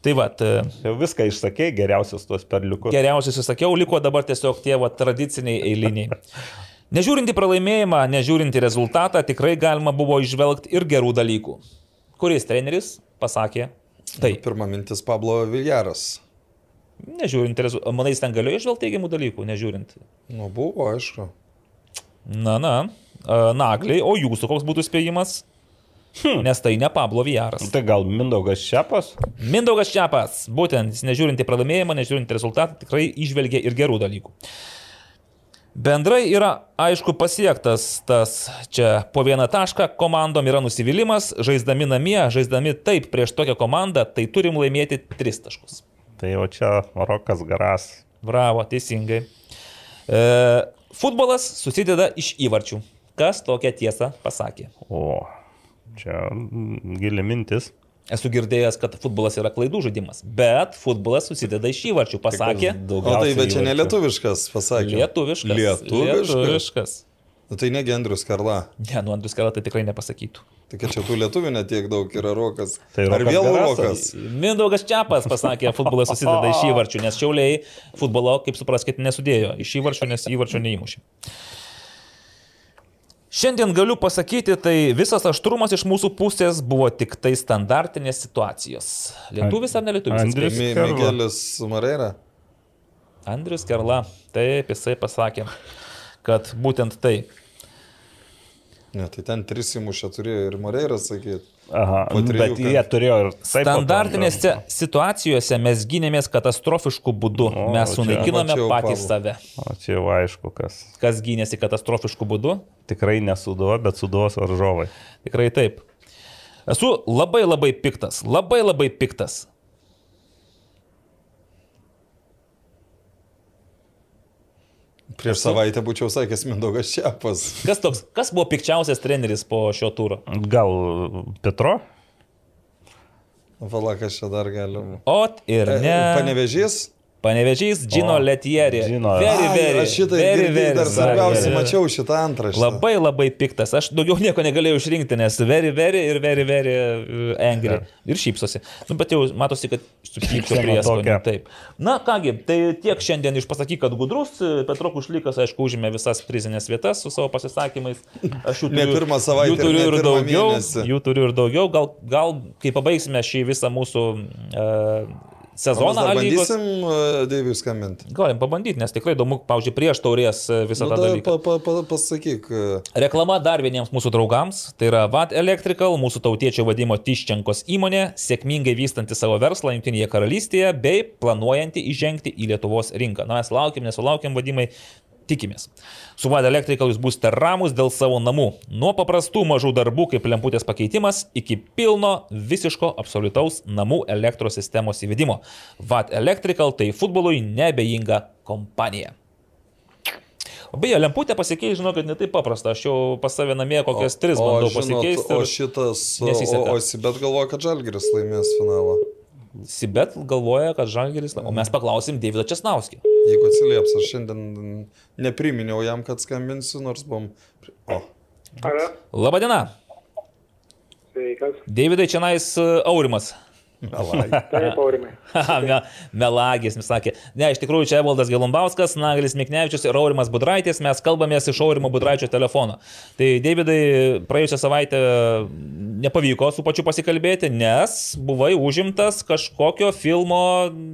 Tai va. Jau viską išsakė, geriausius tuos perliukus. Geriausius išsakiau, liko dabar tiesiog tie va, tradiciniai eiliniai. (laughs) Nežiūrinti pralaimėjimą, nežiūrinti rezultatą, tikrai galima buvo išvelgti ir gerų dalykų. Kuris treneris pasakė tai. Pirma mintis Pablo Viljaras. Nežiūrint, manai, ten galėjo išvelgti teigiamų dalykų, nežiūrint. Nu, buvo, aišku. Na, na, nagliai, o jūsų koks būtų spėjimas? Hmm. Nes tai ne Pablo Vijaras. Tai gal Mindaugas Čiapas? Mindaugas Čiapas, būtent, nežiūrint į pralaimėjimą, nežiūrint į rezultatą, tikrai išvelgia ir gerų dalykų. Bendrai yra aišku pasiektas tas čia po vieną tašką, komandom yra nusivylimas, žaisdami namie, žaisdami taip prieš tokią komandą, tai turim laimėti tris taškus. Tai jau čia Rokas Garas. Bravo, teisingai. E, futbolas susideda iš įvarčių. Kas tokią tiesą pasakė? O, čia gili mintis. Esu girdėjęs, kad futbolas yra klaidų žaidimas, bet futbolas susideda iš įvarčių, pasakė. O tai, bet čia ne lietuviškas, pasakė. Lietuviškas. Lietuviškas. lietuviškas. Nu, tai negi Andrius Karla. Ne, nu Andrius Karla tai tikrai nepasakytų. Tik čia tų lietuvių netiek daug yra rokas. Tai Ar vėl rokas? Mindaugas Čiapas pasakė, futbolas susideda iš (laughs) įvarčių, nes šiauliai futbolo, kaip supraskite, nesudėjo iš įvarčių, nes įvarčių neįmušė. Šiandien galiu pasakyti, tai visas aštrumas iš mūsų pusės buvo tik tai standartinės situacijos. Lietuvis ar ne lietuvis? Andrius Miguelis Mareira. Andrius Kerla, taip jisai pasakė, kad būtent tai. Ne, tai ten tris įmušę turėjo ir Moreiras sakyti. Aha, bet kad... jie turėjo ir... Standartinėse situacijose mes gynėmės katastrofišku būdu. O, mes sunaikinome patys save. O čia jau aišku, kas. Kas gynėsi katastrofišku būdu? Tikrai nesuduo, bet suduos varžovai. Tikrai taip. Esu labai labai piktas, labai labai piktas. Prieš savaitę būčiau sakęs Mindaugas Čiapas. (laughs) Kas toks, kas buvo pikčiausias treneris po šio turo? Gal Petro? Valakas čia dar galim. Ot ir e, ne. Panevežys? Panevežys Džino Letieri. Žino. Very, very, aš šitą very, very, dar svarbiausia mačiau šitą antraštę. Labai labai piktas. Aš daugiau nieko negalėjau išrinkti, nes very, very ir very, very uh, angry. Ir šypsosi. Nu, bet jau matosi, kad su šypso prieskonį. Taip. Na kągi, tai tiek šiandien iš pasakyk, kad gudrus. Petro Kušlykas, aišku, užėmė visas prizinės vietas su savo pasisakymais. Aš jų turiu, pirmą savaitę. Jų turiu ir daugiau. Mėnesį. Jų turiu ir daugiau. Gal, gal kai pabaigsime šį visą mūsų uh, sezoną. Bandysim uh, Deiviui skambinti. Galim pabandyti, nes tikrai įdomu, pavyzdžiui, prieš taurės uh, visą nu, tą dalyką. Pa, pa, pa, pasakyk. Uh, Reklama dar vieniems mūsų draugams, tai yra VAT Electrical, mūsų tautiečio vadimo Tiščenkos įmonė, sėkmingai vystanti savo verslą Junktinėje karalystėje bei planuojanti įžengti į Lietuvos rinką. Na, mes laukiam, nesulaukiam vadimai, tikimės. Su Vada Electrical jūs būsite ramus dėl savo namų. Nuo paprastų mažų darbų kaip lemputės pakeitimas iki pilno visiško absoliutaus namų elektros sistemos įvedimo. Vad Electrical tai futbolui nebejinga kompanija. O beje, lemputę pasikeisti, žinau, kad ne taip paprasta. Aš jau pas save namie kokias tris bandau žinot, pasikeisti. O šitas, o, o Sibet galvoja, kad Žalgiris laimės finalą. Sibet galvoja, kad Žalgeris, o mes paklausim Davido Česnauskį. Jeigu atsilieps, aš šiandien nepriminiau jam, kad skambinsiu, nors buvom... O? Labadiena. Sveikas. Davidai čia nais Aurimas. (laughs) Melagis, jis sakė. Ne, iš tikrųjų, čia Evaldas Gelumbauskas, Naglis Miknevičius ir Aurimas Budraitis, mes kalbamės iš Aurimo Budraičio telefono. Tai, Davidai, praėjusią savaitę nepavyko su pačiu pasikalbėti, nes buvai užimtas kažkokio filmo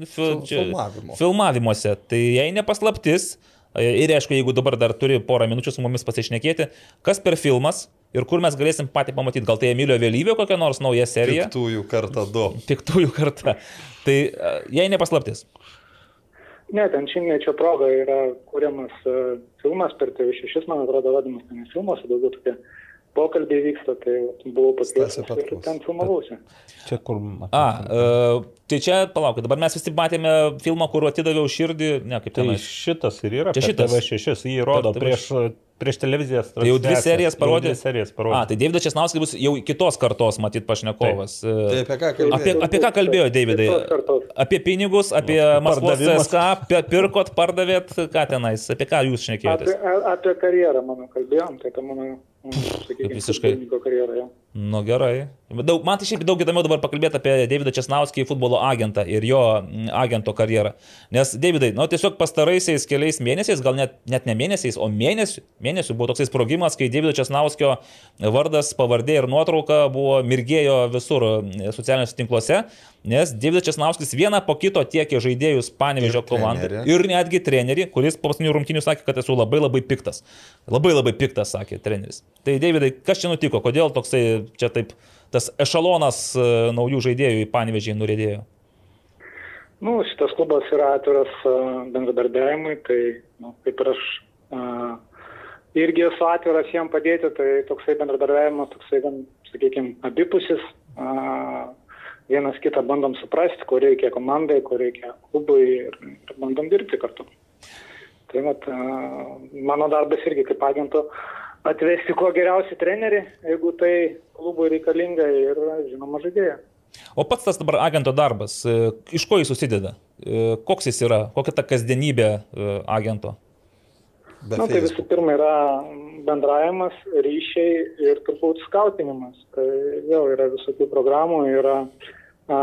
fil, filmavimo. filmavimuose. Tai jei nepaslaptis, ir aišku, jeigu dabar dar turi porą minučių su mumis pasišnekėti, kas per filmas ir kur mes galėsim patį pamatyti, gal tai Emilio Vėlyvio kokia nors nauja serija. Piktųjų kartą du. Piktųjų karta. Tai e, jei nepaslaptis. Ne, ten šimtmečio proga yra kuriamas uh, filmas per TV6, man atrodo, vadinamas ten filmas, daugiau tokie pokalbiai vyksta, tai buvau pakviestas ir ten filmavausi. Čia kur... A, uh, tai čia, palaukit, dabar mes visi matėme filmą, kur atidaviau širdį, ne kaip Tai ten. šitas ir yra. Čia šitas. TV6, jį rodo Per TV6. prieš, prieš televizijas. Tai jau dvi serijas parodė. Dvi serijas A, parodė. tai Davidas Česnauskas bus jau kitos kartos, matyt, pašnekovas. Tai Uh, apie ką Apie, kalbėjai? apie ką kalbėjo Davidai? Apie pinigus, apie Maskvos. CSK, apie pirkot, pardavėt, ką tenais, apie ką jūs Apie, šnekėjotės? a- apie karjerą mano kalbėjom, tai apie mano, mm, sakykime, Visiškai. Ja. Nu gerai. Daug, man tai šiaip daug įdomiau dabar pakalbėti apie Davidą Česnauskį, futbolo agentą ir jo mm, agento karjerą. Nes Davidai, nu tiesiog pastaraisiais keliais mėnesiais, gal net, net ne mėnesiais, o mėnesių, mėnesių buvo toksai sprogimas, kai Davido Česnauskio vardas, pavardė ir nuotrauka buvo mirgėjo visur mm, socialiniuose tinkluose, nes Davidas Česnauskis vieną po kito tiekė žaidėjus Panevežio komandai ir netgi trenerį, kuris po paskutinių rungtynių sakė, kad esu labai labai piktas. Labai labai piktas, sakė treneris. Tai Davidai, kas čia nutiko, kodėl toksai čia taip tas ešalonas e, naujų žaidėjų į Panevežį nurėdėjo? Nu, šitas klubas yra atviras a, bendradarbiavimui, tai nu, kaip ir aš a, irgi esu atviras jiem padėti, tai toksai bendradarbiavimas, toksai, gan, sakykime, abipusis. Vienas kitą bandom suprasti, ko reikia komandai, ko reikia klubui ir, ir bandom dirbti kartu. Tai vat, a, mano darbas irgi kaip agento atvesti kuo geriausią trenerį, jeigu tai klubui reikalinga ir, žinoma, žaidėją. O pats tas dabar agento darbas, e, iš ko jis susideda? E, Koks jis yra? Kokia ta kasdienybė e, agento? Na, tai visų pirma yra bendravimas, ryšiai ir turbūt skautinimas. Tai vėl yra visokių programų, yra a,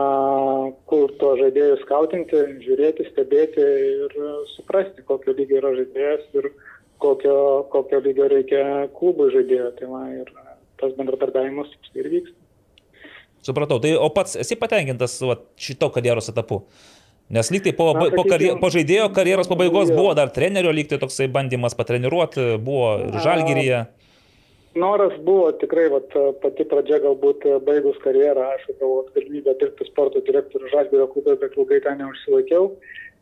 kur to žaidėjų skautinti, žiūrėti, stebėti ir suprasti, kokio lygio yra žaidėjas ir kokio, kokio lygio reikia klubui žaidėjo. Tai va, ir tas bendradarbiavimas ir vyksta. Supratau. Tai o pats esi patenkintas va, šito karjeros etapu? Nes lyg tai po, Na, po, karje, po žaidėjo karjeros pabaigos jo. buvo dar trenerio lyg tai toksai bandymas patreniruoti, buvo ir žalgyryje. Noras buvo tikrai, vat, pati pradžia galbūt baigus karjerą, aš gavau galimybę dirbti sporto direktorių Žalgirio klube, bet ilgai ten neužsilaikiau.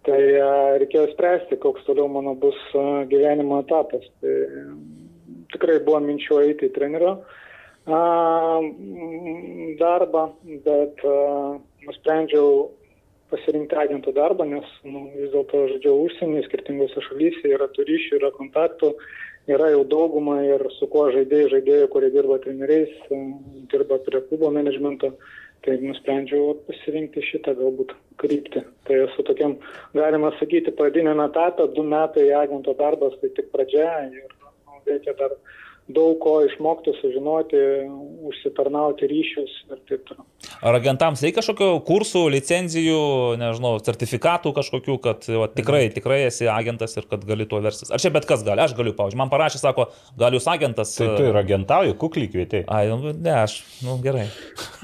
Tai a, reikėjo spręsti, koks toliau mano bus a, gyvenimo etapas. Tai m, tikrai buvo minčių eiti į trenerio darbą, bet nusprendžiau pasirinkti agento darbą, nes nu, vis dėlto žaidžiau užsienį, skirtingose šalyse, yra tų ryšių, yra kontaktų, yra jau dauguma ir su kuo žaidėjai, žaidėjai, kurie dirba treneriais, e, dirba prie klubo managemento, tai nusprendžiau pasirinkti šitą galbūt kryptį. Tai esu tokiam, galima sakyti, pradiniam etapė, du metai agento darbas, tai tik pradžia ir nu, reikia dar daug ko išmokti, sužinoti, užsitarnauti ryšius ir taip toliau. Ar agentams reikia kažkokio kursų, licenzijų, nežinau, sertifikatų kažkokių, kad va, tikrai, tikrai esi agentas ir kad gali tuo verstis. Ar čia bet kas gali? Aš galiu, pavyzdžiui, man parašė, sako, gal jūs agentas. Tai tu ir agentauji, kukliai kvietėjai. Ai, nu, ne, aš, nu gerai.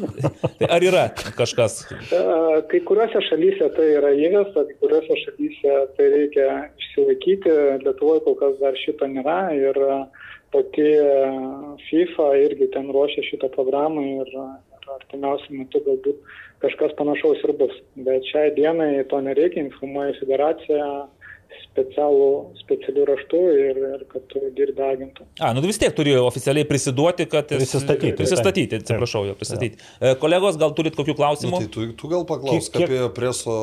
(laughs) tai ar yra kažkas? E, Kai kuriuose šalyse tai yra įvesta, kai kuriuose šalyse tai reikia išsilaikyti, Lietuvoje kol kas dar šito nėra ir e, pati e, FIFA irgi ten ruošia šitą programą ir artimiausiu metu galbūt kažkas panašaus ir bus. Bet šiai dienai to nereikia, informuoja federacija specialų, specialių raštų ir, ir kad tu dirbi agentų. A, nu vis tiek turi oficialiai prisiduoti, kad... Prisistatyti. Prisistatyti, atsiprašau, jo, pristatyti. Ja. Kolegos, gal turit kokių klausimų? Nu, tai tu, tu gal paklausk kiek, apie preso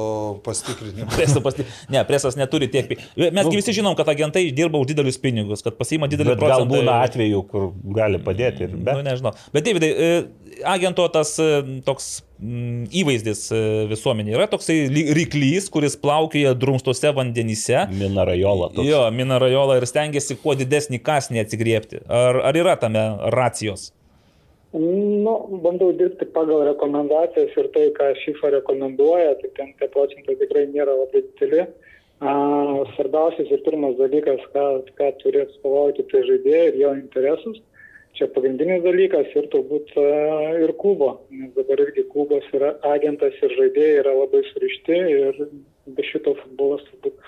pastikrinimą. (laughs) Preso pasti... Ne, presas neturi tiek. Mes nu, visi žinom, kad agentai dirba už didelius pinigus, kad pasiima didelį procentą. Gal būna atvejų, kur gali padėti. Ir, bet... Nu, nežinau. Bet, Davidai, e, agento tas e, toks įvaizdis e, visuomenė yra toksai ryklys, kuris plaukioja drumstose vandenyse. Minarajola. Toks. Jo, minarajola ir stengiasi kuo didesnį kasnį atsigriepti. Ar, ar yra tame racijos? Nu, bandau dirbti pagal rekomendacijas ir tai, ką šifra rekomenduoja, tai ten tie procentai tikrai nėra labai dideli. Svarbiausias ir pirmas dalykas, ką, ką turi atstovauti, tai žaidėjai ir jo interesus čia pagrindinis dalykas ir turbūt e, ir klubo, nes dabar irgi klubas yra agentas ir žaidėjai yra labai surišti ir be šito futbolas turbūt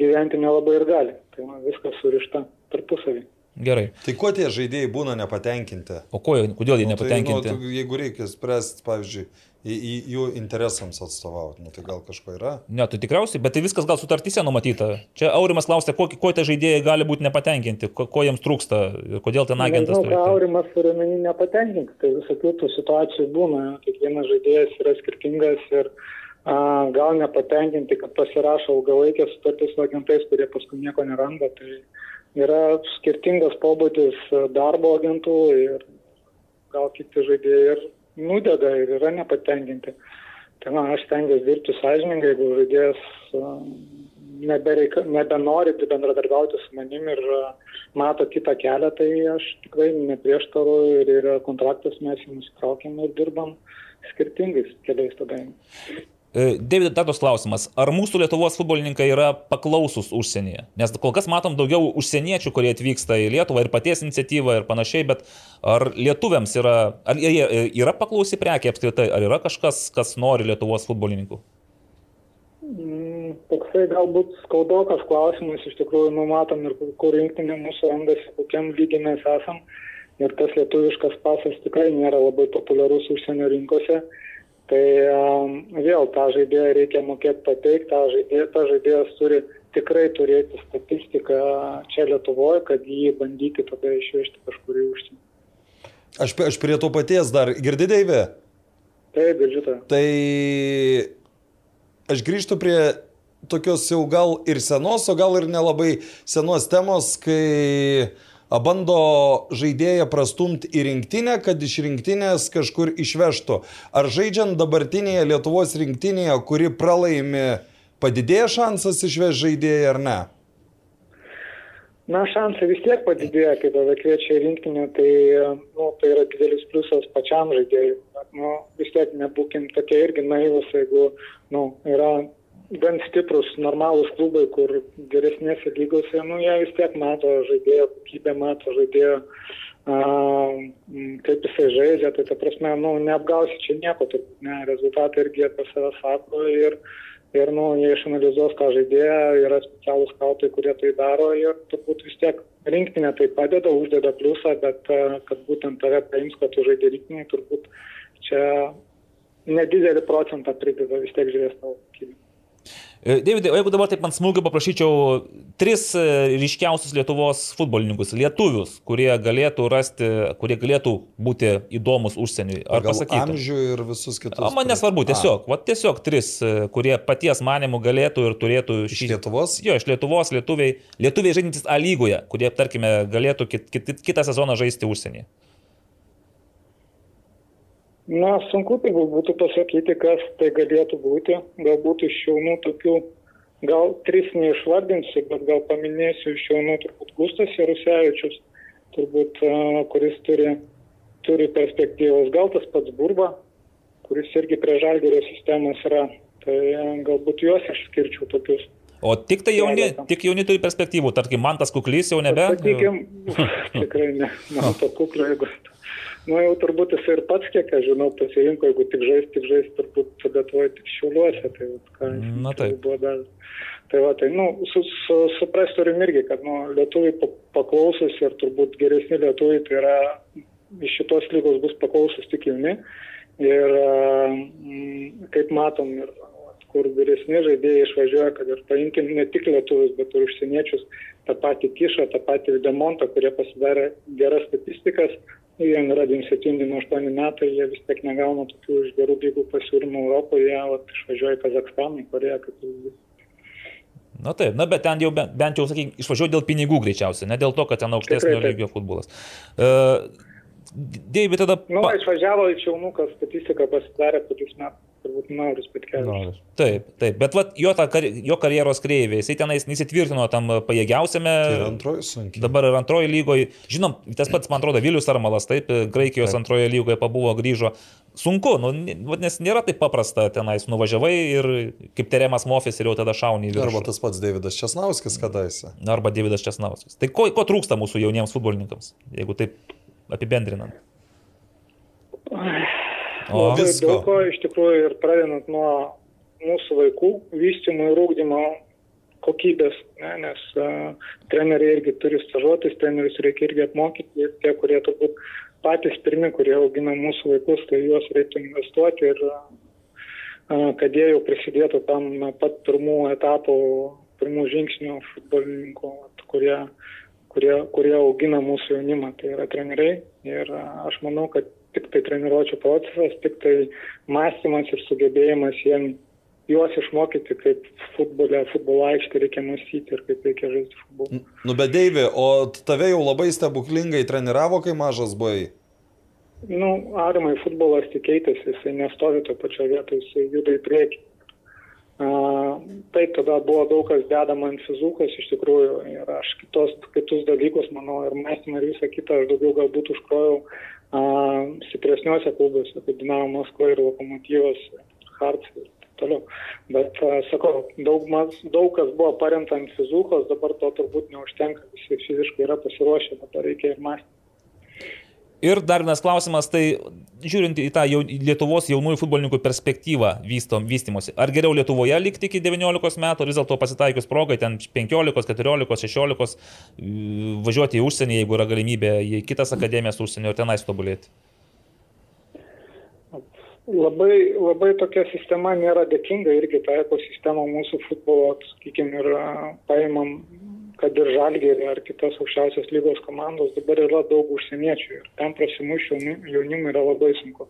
gyventi nelabai ir gali. Tai man viskas surišta tarpusavį. Gerai. Tai kuo tie žaidėjai būna nepatenkinti? O ko, kodėl jie nepatenkinti? Nu, tai, nu, jeigu reikia spręsti, pavyzdžiui, į, į jų interesams atstovauti, nu, tai gal kažko yra? Ne, tai tikriausiai, bet tai viskas gal sutartyse numatyta. Čia Aurimas klausė, kuo, kuo tie žaidėjai gali būti nepatenkinti, ko, ko jiems trūksta ir kodėl ten agentas. Nežinau, ką Aurimas turi menį nepatenkinti, tai visokių tų situacijų būna, kiekvienas žaidėjas yra skirtingas ir a, gal nepatenkinti, kad pasirašo ilgalaikės sutartys su agentais, kurie paskui nieko neranda. Tai yra skirtingas pobūdis darbo agentų ir gal kiti žaidėjai ir nudega ir yra nepatenkinti. Tai na, aš stengiuosi dirbti sąžiningai, jeigu žaidėjas nebereika, nebenori bendradarbiauti su manim ir mato kitą kelią, tai aš tikrai neprieštaruoju ir yra kontraktas, mes jį nusitraukėm ir dirbam skirtingais keliais tada. E, David, dar tos klausimas. Ar mūsų Lietuvos futbolininkai yra paklausus užsienyje? Nes kol kas matom daugiau užsieniečių, kurie atvyksta į Lietuvą ir paties iniciatyvą ir panašiai, bet ar lietuviams yra, ar jie yra paklausi prekia apskritai, ar yra kažkas, kas nori Lietuvos futbolininkų? Mm, toksai galbūt skaudokas klausimas, iš tikrųjų numatom ir kur rinktinė mūsų randasi, kokiam lygiai mes esam. Ir tas lietuviškas pasas tikrai nėra labai populiarus užsienio rinkose. Tai um, vėl tą žaidėją reikia mokėti pateikti, tą žaidėją, tą žaidėjas turi tikrai turėti statistiką čia Lietuvoje, kad jį bandyti tada išvežti kažkur į užsienį. Aš, aš prie to paties dar girdį, Deivė? Taip, girdžiu tą. Tai aš grįžtu prie tokios jau gal ir senos, o gal ir nelabai senos temos, kai bando žaidėją prastumti į rinktinę, kad iš rinktinės kažkur išvežtų. Ar žaidžiant dabartinėje Lietuvos rinktinėje, kuri pralaimi, padidėja šansas išvežti žaidėją ar ne? Na, šansai vis tiek padidėja, kai tave kviečia rinktinė, tai, nu, tai yra didelis pliusas pačiam žaidėjui. Nu, vis tiek nebūkim tokie irgi naivus, jeigu nu, yra gan stiprus, normalūs klubai, kur geresnėse lygose, nu, jie vis tiek mato žaidėjo kokybę, mato žaidėjo, a, kaip jisai žaidžia, tai ta prasme, nu, neapgausi čia nieko, tai ne, rezultatai irgi apie save sako ir, ir nu, jie išanalizuos, ką žaidėja, yra specialūs skautai, kurie tai daro ir turbūt vis tiek rinktinė tai padeda, uždeda pliusą, bet a, kad būtent tave paims, kad tu žaidži rinktinį, turbūt čia nedidelį procentą prideda vis tiek žiūrės tavo kokybę. E, Davidai, o jeigu dabar taip ant smūgio paprašyčiau tris e, ryškiausius Lietuvos futbolininkus, lietuvius, kurie galėtų rasti, kurie galėtų būti įdomus užsieniui. Ar pasakytum? Amžių ir visus kitus. O man nesvarbu, tiesiog, va, tiesiog tris, e, kurie paties manimų galėtų ir turėtų šį... Iš Lietuvos? Jo, iš Lietuvos, lietuviai, lietuviai žaidintis A lygoje, kurie, tarkime, galėtų kit, kit, kitą sezoną žaisti užsienyje. Na, sunku tai būtų pasakyti, kas tai galėtų būti. Galbūt iš jaunų tokių, gal tris neišvardinsiu, bet gal paminėsiu iš jaunų turbūt Gustas Jarusevičius, turbūt, kuris turi, turi perspektyvos. Gal tas pats Burba, kuris irgi prie žalgerio sistemos yra. Tai galbūt juos išskirčiau tokius. O tik tai jauni, tik jauni turi perspektyvų, tarkim, man tas kuklys jau nebe. Sakykim, (laughs) tikrai ne, man to kuklio, jeigu Nu jau turbūt jis ir pats, kiek aš žinau, pasirinko, jeigu tik žais, tik žais, turbūt Lietuvoje tik šiuliuose. Tai, ką, Na taip. Buvo dar. Tai va, tai, nu, su, su, suprast turim irgi, kad, nu, lietuviai paklausus ir turbūt geresni lietuviai, tai yra iš šitos lygos bus paklausus tik jauni. Ir kaip matom, ir kur vyresni žaidėjai išvažiuoja, kad ir paimkim ne tik lietuvius, bet ir užsieniečius, tą patį kišą, tą patį demontą, kurie pasidarė geras statistikas, nu, jie yra 27-8 metai, jie vis tiek negauna tokių iš gerų lygų pasiūlymų Europoje, vat, išvažiuoja į Kazakstaną, į Koreją, kaip pavyzdys. Na taip, na bet ten jau bent, bent jau, sakykime, išvažiuoju dėl pinigų greičiausiai, ne dėl to, kad ten aukštesnio Tikrai lygio futbolas. Uh, Deivi, tada... Nu, pa- išvažiavo į Čiaunuką, statistika pasidarė po tris metų, turbūt Nauris Petkevičius. Taip, taip, bet vat, jo, ta, jo karjeros kreivė, jisai tenais nesitvirtino tam pajėgiausiame. Tai antroji sunkiai. Dabar ir antroji lygoje, žinom, tas pats, man atrodo, Vilius Armalas, taip, Graikijos antroje lygoje pabuvo, grįžo. Sunku, nu, nes nėra taip paprasta tenais, nuvažiavai ir kaip Teremas Mofis ir jau tada šauni į viršų. Arba tas pats Davidas Česnauskis kadaise. Arba Davidas Česnauskas. Tai ko, ko trūksta mūsų jauniems futbolininkams, jeigu taip apibendrinant? O, Labai visko. daug ko iš tikrųjų ir pradedant nuo mūsų vaikų vystymo ir ūkdymo kokybės, ne, nes uh, treneriai irgi turi stažuotis, trenerius reikia irgi apmokyti, tie, kurie turbūt patys pirmi, kurie augina mūsų vaikus, tai juos reiktų investuoti ir uh, kad jie jau prisidėtų tam nuo pat pirmų etapų, pirmų žingsnių futbolininkų, kurie, kurie, kurie augina mūsų jaunimą, tai yra treneriai. Ir a, aš manau, kad tik tai treniruočio procesas, tik tai mąstymas ir sugebėjimas jiem juos išmokyti, kaip futbole, futbolo aikštė reikia mąstyti ir kaip reikia žaisti futbolą. Nu, bet Deivi, o tave jau labai stebuklingai treniravo, kai mažas buvai? Nu, arimai futbolas tik keitėsi, jisai nestovi to pačio vietoje, jisai juda į priekį. Uh, taip, tada buvo daug kas dedama ant fizukas iš tikrųjų ir aš kitos, kitus dalykus, manau, ir mąstymą ir visą kitą aš daugiau galbūt užkrojau stipresniuose klubuose, kaip Dinamo Maskva ir Lokomotyvas, Harts ir toliau. Bet, sakau, daug, mas, daug kas buvo paremta ant fizukos, dabar to turbūt neužtenka, visi fiziškai yra pasiruošę, dabar reikia ir mąstyti. Ir dar vienas klausimas, tai žiūrint į tą jau, Lietuvos jaunųjų futbolininkų perspektyvą vysto, vystimosi, ar geriau Lietuvoje likti iki 19 metų, ar vis dėlto pasitaikius progai, ten 15, 14, 16, y, važiuoti į užsienį, jeigu yra galimybė, į kitas akademijas užsienio ir tenais tobulėti. Labai, labai tokia sistema nėra dėkinga, irgi ta ekosistema mūsų futbolo, sakykime, ir paimam, kad ir žalgerį ar kitas aukščiausios lygos komandos, dabar yra daug užsieniečių ir ten prasimušti jaunimui yra labai sunku.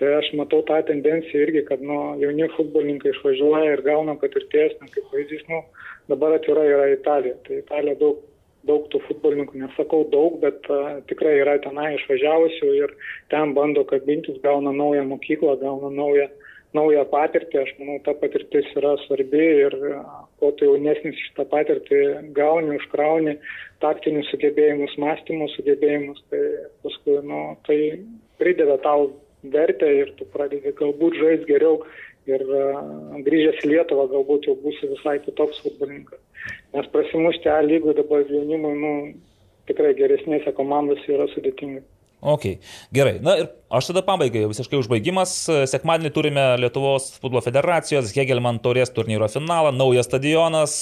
Tai aš matau tą tendenciją irgi, kad nu, jauni futbolininkai išvažiuoja ir gauna patirties, na, kaip pavyzdys, nu, dabar atvira yra Italija. Tai Italija daug, daug tų futbolininkų, nesakau daug, bet uh, tikrai yra tenai išvažiavusių ir ten bando kabintis, gauna naują mokyklą, gauna naują, naują patirtį. Aš manau, ta patirtis yra svarbi ir uh, kuo tu jaunesnis šitą patirtį gauni, užkrauni taktinius sugebėjimus, mąstymus sugebėjimus, tai paskui nu, tai prideda tau vertę ir tu pradedi galbūt žaisti geriau ir uh, grįžęs į Lietuvą galbūt jau būsi visai kitoks futbolininkas. Nes prasimušti A lygų dabar jaunimui, nu, tikrai geresnėse komandose yra sudėtinga. Ok, gerai. Na ir aš tada pabaigai, visiškai užbaigimas. Sekmadienį turime Lietuvos futbolo federacijos Hegelman taurės turnyro finalą, naujas stadionas,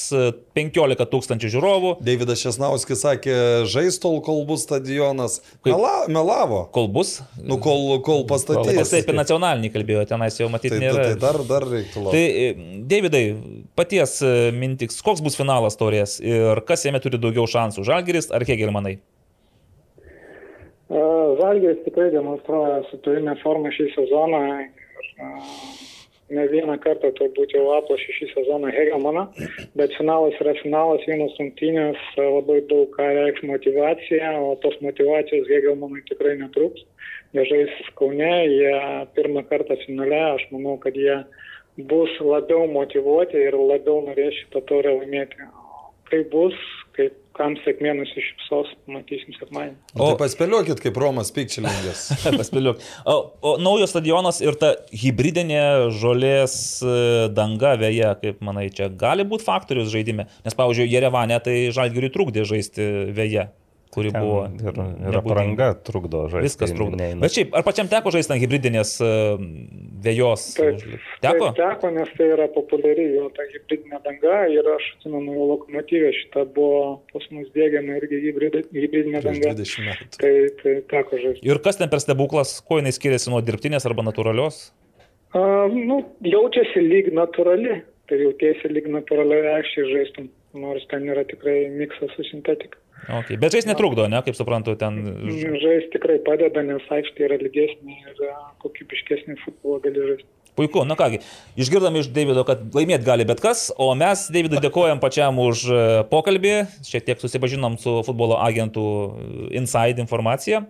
15 tūkstančių žiūrovų. Davidas Česnauskis sakė, žais tol, kol bus stadionas. Kaip? Mela, melavo. Kol bus? Nu, kol, kol pastatys. Jis apie nacionalinį kalbėjo, tenais jau matyti Tai, tai, nėra. tai dar, dar reiktų laukti. Tai, e, Davidai, paties e, mintiks, koks bus finalas taurės ir kas jame turi daugiau šansų, Žalgeris ar Hegelmanai? Žalgėris tikrai demonstruoja superinę formą šį sezoną ir ne vieną kartą turbūt jau aplošė šį sezoną Hegelmaną, bet finalas yra finalas, vienos rungtynės, labai daug ką reikš motivacija, o tos motivacijos Hegelmanui tikrai netruks. Jie žais Kaune, jie pirmą kartą finale, aš manau, kad jie bus labiau motivuoti ir labiau norės šitą taurę laimėti. Kaip bus, kam sėkmė nusišypsos, matysim sekmadienį. O tai paspėliokit, kaip Romas Pikčilingas. (laughs) Paspėliuk. O, o naujos stadionas ir ta hybridinė žolės e, danga vėja, kaip manai, čia gali būti faktorius žaidime? Nes, pavyzdžiui, Jerevane tai Žalgiriui trukdė žaisti vėja, kuri Ten buvo. Ir, ir apranga trukdo žaisti. Viskas trukdo. neina. Bet šiaip, ar pačiam teko žaisti ant hybridinės e, vėjos? Taip, Teko? Taip, teko, nes tai yra populiari jo ta hybridinė danga ir aš atsimenu, jo lokomotyvė šitą buvo pas mus dėgiama irgi hybrid- hybridinė danga. 20 metų. Tai, tai teko žaisti. Ir kas ten per stebuklas, kuo jinai skiriasi nuo dirbtinės arba natūralios? A, nu, jaučiasi lyg natūrali, tai jautiesi lyg natūraliai aikščiai žaistum, nors ten yra tikrai miksas su sintetika. Okay. Bet žais netrukdo, ne, kaip suprantu, ten. Žais tikrai padeda, nes aikštė yra lygesnė ir kokybiškesnė futbolo gali žaisti. Puiku, na kągi, išgirdom iš Davido, kad laimėti gali bet kas, o mes Davidui dėkojam pačiam už e, pokalbį, šiek tiek susipažinom su futbolo agentų e, inside informacija,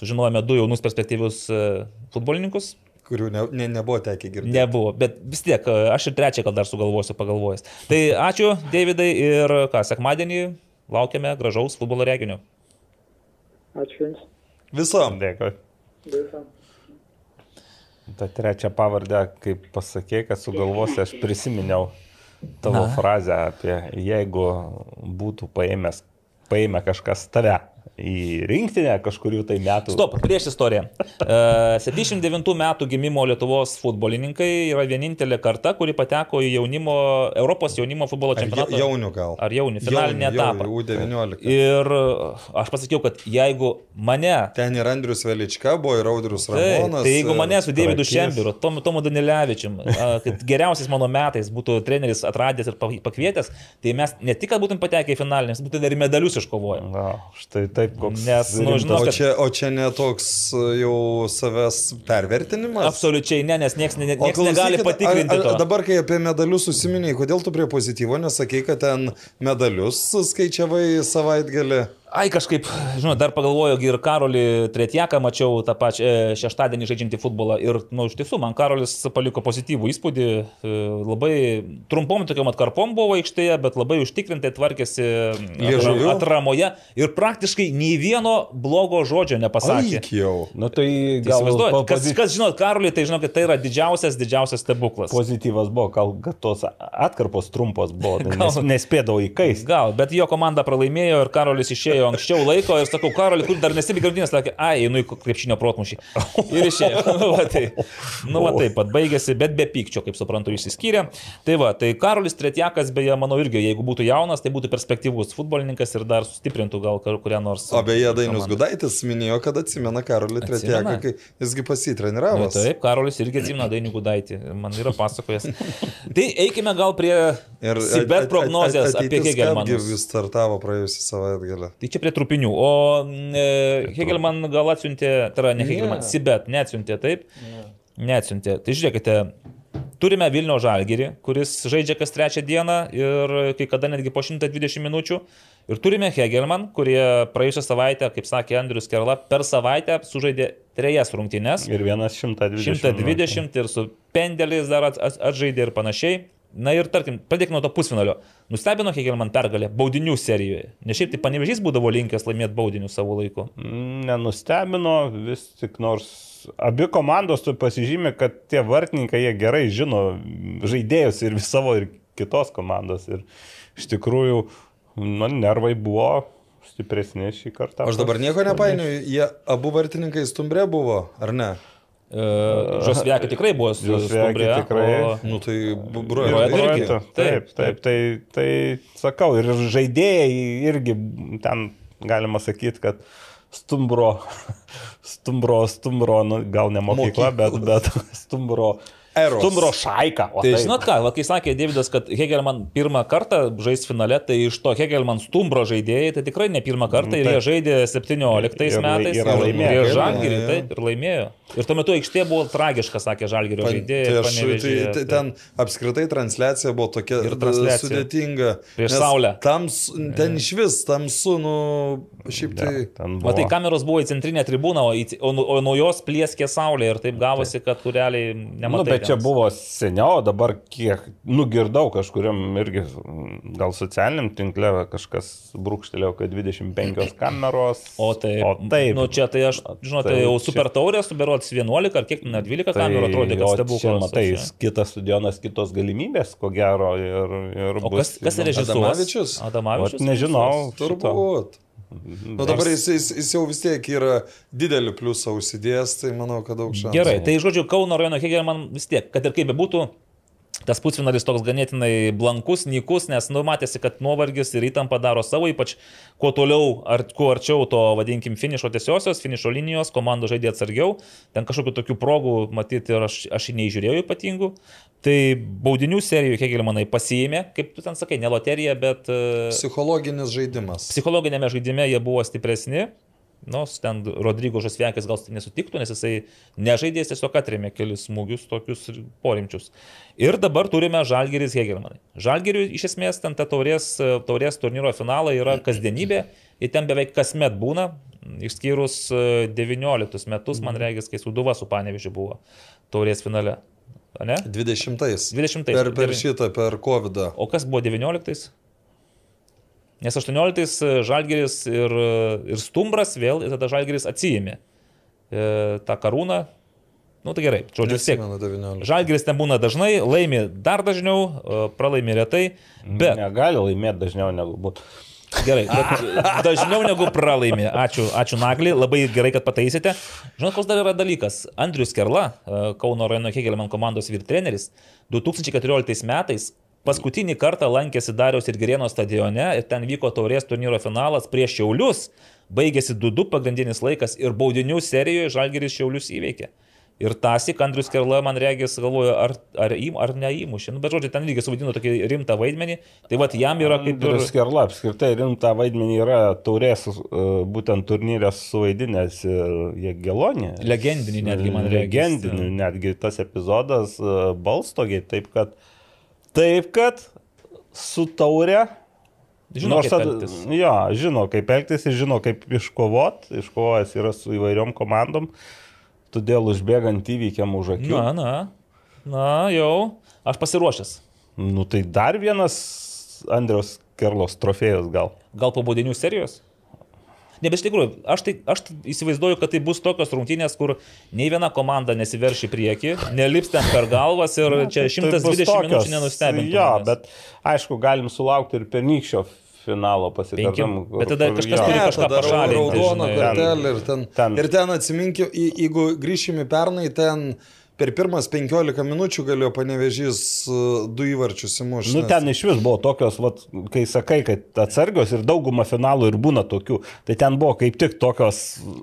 sužinojome du jaunus perspektyvius e, futbolininkus, kurių ne, ne, nebuvo tekę girdėti. Nebuvo, bet vis tiek, aš ir trečią gal dar sugalvosiu pagalvojęs. Tai ačiū, Davidai, ir ką, sekmadienį laukiame gražaus futbolo reginio. Ačiū Jums. Visom. Dėkui. Visom. Ta trečia pavardė, kaip pasakė, kad sugalvosi, aš prisiminiau tavo Na. frazę apie jeigu būtų paėmęs, paėmę kažkas tave į rinktinę kažkurių tai metų. Stop, prieš istoriją. Uh, 79 metų gimimo Lietuvos futbolininkai yra vienintelė karta, kuri pateko į jaunimo, Europos jaunimo futbolo čempionatą. Jaunių gal. Ar jaunių, finalinį jaunių, etapą. U19. Ir aš pasakiau, kad jeigu mane... Ten ir Andrius Velička buvo, ir Audrius Ramonas. Tai, tai jeigu mane su Davidu Šembiru, Tomu, Tomu Danilevičium, kad geriausias mano metais būtų treneris atradęs ir pakvietęs, tai mes ne tik, kad būtum patekę į finalinį, mes būtume ir medalius iškovoję. Na, štai taip koks. Nes, nu, žinau, kad... o, čia, o čia netoks jau savęs pervertinimas? Absoliučiai ne, nes niekas ne, nieks negali patikrinti. Ar, ar, dabar, kai apie medalius užsiminiai, kodėl tu prie pozityvo nesakei, kad ten medalius skaičiavai savaitgalį? Ai kažkaip, žinot, dar pagalvoju, ir Karolį Tretjaką mačiau tą pačią e, šeštadienį žaidžiantį futbolą ir, na, nu, iš tiesų, man Karolis paliko pozityvų įspūdį, e, labai trumpom tokiam atkarpom buvo aikštėje, bet labai užtikrintai tvarkėsi Liežuviu. atramoje ir praktiškai nei vieno blogo žodžio nepasakė. Aik jau. Na tai gal... Įsivaizduojat, kas, kas žinot, Karolį, tai žinot, kad tai yra didžiausias, didžiausias stebuklas. Pozityvas buvo, gal tos atkarpos trumpos buvo, gal, nes, nespėdavo įkais. Gal, bet jo komanda pralaimėjo ir Karolis išėjo išėjo anksčiau laiko ir sakau, Karoli, kur dar nesibi grandinės, sakė, ai, einu į krepšinio protmušį. Ir išėjo. (laughs) nu, va, tai, nu, va, taip pat baigėsi, bet be pykčio, kaip suprantu, išsiskyrė. Tai va, tai Karolis Tretjakas, beje, manau irgi, jeigu būtų jaunas, tai būtų perspektyvus futbolininkas ir dar sustiprintų gal kurią nors. O beje, Dainius Gudaitis minėjo, kad atsimena Karolį Tretjaką, kai jisgi pasitreniravo. Nu, taip, Karolis irgi atsimena Dainių Gudaitį, man yra pasakojęs. tai eikime gal prie ir Sibet prognozės apie Hegelmaną. Jis startavo praėjusią savaitgalį. Tai čia prie trupinių. O e, Hegelman gal atsiuntė, tai yra ne Hegelman, yeah. Sibet neatsiuntė, taip? Yeah. Neatsiuntė. Tai žiūrėkite, turime Vilnių Žalgirį, kuris žaidžia kas trečią dieną ir kai kada netgi po 120 minučių. Ir turime Hegelman, kurie praėjusią savaitę, kaip sakė Andrius Kerla, per savaitę sužaidė trejas rungtynes. Ir vienas 120. 120 ir su pendeliais dar atžaidė ir panašiai. Na ir tarkim, pradėkime nuo to pusfinalio. Nustebino Hegelman pergalė baudinių serijoje. Ne šiaip tai panevežys būdavo linkęs laimėti baudinių savo laiku. Nenustebino, vis tik nors abi komandos tu pasižymė, kad tie vartininkai jie gerai žino žaidėjus ir savo ir kitos komandos. Ir iš tikrųjų, man nervai buvo stipresni šį kartą. Aš dabar nieko nepainioju, jie abu vartininkai stumbrė buvo, ar ne? Žosviekė tikrai buvo Žosviekė tikrai. O... Nu tai Bruoja irgi. Taip, taip, taip, tai, tai sakau, ir žaidėjai irgi ten galima sakyti, kad stumbro, (laughs) stumbro, stumbro, nu, gal ne mokykla, Mokykla. bet, bet (laughs) stumbro Eros. Stumbro šaika. O tai taip. žinot ką, va, kai sakė Davidas, kad Hegelman pirmą kartą žais finale, tai iš to Hegelman stumbro žaidėjai, tai tikrai ne pirmą kartą ir jie žaidė 17 ir, metais ir, ir laimėjo. Ir Žalgirį, taip, ir laimėjo. Ir tuo metu aikštė buvo tragiška, sakė Žalgirio žaidėjai. Tai, aš, tai, tai ten apskritai transliacija buvo tokia sudėtinga. Prieš saulę. Tams, ten iš vis tamsu, nu, šiaip tai. Ja, Matai, kameros buvo į centrinę tribūną, o, į, o, o nuo jos plieskė saulė ir taip gavosi, kad kureliai nematai. Nu, bet čia buvo seniau, dabar kiek nugirdau kažkuriam irgi gal socialiniam tinkle kažkas brūkštelėjo, kad 25 (clears throat) kameros. O taip. O taip. Nu, čia tai aš, žinote, tai, jau super taurė, suberots 11 ar kiek, net 12 tai, kamerų atrodė, kad stebuklas. Matai, kitas stadionas, kitos galimybės, ko gero. Ir, ir o kas, kas režisuos? Adamavičius? Adamavičius? Nežinau. Turbūt. Nu dabar jis, jis, jis jau vis tiek yra didelį pliusą užsidėjęs, tai manau, kad daug šansų. Gerai, tai žodžiu, Kauno rajono Hegelman vis tiek, kad ir kaip bebūtų, tas pusfinalis toks ganėtinai blankus, nykus, nes nu, matėsi, kad nuovargis ir įtampa daro savo, ypač kuo toliau, ar kuo arčiau to, vadinkim, finišo tiesiosios, finišo linijos, komanda žaidė atsargiau, ten kažkokių tokių progų, matyti, ir aš, aš neįžiūrėjau ypatingų. Tai baudinių serijų, kiek manai, pasiėmė, kaip tu ten sakai, ne loterija, bet... e, Psichologinis žaidimas. Psichologinėme žaidime jie buvo stipresni. Nu, ten Rodrygo Žasviekis gal nesutiktų, nes jisai nežaidė, jis tiesiog atrėmė kelis smūgius, tokius porimčius. Ir dabar turime Žalgeris Hegelmanai. Žalgeriui iš esmės ten ta taurės, taurės turnyro finalai yra kasdienybė, ir ten beveik kasmet būna, išskyrus e, 19 metus, man regis, kai Suduva su Panevižiu buvo taurės finale. Ne? 20-ais. 20-ais. Per, per šitą, per COVID. -ą. O kas buvo 19? Nes 18 Žalgeris ir, ir Stumbras vėl, ir tada Žalgeris atsijėmė e, tą karūną. Nu tai gerai, žodžiu, tiek. Neatsimenu 19. Žalgeris ten būna dažnai, laimi dar dažniau, e, pralaimi retai, bet Negali laimėti dažniau negu būtų. gerai, bet (laughs) dažniau negu pralaimi. Ačiū, ačiū Nagli, labai gerai, kad pataisėte. Žinot, koks dar yra dalykas? Andrius Kerla, e, Kauno Rajono Hegelman komandos vyrtreneris, 2014 metais paskutinį kartą lankėsi Dariaus ir Gerėno stadione ir ten vyko taurės turnyro finalas prieš Šiaulius, baigėsi 2-2 pagrindinis laikas ir baudinių serijoje Žalgeris Šiaulius įveikė. Ir tasik Andrius Kerla, man regis, galvoja, ar, ar, įm, ar neįmušė. Nu, bet žodžiu, ten lygiai suvaidino tokį rimtą vaidmenį. Tai vad jam yra kaip ir... Skerla apskritai rimtą vaidmenį yra taurės e, būtent turnyrės suvaidinęs Jėgelonė. Legendinį netgi, man regis. Legendinį netgi tas epizodas e, Balstogiai, taip kad, taip kad su taurė. Žino, nors kaip elgtis. Jo, žino kaip elgtis ir žino kaip iškovot. Iškovojęs yra su įvairiom komandom. Todėl užbėgant įvykiam už akių. Na, na, na, jau. Aš pasiruošęs. Nu tai dar vienas Andriaus Kerlos trofėjus gal. Gal po baudinių serijos? Ne, bet iš tikrųjų, aš, tai, aš tai įsivaizduoju, kad tai bus tokios rungtynės, kur nei viena komanda nesiverš į priekį, nelips ten per galvas ir čia Tai bus 120 tokios- minučių nenustebinti. Jo, bet aišku, galim sulaukti ir pernykščio finalo pasitikimų. Bet tada kažkas turi kažką tada pašalinti, Raudoną žinai. kortelę ir ten. Ten. Ir ten atsiminkiu, į- jeigu grįšim į pernai, ten per pirmas 15 minučių galėjo panevežys du įvarčius įmušti. Nu, ten iš vis buvo tokios, vat, kai sakai, kad atsargios ir dauguma finalų ir būna tokių, tai ten buvo kaip tik tokios.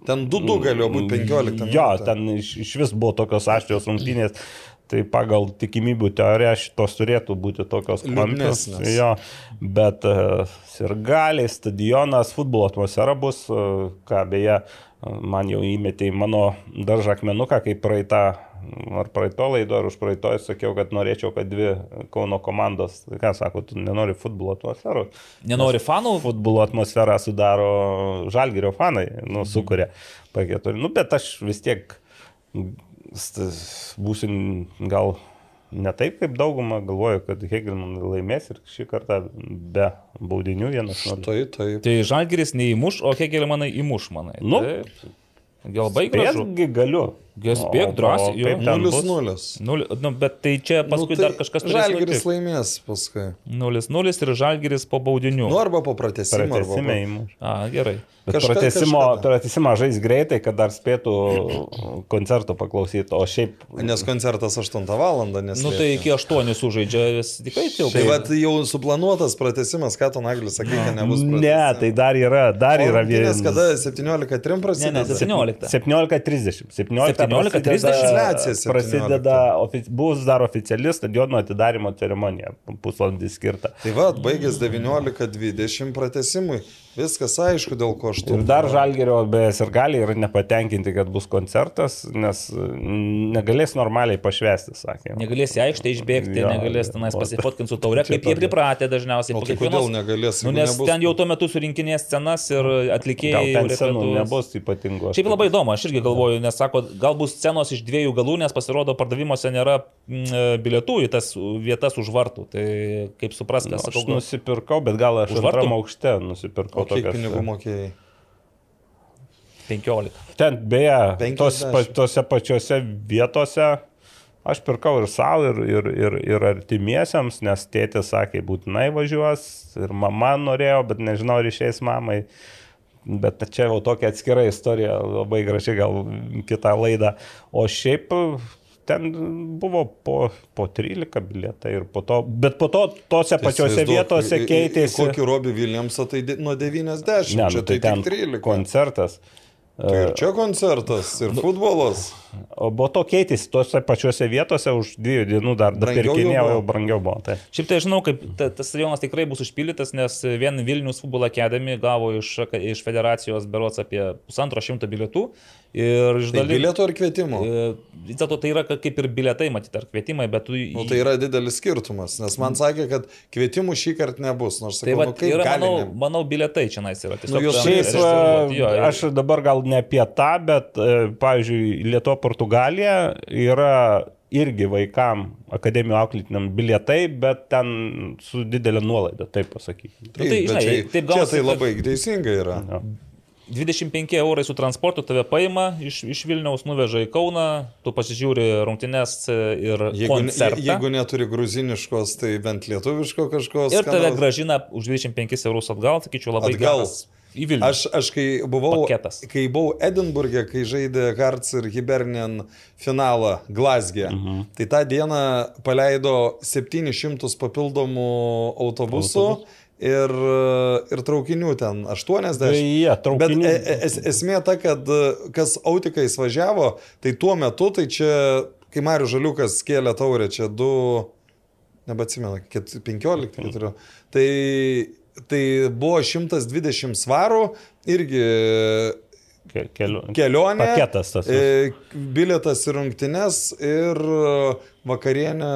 Ten 2-2 galėjo būti 15 Jo, minutę. ten iš, iš vis buvo tokios aštrios rungtynės. Tai pagal tikimybių teoriją šitos turėtų būti tokios. Liūdnesnės. Jo, bet uh, ir galiai, stadionas, futbolo atmosfera bus, uh, ką beje, man jau įmetė į mano daržą akmenuką, kai praeitą, ar praeito laido, ar už praeito, sakiau, kad norėčiau, kad dvi Kauno komandos, ką sako, tu nenori futbolo atmosferos. Nenori fanų? Futbolo atmosferą sudaro žalgerio fanai, nu, sukuria paketurį. Nu, bet aš vis tiek būsiu gal ne taip kaip dauguma, galvoju, kad Hegelman laimės ir šį kartą be baudinių vienas nuo Tai, taip. Tai Žalgiris neįmuš, o Hegelė manai įmuš, manai. Nu. Taip. Gal gražu. Spėsgi galiu. O- o drąsiai, bus? 0-0. Nuli, nu, bet tai čia paskui Nu, tai dar kažkas turės Žalgiris nutikt. laimės paskui. 0-0 ir Žalgiris po baudinių. Nu, arba po pratesimo. arba po- Pratesime įmuš. A, gerai. Bet Kažka- pratesimo, kažkada. pratesimo žais greitai, kad dar spėtų koncerto paklausyti, o šiaip... Nes koncertas 8 val. nes. Nu tai iki 8 sužaidžia, jis tikrai tilpai. Tai vad jau suplanuotas pratesimas, ką tu naglis sakai, kad nebus Ne, pratęsimas. tai dar yra, dar O yra vienas. Kada 17-3 Ne, prasideda? ne, 17. 17.30. 17 17:30? Transliacija 17. prasideda, ofic, bus dar oficiali stadiono atidarimo ceremonija, pusvalandį skirta. Tai vad, baigęs 19-20 pratesimui. Viskas aišku, dėl ko aš tu. Ir dar Žalgerio bejas ir gali yra nepatenkinti, kad bus koncertas, nes negalės normaliai pašvesti, sakė. Negalės į aikštę išbėgti, Jo, negalės tenais pasifotkinti su taure, (laughs) kaip jie pripratę dažniausiai. O tai kodėl negalės? Nu, nes nebus- ten jau tuo metu surinkinės scenas ir atlikėjai. Gal ten senų nebus ypatingų. Šiaip labai įdomu, aš irgi galvoju, nes sako, gal bus scenos iš dviejų galų, nes pasirodo pardavimuose nėra mm, bilietų į tas vietas už vartų. Tai kaip supras, kas Aš sakau, gal- nusipirkau, bet gal aš Už vartų? antram aukšte nusipirkau O kiek tokias- pinigų mokėjai? 15. Ten beje, 50. tos, pa, tose pačiose vietose aš pirkau ir savo, ir, ir, ir, ir artimiesiems, nes tėtis sakė, būtinai važiuos, ir mama norėjo, bet nežinau, ar išeis mamai. Bet čia jau tokia atskira istorija, labai graži gal kitą laidą. O šiaip ten buvo po, po 13 bilietai ir po to, bet po to tose pačiose Įsivaizduok, vietose keitėsi. Kokį Robį Viljamsą, tai nuo 90, Ne, čia nu, tai tai ten tik 13. koncertas. Tai ir čia koncertas, ir futbolas. O po to keitėsi tose pačiose vietose už dviejų dienų dar Brangiau jau dapirkinėjau, buvo. jau brangiau buvo. Tai. Šiaip tai žinau, kaip ta, tas stadionas tikrai bus užpildytas, nes vien Vilnius futbolo akademi gavo iš, iš federacijos berots apie pusantro šimto bilietų. Ir iš Tai dalies... bilietų ar kvietimų? Vis dėlto tai yra ka- kaip ir bilietai, matyti, ar kvietimai, bet tu... Nu, tai yra didelis skirtumas, nes man sakė, kad kvietimų šį kartą nebus. Nors Tai sakau, va, nu, kaip yra, manau, ne- manau, bilietai čia nais yra. Tiesiog jūs ten Šiaip, e, aš dabar gal ne apie tą, bet, e, pavyzdžiui, Lietuva Portugalija yra irgi vaikam akademijų auklėtiniam bilietai, bet ten su didelė nuolaida, taip pasakykime. Nu, tai, žinai, čia, taip gausi, tai kad- labai teisingai yra. 25 eurai su transportu tave paima, iš, iš Vilniaus nuveža į Kauną, tu pasižiūri rungtynes ir Jeigu, koncertą. jeigu neturi gruziniškos, tai bent lietuviško kažkos. Ir tave skanaus. gražina už 25 eurus atgal, sakyčiau, labai Atgal. geras. Į Vilnių. Aš, aš kai buvau, Paketas. kai buvau Edinburgė, kai žaidė Harts ir Hibernian finalą Glasgė, mhm. tai tą dieną paleido 700 papildomų autobusų. Ir, ir traukinių ten 80. Beje, traukinių- Bet e- es, esmė ta, kad kas autikais važiavo, tai tuo metu, tai čia, kai Marius Žaliukas kėlė taurę, čia 2, nebeatsimenu, ket- 15, 4, tai, tai buvo 120 svarų, irgi Ke- Keliu, kelionė, Paketas tas. e, bilietas į rungtynes ir vakarienė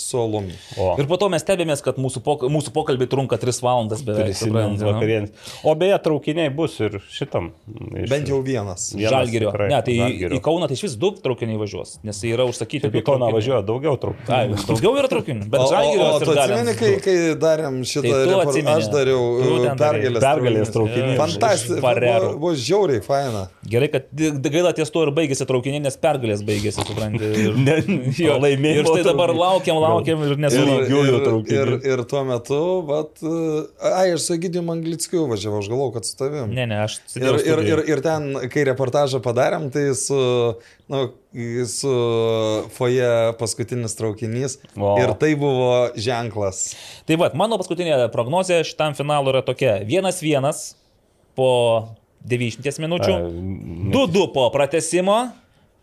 su alumi. O. Ir po to mes stebėmės, kad mūsų, pok mūsų pokalbiai trunka 3 valandas beveik. Vakarienis. O beje, traukiniai bus ir šitam. iš- Bent jau vienas. Vienas Žalgirio. tikrai, Ne, tai Žalgirio. į Kauną tai iš vis du traukiniai važiuos, nes jie yra užsakyti. Taip, į Kauną važiuoja daugiau traukinių. Ai, daugiau yra traukinių, bet O, o, Žalgirio o tu atsimeni, kai, kai darėm šitą Tai tu repor- atsimeni. aš dariau darei. pergalės. Pergalės. Iš Farerų. Buvo, buvo žiauriai faina. Gerai, kad gaila ties to ir baigėsi traukiniai, nes pergalės baigėsi, supranti. Ir, (laughs) Ne, jo, pralaimėjimo ir štai dabar laukiam, laukiam ir Ir, nesulaukėm. Lygiųjų ir, ir, ir tuo metu, vat, ai, aš su Egidijum Anglickiu važiavau, aš galvau, kad su tavim. Ne, ne, aš Ir, sėdėjau ir, ir, ir ten, kai reportažą padarėm, tai su, nu, su foje paskutinis traukinys. O. Ir tai buvo ženklas. Tai va, mano paskutinė prognozija šitam finalui yra tokia. 1-1 po 90 minučių, 2-2 po pratesimo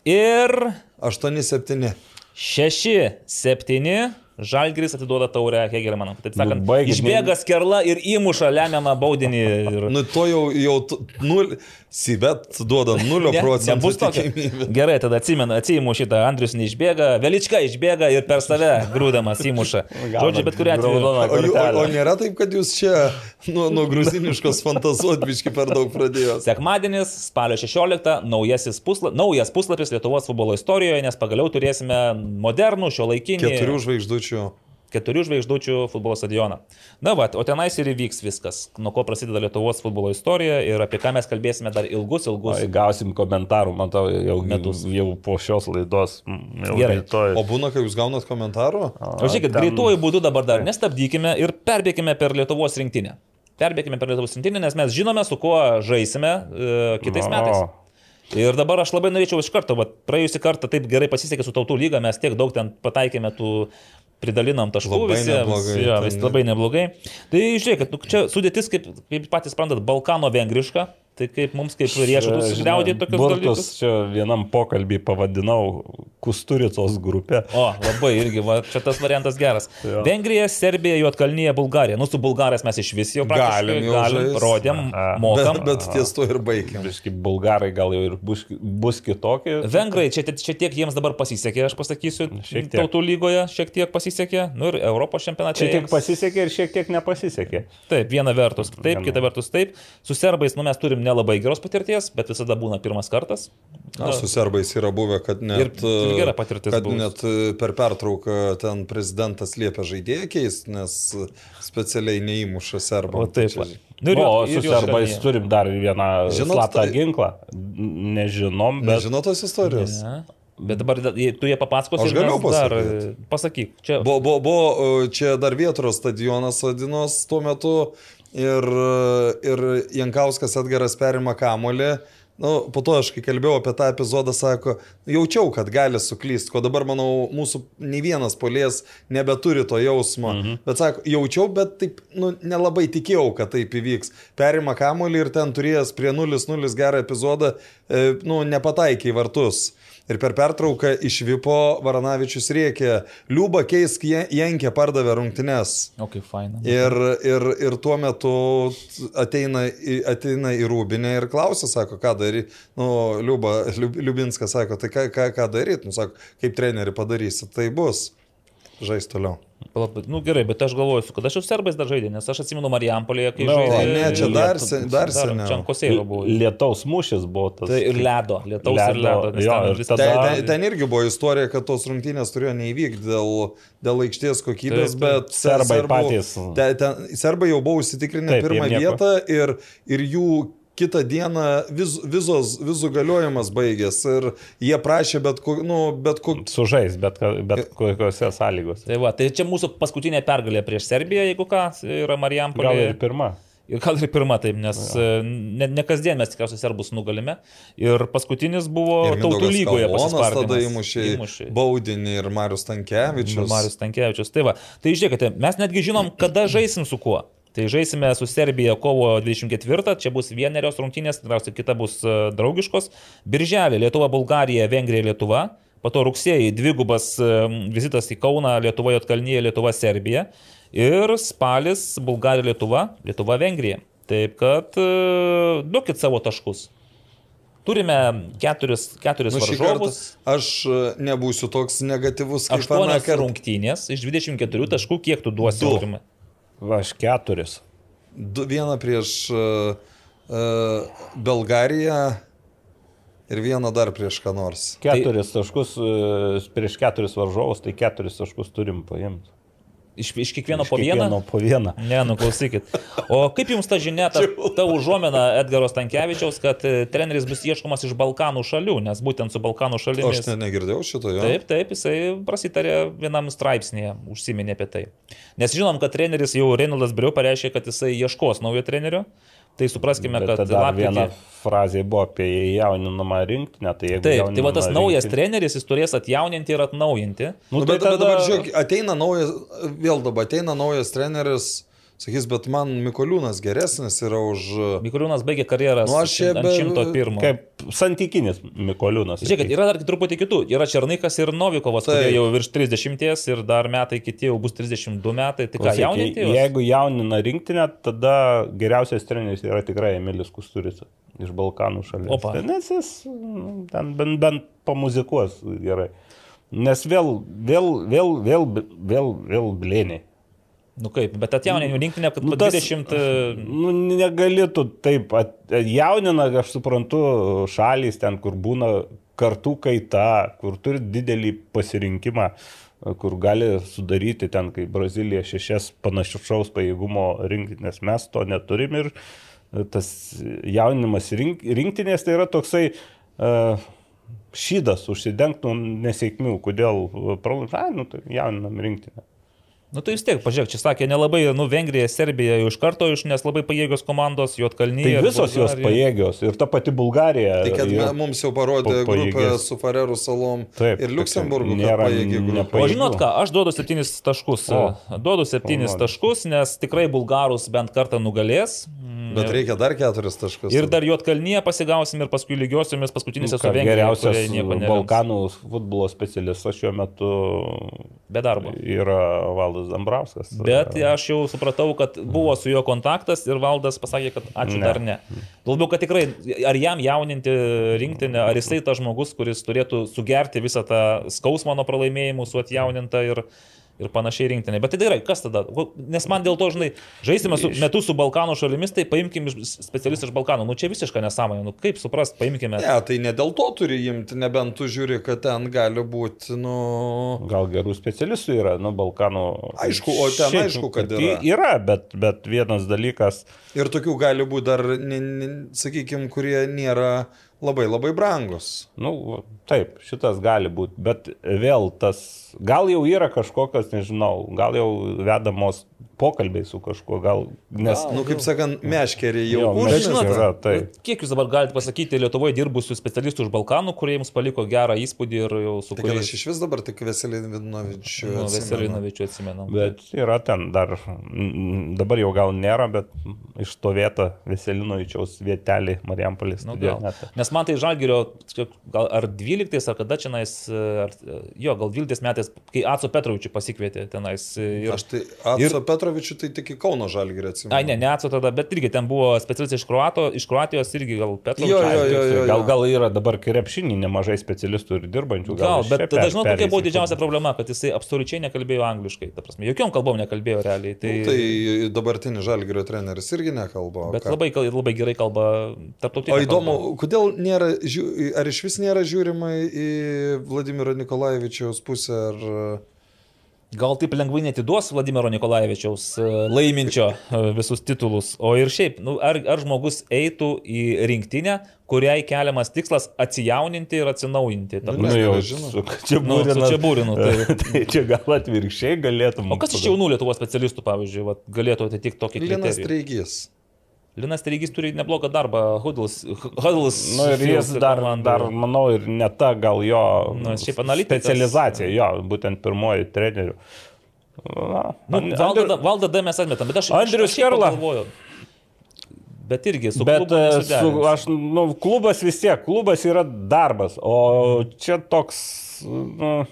ir 8-7. 6-7 Žalgris atiduoda taurę Hegelmanam. Taip sakant, Nu, išbėga skerla ir įmuša lemiamą baudinį. Ir... Nu, to jau, jau nul, Sibet duoda 0 (laughs) Ne, procentų nebus tokio. tikimybę. Gerai, tada atsimenu, atsimu šitą, Andrius neišbėga, Velička išbėga ir per save grūdamas įmuša. (laughs) Žodžiu, bet kuriuo atveju. O, o, o nėra taip, kad jūs čia nuo, nuo gruziniškos (laughs) fantazuot biški per daug pradėjote. Sekmadienis, spalio 16, naujasis pusla, naujas puslapis Lietuvos futbolo istorijoje, nes pagaliau turėsime modernų, šio laikinį Keturių žvaigždučių. Keturių žvaigždučių futbolo stadioną. Na va, o tenais ir įvyks viskas, nuo ko prasideda Lietuvos futbolo istorija ir apie ką mes kalbėsime dar ilgus, ilgus. Oi, Gausim komentarų, matau, jau, Metus. jau po šios laidos. mm, Gerai. rytoj. O būna, kai jūs gaunat komentarų? O žiūrėkit, ten- greituoju būdu dabar dar nestabdykime ir perbėgime per Lietuvos rinktinę. Perbėgime per Lietuvos rinktinę, nes mes žinome, su kuo žaisime e, kitais O. metais. Ir dabar aš labai norėčiau iš karto, vat, praėjusį kartą taip gerai pasisekė su tautų lyga, mes tiek daug ten pataikėme tų pridalinam taškų Labai visiems. neblogai, Jo, ten vis labai neblogai. Tai žiūrėkit, nu, čia sudėtis, kaip, kaip patys sprantat, Balkano vengriška, tai kaip mums kaip riešutus žinai, tokius burtus dalykus. Čia vienam pokalbį pavadinau Kusturicos grupė. O, labai irgi, va, čia tas variantas geras. Jo. Vengrija, Serbija, Juotkalnyje, Bulgarija. Nu, su Bulgarais mes iš vis jau praktiškai Galim jau galim, žaist. rodėm, Aha. mokam. Bet, bet ties to ir baigiam. Biškai bulgarai gal jau ir bus, bus kitokie. Vengrai, čia, čia tiek jiems dabar pasisekė, aš pasakysiu, Šiek tiek. tautų lygoje šiek tiek pasisekė, nu ir Europos čempionate. Šiek tiek pasisekė ir šiek tiek nepasisekė. Taip, viena vertus taip, Viena. kita vertus taip. Su serbais, nu mes turim nelabai geros patirties, bet visada būna pirmas kartas. Na, su serbais yra buvę, kad net, Ir- ir gera patirtis kad buvus. net e, per pertrauką ten prezidentas liepia žaidėją keisti, nes specialiai neįmuša serbą. O taip. va. Nu, ir o su serbais turim dar vieną Žinot, slaptą tai- ginklą. Nežinom, bet Nežinau tos istorijos. Ne. Bet dabar tu jie papasakosi. Aš ir galiu mes dar, pasakyt. Pasakyk. Čia Buvo, buvo, buvo čia dar Vietros stadionas vadinos tuo metu ir, ir Jankauskas Edgaras perima kamolį, nu, po to aš kai kalbėjau apie tą epizodą, sako, jaučiau, kad gali suklysti, ko dabar, manau, mūsų nei vienas polės nebeturi to jausmo. Mhm. Bet sako, jaučiau, bet taip, nu, nelabai tikėjau, kad taip įvyks. Perima kamuolį ir ten turėjęs prie 0-0 gerą epizodą, e, nu, nepataikė į vartus. Ir per pertrauką iš Vipo Varanavičius rėkė, Liuba keisk Jankė pardavė rungtynes. O kaip faina. Ir, ir, ir tuo metu ateina, ateina į Rūbinę ir klausia, sako, ką daryti. Nu, Liuba, Liubinskas sako, tai ką, ką, ką daryti, nu, sako, kaip treneri padarysi, tai bus. Žais toliau. Palauk, nu gerai, bet aš galvoju, kad aš jau serbais dar žaidė, nes aš atsimenu Marijampolėje, kai no, žaidė. Ne, čia dar, sen, dar seniau. Čia Kosėjo buvo. Lietaus mūšis buvo tas. Tai ir ledo, lietaus ledo, ir ledo. Jo, ir tada... ten, ten, ten irgi buvo istorija, kad tos rungtynės turėjo neįvykti dėl, dėl aikštės kokybės, taip, taip. bet serbai serbų, patys. Ten, ten, serbai jau buvo užsitikrinę taip, pirmą vietą ir, ir jų kitą dieną viz, vizos, vizų galiojimas baigės ir jie prašė bet, ko, nu, bet ko... Sužais, bet, bet kokiuose sąlygose. Tai, va, tai čia mūsų paskutinė pergalė prieš Serbiją, jeigu ką, yra Marijampolė. Gal ir pirma. Ir gal ir pirma taip, nes ja. ne, ne kasdien mes tikriausiai serbus nugalime. Ir paskutinis buvo ir tautų lygoje pasispartinęs. Tada įmušė, įmušė baudinį ir Marius Tankievičius. Ir Marius Tankievičius. Tai va, tai žiūrėkite, mes netgi žinom, kada žaisim su kuo. Tai žaisime su Serbija kovo 24, čia bus vienerios rungtynės, tikriausiai kita bus e, draugiškos. Birželį Lietuva, Bulgarija, Vengrija, Lietuva. Po to rugsėjai dvigubas e, vizitas į Kauną, Lietuva, Jotkalnyje, Lietuva, Serbija. Ir spalis Bulgarija, Lietuva, Lietuva, Vengrija. Taip kad uh, duokit savo taškus. Turime keturis, keturis nu, varžovus. Aš nebūsiu toks negatyvus kaip Aštuonios rungtynės iš 24 taškų, kiek tu duosi? Du. Va, aš keturis. Du, vieną prieš uh, uh, Belgariją ir vieną dar prieš ką nors. Keturis tai... taškus uh, prieš keturis varžovus, tai keturis taškus turim paimti. Iš, iš kiekvieno iš po vieną? Kiekvieno po vieną. Ne, nuklausykit. O kaip jums ta žinia, ta, ta užuomina Edgaro Stankievičiaus, kad e, treneris bus ieškomas iš Balkanų šalių, nes būtent su Balkanų šalimis. Aš ne, negirdėjau šito jo. Taip, taip, jisai prasitarė vienam straipsnėje, užsiminė apie tai. Nes žinom, kad treneris jau Reinaldas Briu pareiškė, kad jisai ieškos naujo trenerio. Tai supraskime, Bet kad lapkritį... viena frazė buvo apie jauninamą rinktinę. Tai Taip, tai va tas naujas rinktinė... treneris, jis turės atjauninti ir atnaujinti. Nu, nu, tai bet, tada... bet dabar žiūrėk, ateina naujas, vėl dabar ateina naujas treneris Sakys, bet man Mikoliūnas geresnis yra už... Mikoliūnas baigė karjerą nu, čia be... 101. Kaip santykinis Mikoliūnas. Žiūrėkit, yra dar truputį kitų. Yra Černikas ir Novikovas, tai. kurie jau virš 30 ir dar metai kiti jau bus 32 metai. Tai ką, jauninti? Jeigu jaunina rinktinę, tada geriausias treneris yra tikrai Emilis Kusturica iš Balkanų šalies. Opa. Nes jis nu, ten bent, bent pamuzikuos gerai. Nes vėl, vėl, vėl, vėl, vėl, vėl blėniai. Nu kaip, bet atjauninimo rinktinė, kad nu, tas, 20... E, nu, negalėtų taip, atjaunina, aš suprantu, šalys ten, kur būna kartų kaita, kur turi didelį pasirinkimą, kur gali sudaryti ten, kaip Brazilija, šešias panašaus pajėgumo rinktinės, mes to neturim ir tas jauninimas rink, rinktinės tai yra toksai uh, šydas užsidengtų nesėkmių, kodėl pralaimėjai, nu tai jauninam rinktinę. Nu tai vis tiek, pažiūrėk, čia sakė, nelabai, nu, Vengrija, Serbija jau iš karto iš, nes labai pajėgios komandos, Jotkalnyje. Tai visos Bulgarija. jos pajėgios ir ta pati Bulgarija. Tai kad jau, mums jau parodė grupę su Farerų salom Taip, ir Luxemburgu. Nėra pajėgi grupė. O žinot ką, aš duodu septynis taškus. O, duodu septynis o, taškus, nes tikrai Bulgarus bent kartą nugalės. Bet reikia dar keturis taškus. Ir dar Jotkalnyje pasigausim ir paskui lygiosiomis paskutinėse nu, su Vengrija. Geriausias Balkanų futbolo specialistas šiuo metu. Be darbo. Yra valdas. Valdas Dambrauskas. Bet aš jau supratau, kad buvo su juo kontaktas ir Valdas pasakė, kad ačiū ne. dar ne. Labiau, kad tikrai, ar jam jauninti rinktinę, ar jisai tas žmogus, kuris turėtų sugerti visą tą skausmą nuo pralaimėjimų su atjauninta ir ir panašiai rinktinė. Bet tai gerai, kas tada? Nes man dėl to, žinai, žaisime su, metu su Balkanų šalimis, tai paimkim specialistų iš Balkanų. Nu čia visiška nesąmonė. Nu kaip suprast, paimkime. Ne, tai ne dėl to turi imti, nebent tu žiūri, kad ten gali būti, nu... Gal gerų specialistų yra, nu, Balkanų. Aišku, o ten Šiaip, aišku, kad yra. Yra, bet, bet vienas dalykas. Ir tokių gali būti dar, sakykime, kurie nėra labai labai brangus. Nu, taip, šitas gali būti, bet vėl tas, gal jau yra kažkokios, nežinau, gal jau vedamos pokalbiai su kažkuo, gal, nes... Nu, kaip sakant, meškerį jau Jo, Bet Žinot, yra, tai. kiek jūs dabar galite pasakyti Lietuvoje dirbusių specialistų iš Balkanų, kurie jums paliko gerą įspūdį ir jau su Tai kad aš kuriais iš vis dabar tik Veselinovičių. nu, Veselinovičių atsimenam. Bet yra ten dar, dabar jau gal nėra, bet išstovėta Veselinovičiaus vietelį Marijampolės Nu. Nes man tai Žalgirio, gal ar 12 ar kada čia nais, ar, jo, gal 12 metais, kai Aco Petrovičių pasikvietė tenais. Ir, Aš tai Atso Petrovičių tai tik į Kauno Žalgirį atsimenu. Ai, ne, ne Aco tada, bet irgi ten buvo specialistai iš, Kroato, iš Kroatijos irgi gal Petrovičius. Gal, gal yra dabar krepšinį nemažai specialistų ir dirbančių. Gal, iš bet tada žinot, kokia buvo didžiausia problema, kad jisai absoliučiai nekalbėjo angliškai. Ta prasme, jokiom kalbom nekalbėjo realiai. Tai, Nu, Tai dabartinis Žalgirio treneris irgi nekalba. bet ką? labai, labai gerai kalba tarptautinė. O įdomu, kodėl nėra, ar iš vis nėra žiūrima į Vladimiro Nikolaevičiaus pusę, ar... Gal taip lengvai netiduos Vladimiro Nikolaevičiaus e, laiminčio e, visus titulus. O ir šiaip, nu, ar, ar žmogus eitų į rinktinę, kuriai keliamas tikslas atsijauninti ir atsinaujinti. Ta Nu. Nu, jau, su čia Nu, su būrinu. Čiabūrinu, tai- (laughs) tai čia gal atvirkščiai galėtum. O kas iš jaunų Lietuvos specialistų, pavyzdžiui, vat, galėtų atitikti tokį Linas kriterijų? Treigys. Linas Treigys turi neblogą darbą, Hudls. Hudls Nu, ir jis dar, dar, manau, ir ne ta gal jo Nu, specializacija, jo, būtent pirmoji trenerių. Na, Nu, An- valdą, Andriu- valdą D mes atmetam, bet aš Andrius pagalvojau. Bet irgi su Bet klubu e, su, aš, nu, klubas vis tiek, klubas yra darbas, o čia toks nu.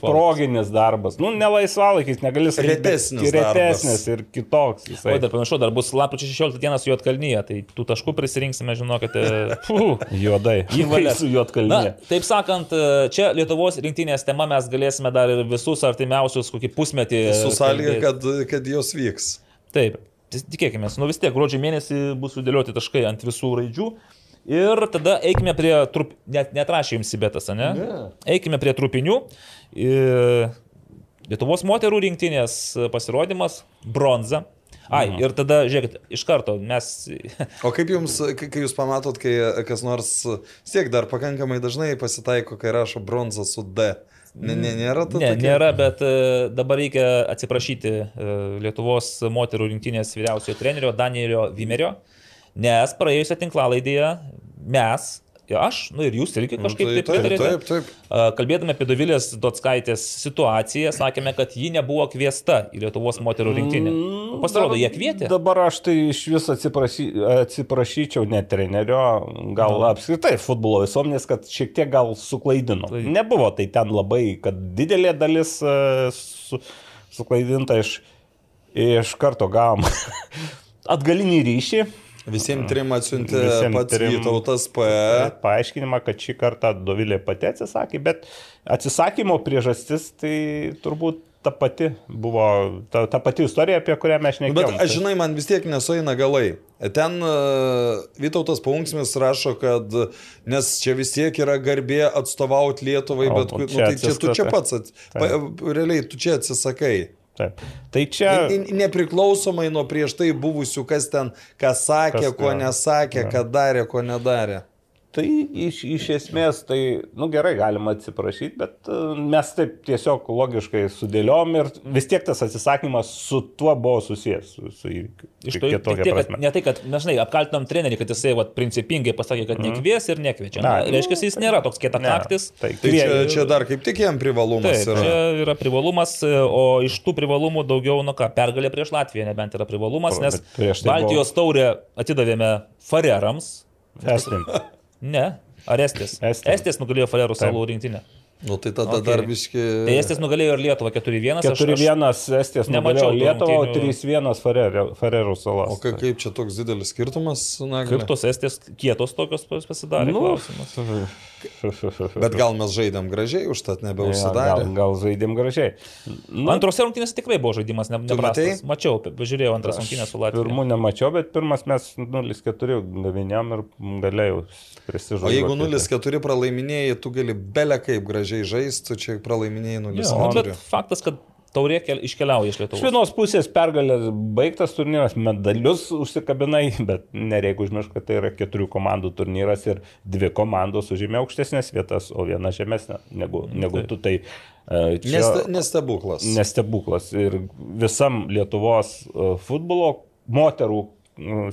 Proginis darbas. Nu, ne laisvalaikis, negali sakyti. Retesnis Retesnis ir kitoks. O Jisai. dar panašu, dar bus lapkričio 16 dieną su Juotkalnyje, tai tų taškų prisirinksime, žinokite. (laughs) Juodai. (laughs) Į valias. su juotkalnyje. Na, taip sakant, čia Lietuvos rinktinės tema mes galėsime dar ir visus artimiausius kokį pusmetį. Su sąlyga, kad, kad jos vyks. Taip, tikėkime, nu vis tiek gruodžio mėnesį bus sudėlioti taškai ant visų raidžių. Ir tada eikime prie, trup... net netrašė jums įbetas, ne? ne? Eikime prie trupinių. Lietuvos moterų rinktinės pasirodymas - bronza. Ai, ir tada, žiūrėkit, iš karto mes... O kaip jums, kai jūs pamatot, kai kas nors, vis tiek dar pakankamai dažnai pasitaiko, kai rašo bronza su D. Ne, ne, nėra to Ne, tokia- nėra, bet e, dabar reikia atsiprašyti e, Lietuvos moterų rinktinės vyriausiojo trenerio Danielio Vimerio, nes praėjusią tinklalaidėje mes, aš, nu ir jūs irgi Nu, kažkaip tai taip taip, taip, taip. A, Kalbėdami apie Dovilės Dotskaitės situaciją, sakėme, kad ji nebuvo kviesta į Lietuvos moterų rinktinę. Pasirodo, jie kvietė. Dabar aš tai iš vis atsiprašy, atsiprašyčiau ne trenerio, gal Nu. apskritai futbolo visuomenės, kad šiek tiek gal suklaidino. Tai- Nebuvo tai ten labai, kad didelė dalis e, su, suklaidinta iš, iš karto gavom (laughs) atgalinį ryšį. Visiems trim atsiuntė Visiem pats trim- Vytautas P. Paaiškinimą, kad šį kartą Dovilė pati atsisakė, bet atsisakymo priežastis tai turbūt ta pati buvo, ta, ta pati istorija, apie kurią mes Nu, šnekėjome. Bet aš žinai, man vis tiek nesueina galai. Ten uh, Vytautas Paunksmis rašo, kad nes čia vis tiek yra garbė atstovauti Lietuvai, O, bet o nu, čia tai čia tu čia pats, at, pa, realiai tu čia atsisakai. Taip. Tai čia... Ne- Nepriklausomai nuo prieš tai buvusių, kas ten, ką sakė, Kas, ko nesakė, ką darė, ko nedarė. Tai iš, iš esmės, tai, nu gerai, galima atsiprašyti, bet e, mes taip tiesiog logiškai sudėliom ir vis tiek tas atsisakymas su tuo buvo susijęs, su, su. Iš to, tik tiek, kad, ne tai, kad, na, žinai, apkaltinom trenerį, kad jisai vat, principingai pasakė, kad nekvies ir nekviečia. Na, Mhm. Na, reiškia, jis nėra toks kieta Ne, kaktis. Tai, Tai čia, čia dar kaip tik jam privalumas Taip, yra. čia yra privalumas, o iš tų privalumų daugiau, nu ką, pergalė prieš Latviją nebent yra privalumas, nes tai Baltijos taurę atidavėme Farerams. Estim. Ne, ar Estės? Estija. Estės nugalėjo Farerų salų rinktinę. Nu tai tada Okay. dar biški. Tai Estės nugalėjo ir Lietuvą 4-1. aš- aš- 4-1 Estijos nemačiau nugalėjo Lietuvą, o rungtynių. 3-1 Farerų, Farerų salas. O ka, kaip čia toks didelis skirtumas, na, Kaip tos Estės kietos tokios pas- pasidarė? Nu, klausimas. (laughs) Bet gal mes žaidėm gražiai, užtat Ja, gal, nebeužsidarė. gal žaidėm gražiai. Nu, Antrose rungtynėse tikrai buvo žaidimas ne, matei? Mačiau, pažiūrėjau antras rungtynės su Latvija. Pirmų nemačiau, bet pirmas mes 0-4 gaviniam ir galėjau prisižuoti. O jeigu 0-4 pralaiminėjai, tu gali belę kaip gražiai žaisti, tu čia pralaiminėjai Jo, 0-4. bet faktas, kad taurė kel- iškeliauja iš Iš Lietuvos. vienos pusės pergalė baigtas turnyras, medalius užsikabinai, bet nereikia užmiršti, kad tai yra keturių komandų turnyras ir dvi komandos užėmė aukštesnės vietas, o viena žemesnė negu, negu taip. tu. Tai E, čia, nestebuklas. Nestebuklas. Ir visam Lietuvos e, futbolo moterų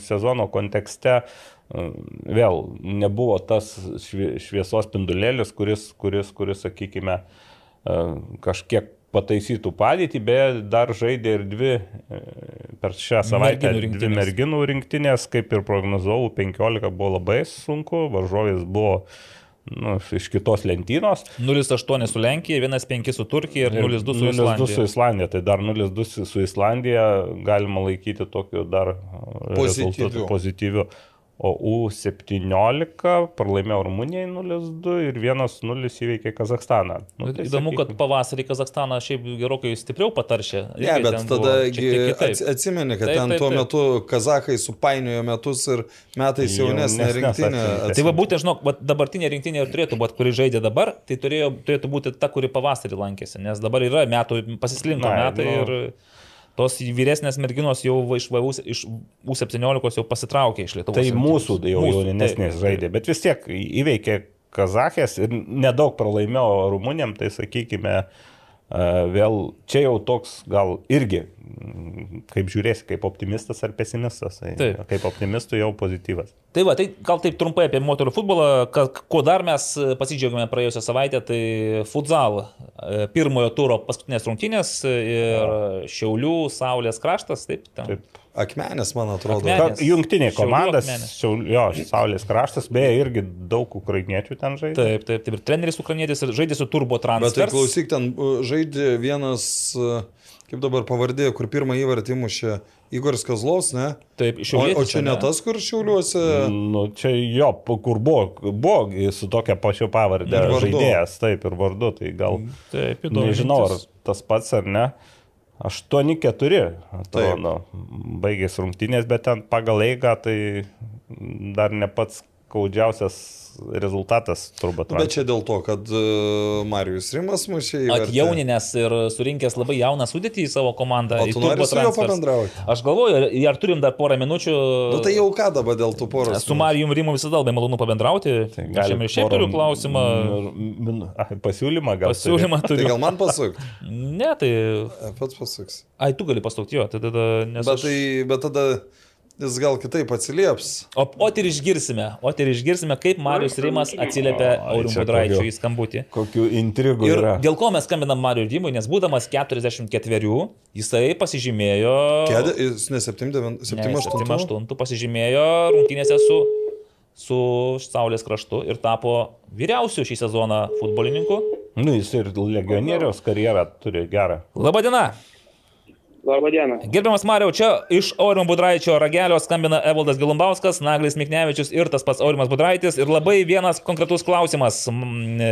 sezono kontekste vėl nebuvo tas šviesos spindulėlis, kuris, kuris, kuris sakykime, kažkiek pataisytų padėtį, bet dar žaidė ir dvi per šią savaitę merginų dvi merginų rinktinės, kaip ir prognozavau, 15 buvo labai sunku, varžovės buvo nu, iš kitos lentynos. 0,8 su Lenkija, 1,5 su Turkija ir 0,2 su Islandija. 0,2 su Islandija, tai dar 0,2 su Islandija galima laikyti tokiu dar pozityviu. pozityviu o U17 pralaimėjo Rumunijai 0-2 ir 1-0 įveikė Kazakstaną. Nu, tai Įdomu, sakykim. kad pavasarį Kazakstaną šiaip gerokai stipriau pataršė. Ne, bet tada atsimeni, kad taip, ten taip, tuo taip. metu Kazakai supainiojo metus ir metais jaunesnė rinktinė. Tai va būtent, žinok, dabartinė rinktinė ir turėtų būti, kuri žaidė dabar, tai turėjo, turėtų būti ta, kuri pavasarį lankėsi, nes dabar yra metų, pasislinko metai nu, ir tos vyresnės merginos jau iš, iš U17 jau pasitraukė iš Lietuvos. Tai mūsų jau mūsų, jaunesnės tai, žaidė, bet vis tiek įveikė Kazahės ir nedaug pralaimėjo Rumunėm, tai sakykime, vėl čia jau toks gal irgi, kaip žiūrėsi, kaip optimistas ar pesimistas. Tai taip. Kaip optimistų jau pozityvas. Tai va, tai gal taip trumpai apie moterų futbolą, ko dar mes pasidžiaugėme praėjusią savaitę, tai futsal e, pirmojo turo paskutinės rungtynės ir Šiaulių, Saulės kraštas, taip. Ten. Taip. Akmenės, man atrodo. Akmenės. Jungtinė komanda, jo, Saulės kraštas, beje, irgi daug ukrainiečių ten žaidė. Taip, taip, taip. Ir treneris ukrainietis žaidė su turbo transportu. Bet tai klausyk, ten žaidė vienas uh, kaip dabar pavardė, kur pirmą įvartį mušė Igoris Kazlovs, ne? Taip, iš šiauliuose. O, o čia ne, ne tas, kur šiauliuose. Nu, čia jo, kur buvo, buvo su tokia pačia pavardė žaidėjas, taip ir vardu, tai gal. Taip, įdomu. Nežinau, ar tas pats ar ne. 8-4, atrodo, baigėsi rungtynės, bet ten pagal eigą tai dar ne pats skaudžiausias rezultatas turbūt. Bet čia dėl to, kad uh, Marijus Rimas mušė į... Atjauninęs ir surinkęs labai jauną sudėtį į savo komandą. O tu nori su juo pabendrauti? Aš galvoju, ar turim dar porą minučių. Nu tai jau ką dabar dėl tų poros? Su Marijum Rimu visada labai malonu pabendrauti. Tai Galime ir šiaip turiu klausimą. Pasiūlymą gal. Pasiūlymą turiu. Tai gal man pasuk? ne, tai... Pats pasuks. Ai, tu gali pasukti jo, tai tada nesu. Bet, tai, bet tada jis gal kitaip atsilieps. O, o ir išgirsime, o ir išgirsime, kaip Marius Rimas atsiliepia Aurim Budraičiui į skambutį. Kokių intrigų ir yra. Dėl ko mes skambinam Marius Rimui, nes būdamas 44, jisai pasižymėjo... Kėdė, jis ne 78 pasižymėjo rungtynėse su, su Saulės kraštu ir tapo vyriausiu šį sezoną futbolininku. Nu, jis ir legionieriaus karjerą turi gerą. Labadiena. Labadiena. Gerbiamas Mariau, čia iš Aurimo Budraičio ragelio skambina Evaldas Gilumbauskas, Naglis Miknevičius ir tas pats Aurimas Budraitis. Ir labai vienas konkretus klausimas. E,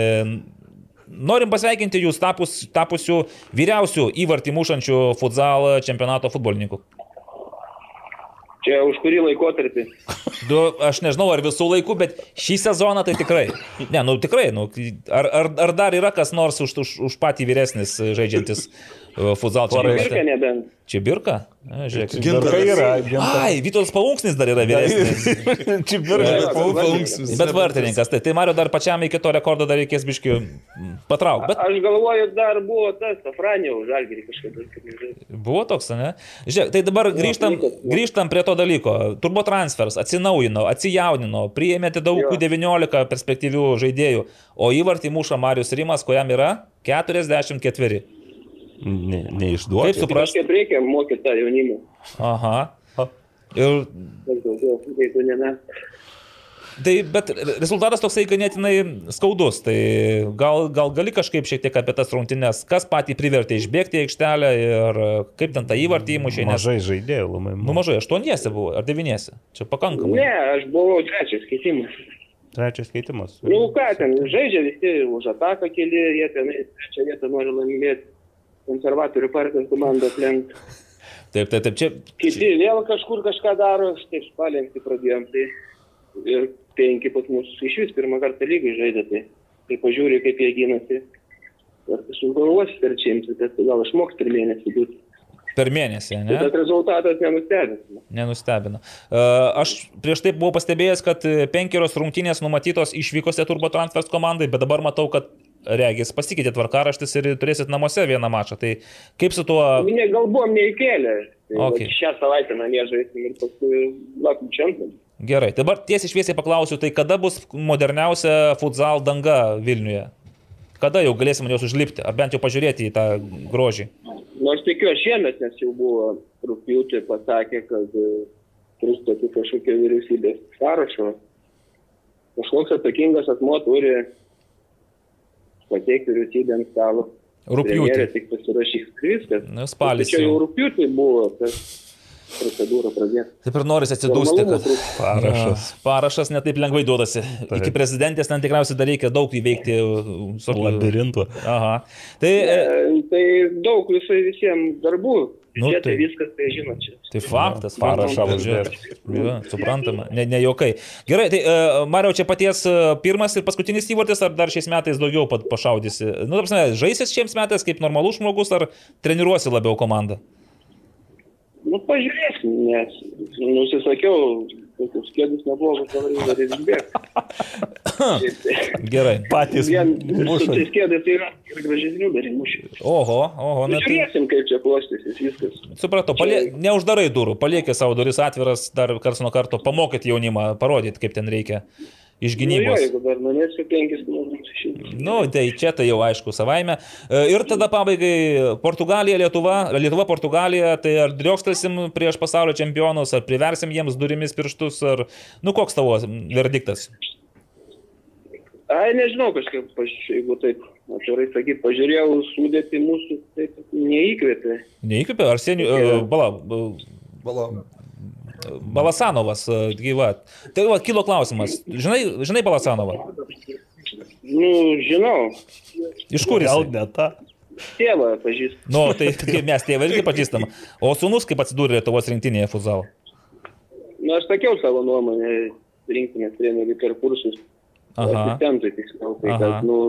norim pasveikinti jūs tapus, tapusių vyriausių įvartį mušančių futsal čempionato futbolininkų. Čia už kurį laikotarpį? Du, aš nežinau, ar visų laikų, bet šį sezoną tai tikrai. Ne, nu tikrai. Nu, ar, ar, ar dar yra kas nors už, už, už patį vyresnis žaidžiantis futsal? Čia birka? Žiūrėk, gintarai yra. Gintar. Ai, Vytos Paunksnis dar yra vyresnis. Čia birka. Paunksnis. Bet vartininkas. Tai, tai Mario dar pačiam iki to rekordo dar reikės biškių patraukti. Bet... Aš galvoju, dar buvo tas, Afranio žalgerį kažkada. Buvo toks, ne? Žiūrėk, tai dabar grįžtam, grįžtam prie to dalyko. Turbo transfers atsinaujino, atsijaunino, priėmėte daug 19 perspektyvių žaidėjų, o įvartį muša Marius Rimas, kuriam yra 44 ne, neišduoti. Kaip suprasti? Kaip reikia mokyti tą jaunimą. Aha. Ir... Tai, bet rezultatas toksai ganėtinai skaudus. Tai gal, gal gali kažkaip šiek tiek apie tas rungtynes, kas patį privertė išbėgti į aikštelę ir kaip ten tą įvartį įmušė. Nes... Mažai žaidėjų, labai. Nu, mažai, aštuoniesi buvo, ar devyniesi. Čia pakankamai. Ne, aš buvau trečias keitimas. Trečias keitimas. Nu ką ten, žaidžia visi už ataką keli, jie ten trečią vietą nori laimėti konservatorių partijos komandą aplenkti. Taip, taip, taip, čia. Kiti vėl kažkur kažką daro, taip spalengti pradėjom. Tai ir penki pas mus iš vis pirmą kartą lygiai žaidė, tai kai pažiūri, kaip jie gynasi. Ir kažkaip galvosi per čiimsi, tai gal išmoks per mėnesį būti. Per mėnesį, ne? Bet rezultatas nenustebino. Nenustebino. Aš prieš tai buvau pastebėjęs, kad penkerios rungtynės numatytos išvykose Turbo Transfers komandai, bet dabar matau, kad regis pasikeitė tvarkaraštis ir turėsit namuose vieną mačą. Tai kaip su tuo... Ne, gal buvom neįkėlę. Tai Okay. Šią savaitę namie žaisim ir paskui lapkričio antrą. Gerai, dabar tiesiai šviesiai paklausiu, tai kada bus moderniausia futsal danga Vilniuje? Kada jau galėsim jos užlipti, ar bent jau pažiūrėti į tą grožį? Nors tikiu aš šiemet, nes jau buvo rūpjūtį pasakė, kad e, trūksta tik kažkokio vyriausybės sąrašo. Kažkoks atsakingas asmo turi pateikti vyriausybę ant stalo. Rūpjūtį. Tik pasirašys ir viskas. Nu, spalis Čia jau rūpjūtį buvo tas procedūra pradėta. Taip ir norisi atsidūsti, kad. Parašas. Ja, parašas netaip lengvai duodasi. Iki prezidentės ten tikriausiai dar reikia daug įveikti. uh, Labirintų. Aha. Tai, e, E, Tai daug visai visiems darbų. Nu, Nu, tai- tai viskas, tai žinot, čia. tai faktas, faktas. uždėt. Ja, suprantama, ne, ne jokai. Gerai, tai uh, Mariau, čia paties uh, pirmas ir paskutinis įvartis, ar dar šiais metais daugiau pašaudysi? Nu, ta prasme, žaisis šiais metais kaip normalus žmogus, ar treniruosi labiau komandą? Nu, pažiūrėsim, nes nusisakiau, tokius kėdus neblogus, dabar jau dar ir išbėgti. (coughs) Gerai. Patys Vien muša. tais tai yra ir gražesnių dar įmušių. Oho, oho, na tai Žiūrėsim, kaip čia klostysis viskas. supratau, palie, neuždarai durų, paliekė savo duris atviras, dar kars nuo karto pamokyti jaunimą, parodyti, kaip ten reikia iš Nu, jo, gynybos. jeigu dar numėsiu 5 km šimtus. Nu, tai čia tai jau aišku savaime. E, Ir tada pabaigai Portugalija, Lietuva, Lietuva, Portugalija, tai ar driokstelsim prieš pasaulio čempionus, ar priversim jiems durimis pirštus, ar, nu, koks tavo verdiktas? Ai, nežinau, kažkaip, jeigu taip, atvirai sakyt, pažiūrėjau sudėti mūsų, taip neįkvėpė. Neįkvėpė, Arsenijų, uh, bala, uh, Bala. Balasanovas, gyva. Tai va, kilo klausimas. Žinai, žinai Balasanovą? Nu, žinau, Iš kur Gal jis? ne ta. tėvą pažįstu. Nu, tai kaip mes tėvai irgi pažįstam. O sunus kaip atsidūrė Lietuvos rinktinėje futsalo? Nu, aš sakiau savo nuomonę rinktinės treneriui per kursus. Aha. Asistentui tiksliau. Tai, Aha. kad, nu,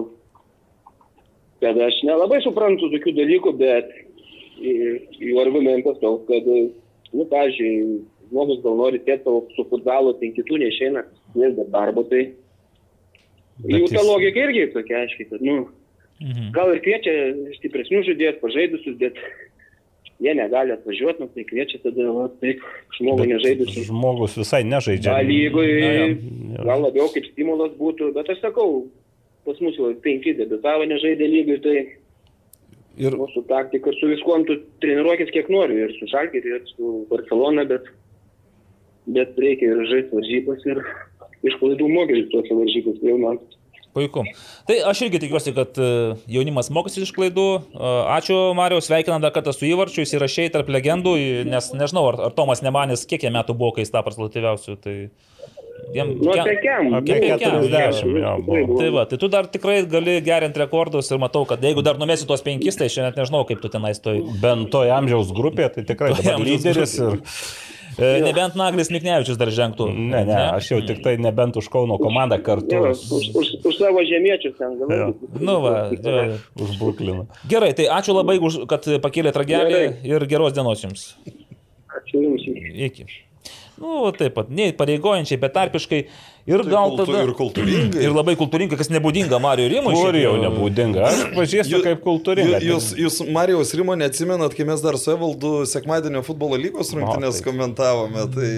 kad aš nelabai suprantu tokių dalykų, bet jų argumentas toks, kad, nu, pažiūrėjau, žmogus gal nori tiek su futbolu, tai kitų neišeina, nes be darbo, tai jų ta logika irgi tokia aiškiai, kad, nu, Mhm. gal ir kviečia stipresnių žaidėjų, pažaidusius, bet jie negali atvažiuoti, nu, tai kviečia tada, va, taip, žmogų nežaidusius. Žmogus visai nežaidžia. Gal jo. gal labiau kaip stimulas būtų, bet aš sakau, pas mus jau penki debitavo nežaidė lygoj, tai Ir mūsų taktika su viskuom tu treniruokis kiek nori, ir su Šalkir, ir su Barcelona, bet, bet reikia ir žaisti varžybas ir iš klaidų mokytis tuose varžybos, jau man. Puiku. Tai aš irgi tikiuosi, kad e, jaunimas mokosi iš klaidų. E, Ačiū, Marijau, sveikinam dar kartą su įvarčiu, jis įrašiai tarp legendų, nes nežinau, ar, ar Tomas Nemanis kiek jam metų buvo, kai jis tapo rezultatyviausiu. Tai jam, Nu, kem- apie kem. Apie Apie 40, jo, buvo. Tai va, tai tu dar tikrai gali gerinti rekordus ir matau, kad jeigu dar numesi tuos penkis, tai šiandien nežinau, kaip tu tenais toj. Bent toje amžiaus grupėje, tai tikrai Toj dabar amžiaus lyderis ir... E, nebent Naglis Miknevičius dar žengtų. Ne, ne, aš jau tik tai nebent už Kauno komandą kartu Jo, už, už, už savo žemiečius ten Jo. galvoju. Nu, va, jo. už Brukliną. Gerai, tai ačiū labai, už, kad pakėlėt ragelį Gerai. ir geros dienos jums. Ačiū Jums. Iki. Nu, taip pat, ne pareigojančiai, bet tarpiškai. Ir Tai gal kultu- tada... ir kultūringai. Ir labai kultūringai, kas nebūdinga Mario Rimui. Jau nebūdinga. Aš pažįstu kaip kultūringa. Ju- Jūs, jūs Marijos Rimo neatsimenat, kai mes dar su Evaldu sekmadienio futbolo lygos rungtynės komentavome. Tai...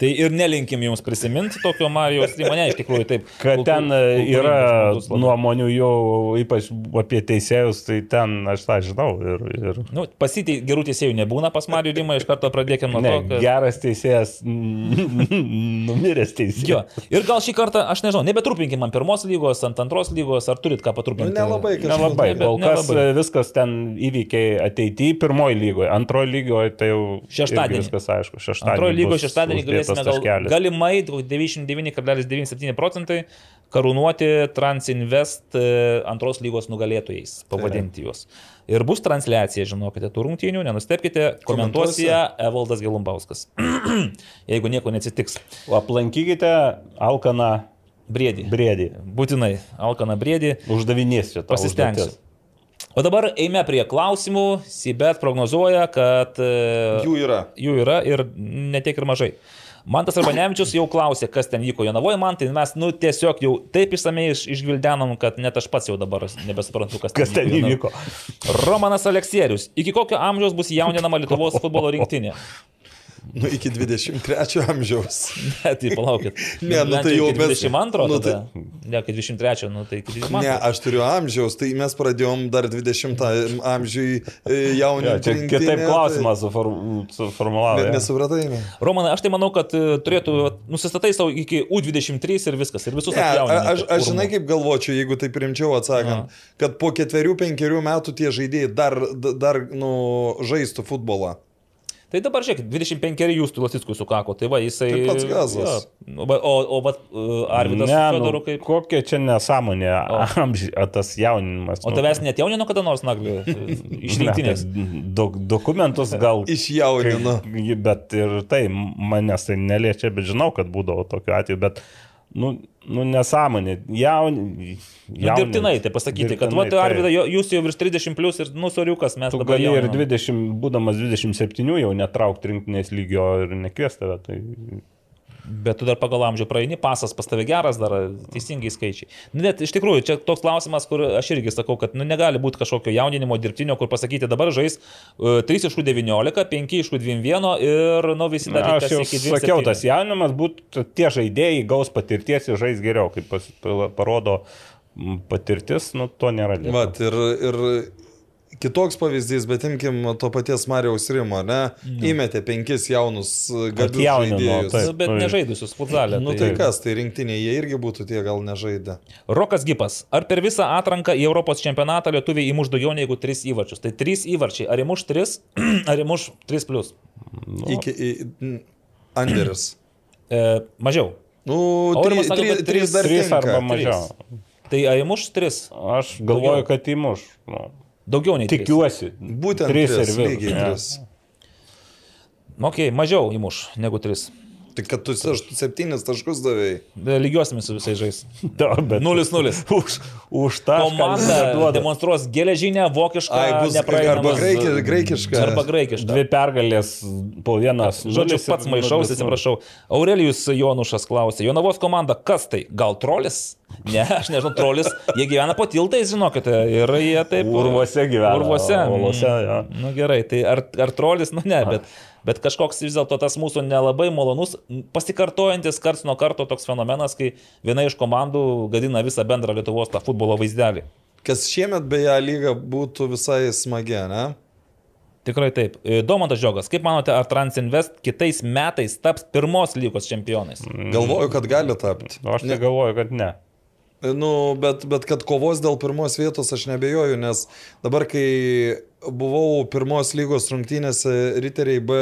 Tai ir nelinkim jums prisiminti tokio Marijos Rimo, ne, iš tikrųjų taip. (laughs) Kad ten kultūr- e, kultūringas yra nuomonių jau, ypač apie teisėjus, tai ten aš tą žinau. Ir, ir... Nu, pasitei gerų teisėjų nebūna pas Mario Rimą, iš karto pradėkime nuo Ne, to, kad... geras teisėjas, numiręs Jo. teisėjas. Ir gal šį kartą, aš nežinau, nebetrupinkim ant pirmos lygos, ant antros lygos, ar turit ką Nu, patrupinti? nelabai kažkaip. Nelabai, bet kol kas nelabai. e, viskas ten įvykiai ateityje, pirmoji lygoje, antroji lygoje tai jau Šeštadienį. Viskas aišku, šeštadienį. Antrojo lygos bus šeštadienį galėsime gal, galimai 99,97 procentai karūnuoti Transinvest e, antros lygos nugalėtojais, pavadinti juos. Ir bus transliacija, žinokite, tų rungtynių, nenustepkite, komentuos ją Evaldas Gelumbauskas. (clears throat) Jeigu nieko neatsitiks. O aplankykite Alkaną Briedį. Briedį. Būtinai, Alkana Briedį. Uždavinės čia. tau Pasistengsiu. užduotis. O dabar eime prie klausimų. Sibet prognozuoja, kad e, Jų yra. jų yra ir netiek ir mažai. Mantas Arbanevičius jau klausė, kas ten vyko Jonavoje, man tai mes, nu, tiesiog jau taip išsamei iš, išgvildenom, kad net aš pats jau dabar nebesuprantu, kas, Kas ten įvyko. Romanas Aleksierius. Iki kokio amžiaus bus jauninama Lietuvos futbolo rinktinė? Nu, iki 23 amžiaus. (laughs) Ne, tai palaukit. Ne, nu tai jau mes- 22, nu tai- tada. Ne, kai 23, nu tai iki 22. Ne, aš turiu amžiaus, tai mes pradėjom dar 20 amžiui e, Jo, jauninti. čia kitaip tai- klausimas suform- suformulavau. Ne- jo. Nesupratai, ne? Romanai, aš tai manau, kad e, turėtų, nusistatai savo iki U23 ir viskas, ir visus a- atjauninti. aš, aš žinai kaip galvočiau, jeigu taip rimčiau atsakant, kad po ketverių, penkerių metų tie žaidėjai dar, dar nu, žaistų futbolą. Tai dabar žiūrėk, 25 jūs tu Lasickui sukako, tai va jisai... Tai pats gazas. O, va- o, o va, e, Arvidas Ne, nu, kaip... kokia čia nesąmonė, amži, a, tas jauninimas. O nu. tavęs net jaunino kada nors naglį iš Ne, rinktinės? Dok, dokumentus gal. (laughs) Išjaunino. Kai- Bet ir tai manęs tai neliečia, bet žinau, kad būdavo tokiu atveju. Bet, nu, nu nesąmonė. Jaun, Nu, dirbtinai, tai pasakyti, kad, va, Dirbtinai, Arvidas, jo- jūs jau virš 30 plus ir, nu, soriukas, mes Tu dabar gali ir jauninam. 20, būdamas 27 jau netraukti rinktinės lygio ir nekviesti tave. Tai... Bet tu dar pagal amžių praeini, pasas pas tave geras, dar teisingai skaičiai. Nu, Net iš tikrųjų, čia toks klausimas, kur aš irgi sakau, kad nu, negali būti kažkokio jauninimo dirbtinio, kur pasakyti dabar žais uh, 3 iš 19, 5 iš 21 ir nu, visi dar Na, aš jau sakiau, 27. tas jaunimas būtų, tie žaidėjai gaus patirties ir žais geriau, kaip pas, parodo patirtis, nu to nėra. Vat, ir, ir kitoks pavyzdys, bet imkim to paties Marijaus Rimo, ne? Įmetė penkis jaunus e, gabius žaidėjus. taip. Nu, bet nežaidusius futbolę. Nu tai kas, tai rinktinėje jie irgi būtų tie gal nežaidę. Rokas Gipas. Ar per visą atranką į Europos čempionatą lietuviai įmuš daugiau negu 3 įvarčius? Tai 3 įvarčiai. Ar įmuš 3, (clears throat) ar įmuš 3 plus? Nu. Iki į, Anderis. (clears throat) E, mažiau. Nu, trys, sako, trys, trys dar Trys arba mažiau. Tai ar įmuš 3? Aš galvoju, kad įmuš. Nu, Daugiau nei 3. tikiuosi. Būtent Trys trys, ir virš, lygiai ne. trys. Ok, mažiau įmuš negu 3. Tai kad tu septynis taškus davėjai. Lygiuosime su visais žais. Da, bet 0-0. (laughs) Už, už tą Komanda demonstruos geležinę, vokišką, Ai, bus arba nepraeinamą. graiki, graikiška. Arba graikišką. Dvi pergalės po vienas. Žodžiu, pats maišaus, nulis, atsiprašau. Aurelijus Jonušas klausė, Jonavos komanda, kas tai? Gal trolis? Ne, aš nežinau, trolis. Jie gyvena po tiltais, žinokite, ir jie taip. Urvuose gyvena. Urvuose. Uolose, jo. Nu gerai, tai ar, ar trolis, nu ne, bet, bet kažkoks vis dėlto tas mūsų nelabai malonus, pasikartojantis karts nuo karto toks fenomenas, kai viena iš komandų gadina visą bendrą Lietuvos tą futbolo vaizdelį. Kas šiemet beje lyga būtų visai smagi, ne? Tikrai taip. E, Domantas Žiogas, kaip manote, ar Transinvest kitais metais taps pirmos lygos čempionais? Galvoju, kad gali tapti. O aš tai galvoju, kad ne. Nu, bet, bet kad kovos dėl pirmos vietos aš nebejoju, nes dabar, kai buvau pirmos lygos rungtynėse Riteriai B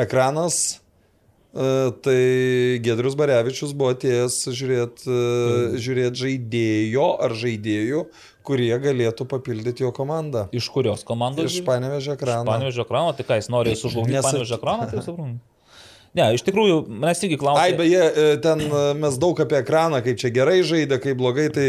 ekranas, e, tai Gedrius Barevičius buvo atėjęs žiūrėti žiūrėt žaidėjo ar žaidėjų, kurie galėtų papildyti jo komandą. Iš kurios komandos? Iš Panevežio ekrano. Panevežio ekrano, tai ką jis nori sužlugdyti Nes- Panevežio ekraną, tai suprantu. Ne, iš tikrųjų, mes irgi Ai, klausėme. beje, e, ten e, mes daug apie ekraną, kaip čia gerai žaidė, kaip blogai, tai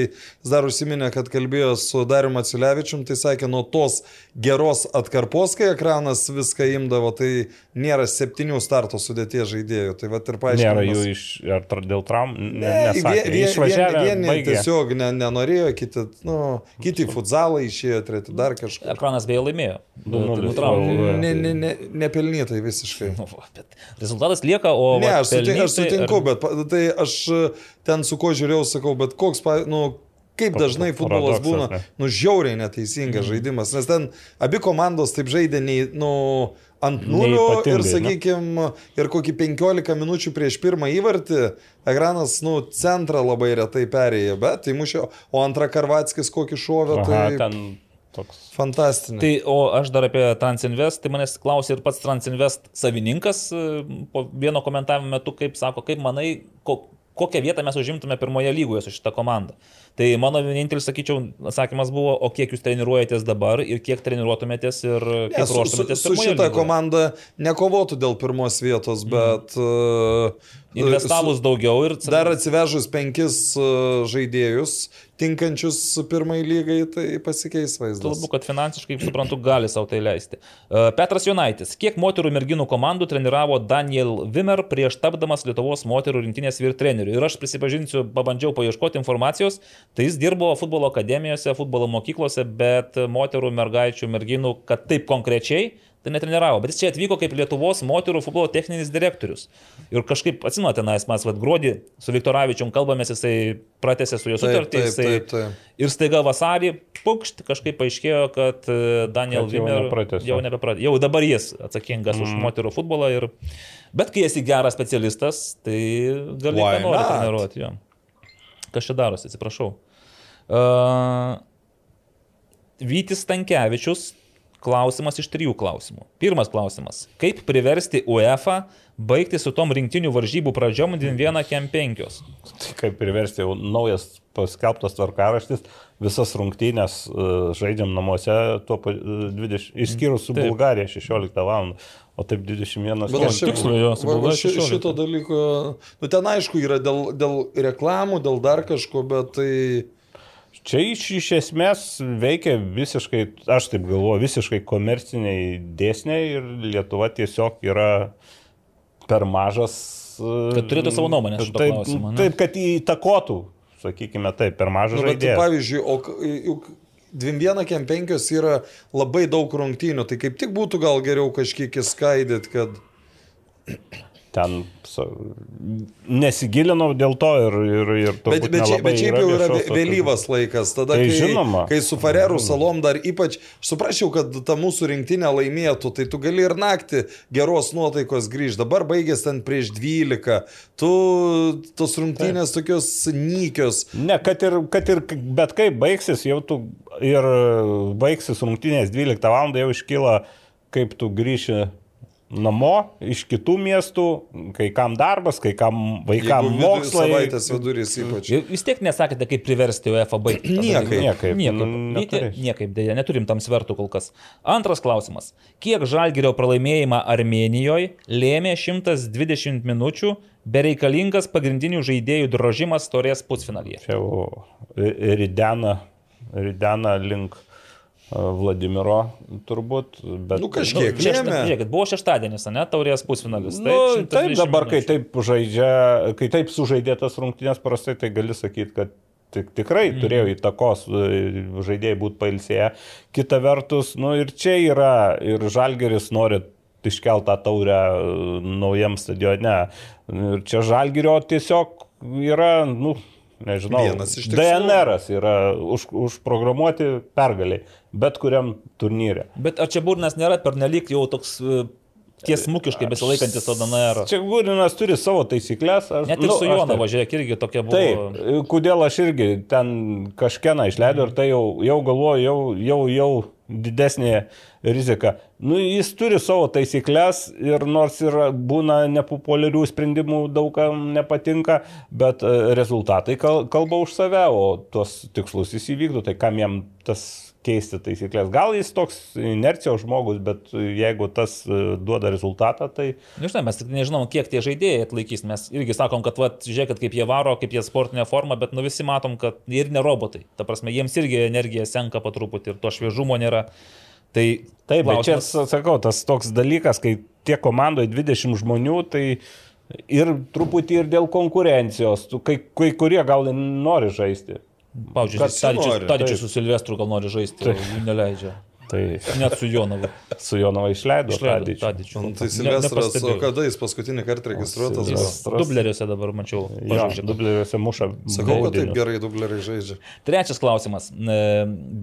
dar užsiminė, kad kalbėjo su Dariu Maciulevičium, tai sakė, nuo tos geros atkarpos, kai ekranas viską imdavo, tai nėra septynių starto sudėties žaidėjų. Tai va ir paaiškinimas. Nėra jų iš, ar tra- dėl traumų. Ne, Ne, nesakė. vie- vie- Išvažiavę. vieni- baigė. tiesiog ne, nenorėjo, kiti, nu, kiti futzalai išėjo, treti dar kažką. Ekranas beje laimėjo. 2:0. Nutraukė. Ne, ne, ne, nepelnytai visiškai. (laughs) Nu, bet Rezultatas lieka, o... Ne, aš, suti, aš pelnytai sutinku, ar- bet tai aš e, ten su ko žiūrėjau, sakau, bet koks, nu, kaip dažnai futbolas būna, nu, žiauriai neteisingas Mhm. žaidimas, nes ten abi komandos taip žaidė, nei, nu, ant nulio ir, sakykime, ir kokį 15 minučių prieš pirmą įvartį, ekranas, nu, centrą labai retai perėjo, bet tai mušė, o antrą Karvatskis kokį Aha, tai ten toks. fantastinė. Tai, o aš dar apie Transinvest, tai manęs klausė ir pats Transinvest savininkas e, po vieno komentavimo metu, kaip sako, kaip manai, ko, kokią vietą mes užimtume pirmoje lygoje su šita komanda. Tai mano vienintelis, sakyčiau, atsakymas buvo, o kiek jūs treniruojatės dabar ir kiek treniruotumėtės ir kiek Ne, su, su, ruoštumėtės su pirmoje šita lygoje. komanda nekovotų dėl pirmos vietos, bet... uh, Investavus daugiau ir Dar atsivežus penkis uh, žaidėjus, tinkančius pirmai lygai, tai pasikeis vaizdas. Kalbu, kad finansiškai, kaip suprantu, gali savo tai leisti. E, Petras Jonaitis. Kiek moterų merginų komandų treniravo Daniel Vimer prieš tapdamas Lietuvos moterų rinktinės vyr treneriu? Ir aš prisipažinsiu, pabandžiau paieškoti informacijos, tai jis dirbo futbolo akademijose, futbolo mokyklose, bet moterų, mergaičių, merginų, kad taip konkrečiai, tai netreniravo. Bet jis čia atvyko kaip Lietuvos moterų futbolo techninis direktorius. Ir kažkaip, atsinuote, mes mes vad gruodį su Viktoravičium kalbamės, jisai pratęsė su juo Taip, sutartį. taip, jisai- taip, taip. Ir staiga vasarį, pukšt, kažkaip paaiškėjo, kad e, Daniel Kad jau Vimer nepratęsė. jau nebepratė. Jau dabar jis atsakingas mm. už moterų futbolą. Ir... Bet kai esi geras specialistas, tai gali ką nori treniruoti. Jo. Kas čia darosi, atsiprašau. Uh, Vytis Tankievičius. Klausimas iš trijų klausimų. Pirmas klausimas. Kaip priversti UEFA baigti su tom rinktinių varžybų pradžiom 1 kem 5? Tai kaip priversti jau naujas paskelbtas tvarkaraštis, visas rungtynės uh, žaidžiam namuose, tuo pa- uh, 20, išskyrus su Taip. Bulgarija 16 val. O taip 21 Bet aš tikslu jo, su va, va, Bulgarija ši, 16. šito dalyko, nu ten aišku yra dėl, dėl reklamų, dėl dar kažko, bet tai... Čia iš, iš esmės veikia visiškai, aš taip galvoju, visiškai komerciniai dėsniai ir Lietuva tiesiog yra per mažas. e, Kad turėtų savo nuomonę šituo taip, klausimu, ne? Taip, kad įtakotų, sakykime, taip, per mažas Nu, žaidėjas. pavyzdžiui, o juk 21 kem 5 yra labai daug rungtynių, tai kaip tik būtų gal geriau kažkiek įskaidyti, kad... Ten nesigilinau dėl to ir, ir, ir Bet, bet, nelabai bet šiaip jau yra vėlyvas laikas, tada Tai kai, žinoma. kai su Farerų salom dar ypač, suprasčiau, kad ta mūsų rinktinė laimėtų, tai tu gali ir naktį geros nuotaikos grįžti, dabar baigės ten prieš 12, tu tos rungtynės tokios nykios. Ne, kad ir, kad ir bet kaip baigsis, jau tu ir baigsis rungtynės 12 val. jau iškyla, kaip tu grįši namo iš kitų miestų, kai kam darbas, kai kam vaikam Jeigu vidur- mokslai. Savaitės vidurys ypač. Vis tiek nesakėte, kaip priversti UEFA baigti. (clears throat) Niekaip. Niekaip. Niekaip. Nu, neturėsi. niekaip, dėja, neturim tam svertų kol kas. Antras klausimas. Kiek žalgerio pralaimėjimą Armenijoje lėmė 120 minučių bereikalingas pagrindinių žaidėjų drožimas torės pusfinalyje? Čia jau ridena, ridena link Vladimiro turbūt. Bet, Nu, kažkiek. Nu, šešta, žiūrėkit, buvo šeštadienis, ne, taurės pusfinalis. Nu, taip, 120 dabar, kai minučių. taip žaidžia, kai taip sužaidė tas rungtynės prastai, tai gali sakyti, kad tik, tikrai Mhm. mm. turėjo įtakos e, žaidėjai būti pailsėję. Kita vertus, nu ir čia yra, ir Žalgeris nori iškeltą taurę e, naujam stadione. Ir čia Žalgerio tiesiog yra, nu, nežinau. DNR yra už, užprogramuoti pergaliai, bet kuriam turnyre. Bet ar čia burnas nėra pernelyg jau toks e, tiesmukiškai besilaikantis to DNR? Čia Gūrinas turi savo taisyklės. Aš, Net ir nu, su taip- važiuoja, irgi tokia buvo. Taip, kodėl aš irgi ten kažkieną išleidau ir tai jau, jau galvoju, jau, jau, jau didesnė rizika. Nu, jis turi savo taisyklės ir nors ir būna nepopuliarių sprendimų, daugam nepatinka, bet e, rezultatai kal- kalba už save, o tuos tikslus jis įvykdo, tai kam jam tas keisti taisyklės. Gal jis toks inercijos žmogus, bet jeigu tas e, duoda rezultatą, tai Nežinau, mes tik nežinom, kiek tie žaidėjai atlaikys. Mes irgi sakom, kad, va, žiūrėkit, kaip jie varo, kaip jie sportinė forma, bet nu visi matom, kad ir ne robotai. Ta prasme, jiems irgi energija senka po truputį ir to šviežumo nėra. Tai Taip, bet čia, sakau, tas toks dalykas, kai tiek komandoje 20 žmonių, tai ir truputį ir dėl konkurencijos, kai, kai kurie gal nori žaisti. Pavyzdžiui, Kad Tadičius, nori, Tadičius taip. su Silvestru gal nori žaisti, jų neleidžia. Tai Net su Jonavu. (laughs) su Jonava išleido. Išleido Tadičių. Nu, tai Silvestras, o kada jis paskutinį kartą registruotas? Silvestras. Dubleriuose dabar mačiau. Jo, pažaidžia. dubleriuose muša. Sakau, kad taip gerai dubleriai žaidžia. Trečias klausimas. E,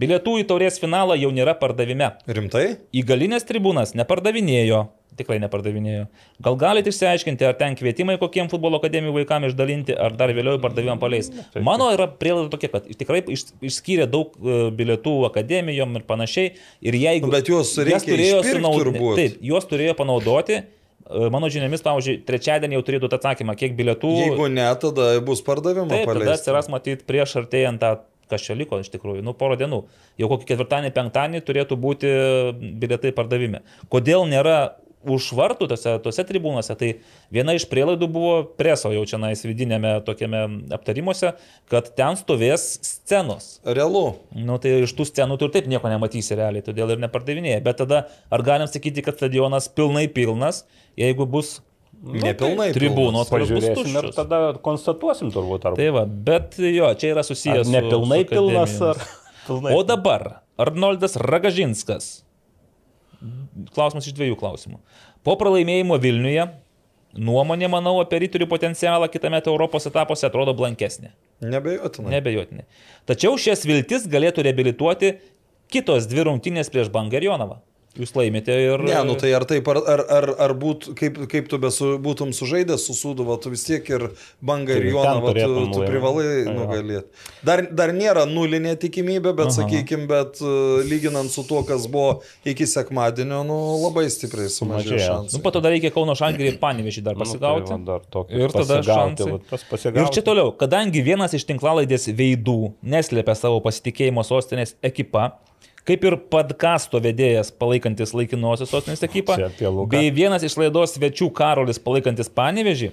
Bilietų į taurės finalą jau nėra pardavime. Rimtai? Į galinės tribūnas nepardavinėjo. Tikrai nepardavinėjo. Gal galite išsiaiškinti, ar ten kvietimai kokiem futbolo akademijų vaikams išdalinti, ar dar vėliau pardavimam paleis. Mano yra prielaida tokia, kad tikrai iš- išskyrė daug e, bilietų akademijom ir panašiai. Ir jeigu... Bet juos turėjo išpirkt sunaud- turbūt. Taip, juos turėjo panaudoti E, Mano žiniomis, pavyzdžiui, trečiadienį jau turėtų atsakymą, kiek bilietų. Jeigu ne, tada bus pardavimo Taip, tada paleista. atsiras matyti prieš artėjant tą, kas čia liko iš tikrųjų, nu porą dienų. Jau kokį ketvirtadienį, penktadienį turėtų būti bilietai pardavime. Kodėl nėra už vartų tose, tose tribūnose, tai viena iš prielaidų buvo preso jau čia nais vidinėme tokiame aptarimuose, kad ten stovės scenos. Realu. Nu, tai iš tų scenų tu ir taip nieko nematysi realiai, todėl ir nepardavinėja. Bet tada ar galim sakyti, kad stadionas pilnai pilnas, jeigu bus Nepilnai. tribūnos, kurios bus Pažiūrėsim ir tuščios? tada konstatuosim turbūt, ar Tai va, bet jo, čia yra ar susijęs su... nepilnai su pilnas, akademijomis. ar (laughs) pilnai. O dabar Arnoldas Ragažinskas. Klausimas iš dviejų klausimų. Po pralaimėjimo Vilniuje nuomonė, manau, apie rytorių potencialą kitame Europos etapuose atrodo blankesnė. Nebejotinai. Nebejotinai. Tačiau šias viltis galėtų reabilituoti kitos dvi rungtynės prieš Bangarionovą. Jūs laimite ir... Ne, nu tai ar taip, ar, ar, ar, ar būt, kaip, kaip tu besu, būtum sužaidęs su Suduva, tu vis tiek ir bangą ir Tai Joną, ten va, tu, tu laimėt. privalai nugalėti. Dar, dar nėra nulinė tikimybė, bet, Aha. sakykime, bet uh, lyginant su tuo, kas buvo iki sekmadienio, nu, labai stipriai sumažėjo Sumažėjo. šansai. Nu, po to dar reikia Kauno Žalgirį ir Panevežį dar Nu, pasigauti. tai va, dar tokį ir tada šansai. va. Ir čia toliau, kadangi vienas iš tinklalaidės veidų neslėpia savo pasitikėjimo sostinės ekipą, kaip ir podkasto vedėjas palaikantis laikinosios sostinės ekipą, bei vienas iš laidos svečių Karolis palaikantis Panevežį,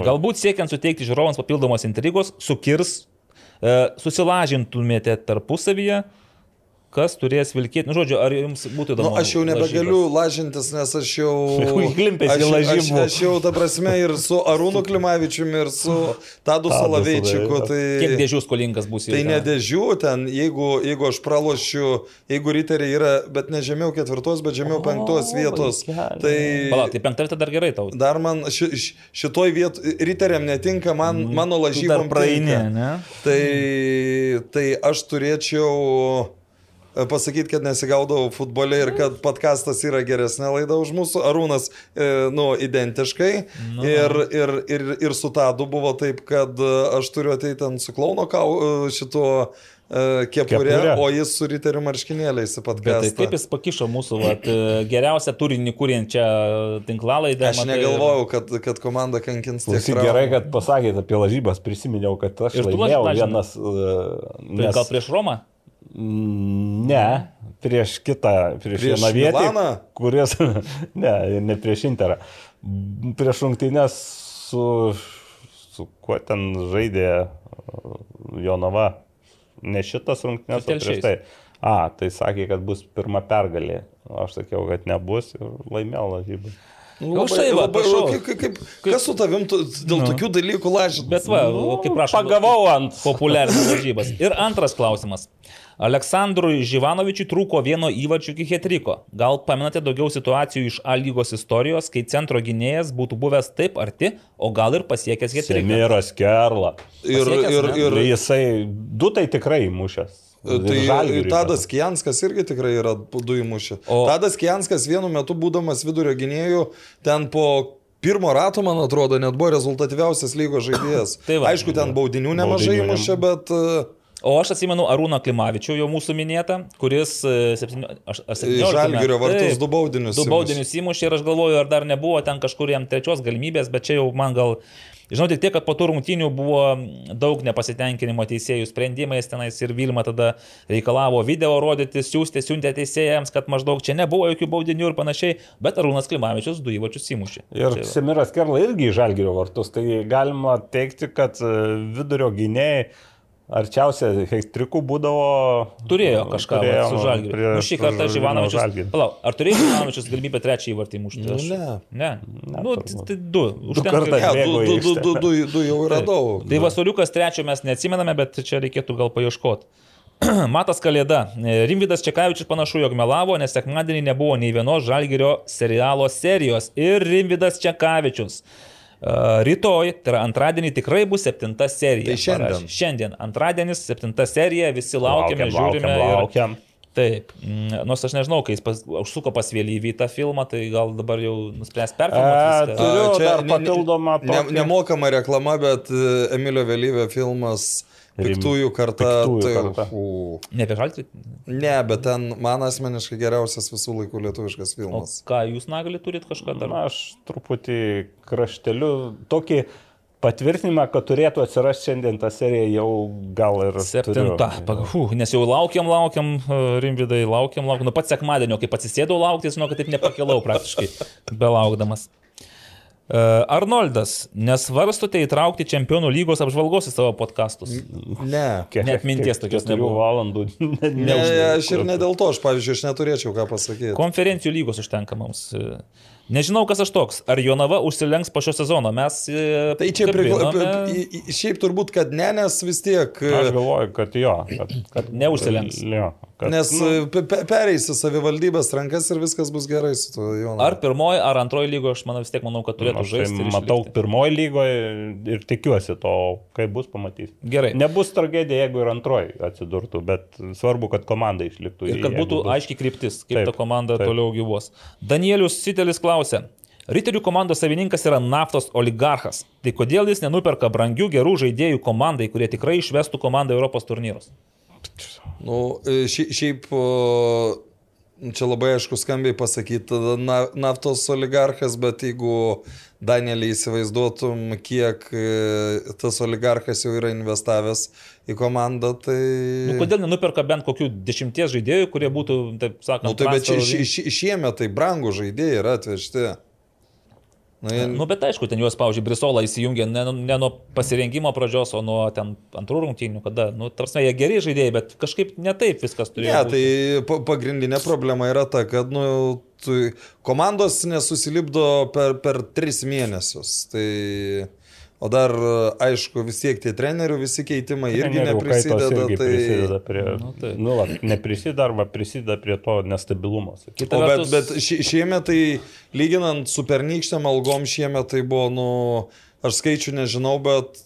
galbūt siekiant suteikti žiūrovams papildomos intrigos, sukirs, e, susilažintumėte tarpusavyje, kas turės vilkėti. Nu, žodžiu, ar jums būtų įdomu? Nu, aš jau nebegaliu lažybas? lažintis, nes aš (laughs) jau... Įklimpęs į aš, aš, aš jau, ta prasme, ir su Arūnu Klimavičiumi, ir su Tadu Salaveičiku. Tai... Kiek dėžių skolingas bus Tai jau ne ten? dėžių ten, jeigu, jeigu aš pralošiu, jeigu riteriai yra, bet ne žemiau ketvirtos, bet žemiau penktos vietos, tai Palauk, tai penktą vietą dar gerai tau. dar man ši, ši, šitoj vietoj riteriam netinka, man, mano Tu dar lažybom praeini? Tai, tai aš turėčiau pasakyti, kad nesigaudavau futbole ir kad podcastas yra geresnė laida už mūsų. Arūnas, e, nu, identiškai. Nu, ir, ir, ir, ir su Tadu buvo taip, kad e, aš turiu ateiti ant su klauno kau, e, šituo e, kepurė, Kepurė. o jis su riterių marškinėliais į Bet tai podcastą. kaip jis pakišo mūsų vat, e, geriausią turinį kūrinčią tinklalaidę? Aš matai, negalvojau, kad, kad komanda kankins tiek. Traumų. gerai, kad pasakėte apie lažybas, prisiminiau, kad aš Ir laimėjau vienas... Nes... Gal prieš Romą? Ne, prieš kitą, prieš, Prieš vieną vietą, Milaną? kuris, (laughs) ne, ne prieš Interą, prieš rungtynės su, su kuo ten žaidė uh, Jonava, ne šitas rungtynės, o prieš tai. A, tai sakė, kad bus pirma pergalė, aš sakiau, kad nebus ir laimėjau lažybą. Nu, štai va, prašau. kaip, kaip, kaip, kas su tavim tu, dėl Nu. tokių dalykų lažyti? Bet va, nu, kaip prašau. Pagavau ant. Populiarias varžybas. Ir antras klausimas. Aleksandrui Živanovičiui trūko vieno įvarčio iki Hetriko. Gal pamenate daugiau situacijų iš A lygos istorijos, kai centro gynėjas būtų buvęs taip arti, o gal ir pasiekęs Hetriką? Semiras Kerla. Ir, pasiekęs, ir, ir, Ir jisai, du tai tikrai mušęs. Tai Ir Tadas Kijanskas irgi tikrai yra du įmušę. O- O... Tadas Kijanskas vienu metu būdamas vidurio gynėjų, ten po pirmo rato, man atrodo, net buvo rezultatyviausias lygos žaidėjas. (laughs) Tai va. Aišku, ten baudinių nemažai Baudinių įmušė, bet uh, O aš atsimenu Arūną Klimavičių, jau mūsų minėtą, kuris e, septynio- aš- aš 17 Žalgirio metų- vartus du baudinius. Du įmušė. baudinius įmušė ir aš galvoju, ar dar nebuvo ten kažkur jam trečios galimybės, bet čia jau man gal... Žinau tik tiek, kad po tų rungtynių buvo daug nepasitenkinimo teisėjų sprendimais tenais ir Vilma tada reikalavo video rodyti, siūsti, siuntė teisėjams, kad maždaug čia nebuvo jokių baudinių ir panašiai, bet Arūnas Klimavičius du įvačius įmušė. Ir. Semiras Kerla irgi į Žalgirio vartus, tai galima teikti, kad e, vidurio gynėjai arčiausia hektrikų būdavo. Turėjo kažką turėjo su Žalgiriu. prieš Nu, šį kartą Živanovičius. Palauk, ar turėjo Živanovičius galimybę trečią įvartį mušti? Nu, ne. Ne. Ne, Nu, tai du. Užtenka. du, į du, du, du, aikštę. du, du jau yra daug. (laughs) Tai Vasoliukas trečio mes neatsimename, bet čia reikėtų gal paieškoti. (clears throat) Matas Kalėda. Rimvidas Čekavičius panašu, jog melavo, nes sekmadienį nebuvo nei vienos Žalgirio serialo serijos. Ir Rimvidas Čekavičius. Rytoj, tai yra antradienį, tikrai bus septinta serija. Tai šiandien. parašė. Šiandien. Antradienis, septinta serija, visi laukiame, Laukiam, žiūrime. laukiam, ir- laukiam. Taip, mm, nors aš nežinau, kai jis pas, užsuko pas Vėlyvį tą filmą, tai gal dabar jau nuspręs perfilmuoti. turiu A, čia dar ne- ne- papildomą Ne, tokį. nemokama reklama, bet e, Emilio Vėlyvė filmas Piktųjų karta. Piktųjų tai, karta. u, Ne apie žaltį. ne, bet ten man asmeniškai geriausias visų laikų lietuviškas O filmas. ką jūs nagalį turit kažką dar? Na, aš truputį krašteliu tokį patvirtinimą, kad turėtų atsirasti šiandien ta serija jau gal ir Septinta. turiu. Paga- Fu, nes jau laukiam, laukiam, e, rimvidai, laukiam, laukiam. Nu, pats sekmadienio, kai atsisėdau laukti, žinau, kad taip nepakilau praktiškai, (laughs) belaukdamas. E, Arnoldas, nesvarstote įtraukti čempionų lygos apžvalgos į savo podkastus? Ne. Kiek- Net minties tokios nebuvo. valandų. (laughs) Ne, Ne, aš ir ne dėl to, aš pavyzdžiui, aš neturėčiau ką pasakyti. Konferencijų lygos užtenka mums. E, Nežinau, kas aš toks. Ar Jonava užsilenks po šio sezono? Mes. e, Tai čia priklauso. Šiaip turbūt, kad ne, nes vis tiek. Aš galvoju, kad jo. Kad, kad Neužsilenks. Jo, kad, Nes nu, pe- pe- pereisi savivaldybės rankas ir viskas bus gerai su tuo Jonu. Ar pirmoji, ar antroji lygo, aš manau vis tiek manau, kad turėtų aš tai žaisti. ir matau pirmoji lygoje ir tikiuosi to, kaip bus, pamatysim. Gerai. Nebus tragedija, jeigu ir antroji atsidurtų, bet svarbu, kad komanda išliktų. Ir kad būtų bus. aiškiai kryptis, kaip Taip, ta komanda taip. toliau gyvos. Danielius Sitelis klausia. Riterių komandos savininkas yra naftos oligarchas. Tai kodėl jis nenuperka brangių gerų žaidėjų komandai, kurie tikrai išvestų komandą Europos turnyrus? Nu, e, šia- šiaip čia labai aišku skambiai pasakyti, na, naftos oligarchas, bet jeigu Danielį įsivaizduotum, kiek e, tas oligarchas jau yra investavęs į komandą, tai... Nu, kodėl nenuperka bent kokių dešimties žaidėjų, kurie būtų, taip sakant, Nu, tai bet šie, šie, šiemet tai brangų žaidėjai yra atvežti. Na, jie, Nu, bet aišku, ten juos, pavyzdžiui, Brisola įsijungia ne, ne nuo pasirengimo pradžios, o nuo ten antrų rungtynių, kada, nu, tarsi jie geri žaidėjai, bet kažkaip ne taip viskas turėjo. Ne, būti. tai pa- pagrindinė problema yra ta, kad nu, tu, komandos nesusilipdo per, per tris mėnesius. Tai, o dar, aišku, vis tiek tie trenerių visi keitimai irgi Trenerių neprisideda. irgi Tai... prisideda prie, Nu, taip. nu, va, neprisideda arba prisideda prie to nestabilumo. O bet, vertus- bet šie- šiemet tai, lyginant su pernykštėm algom, šiemet tai buvo, nu, aš skaičių nežinau, bet,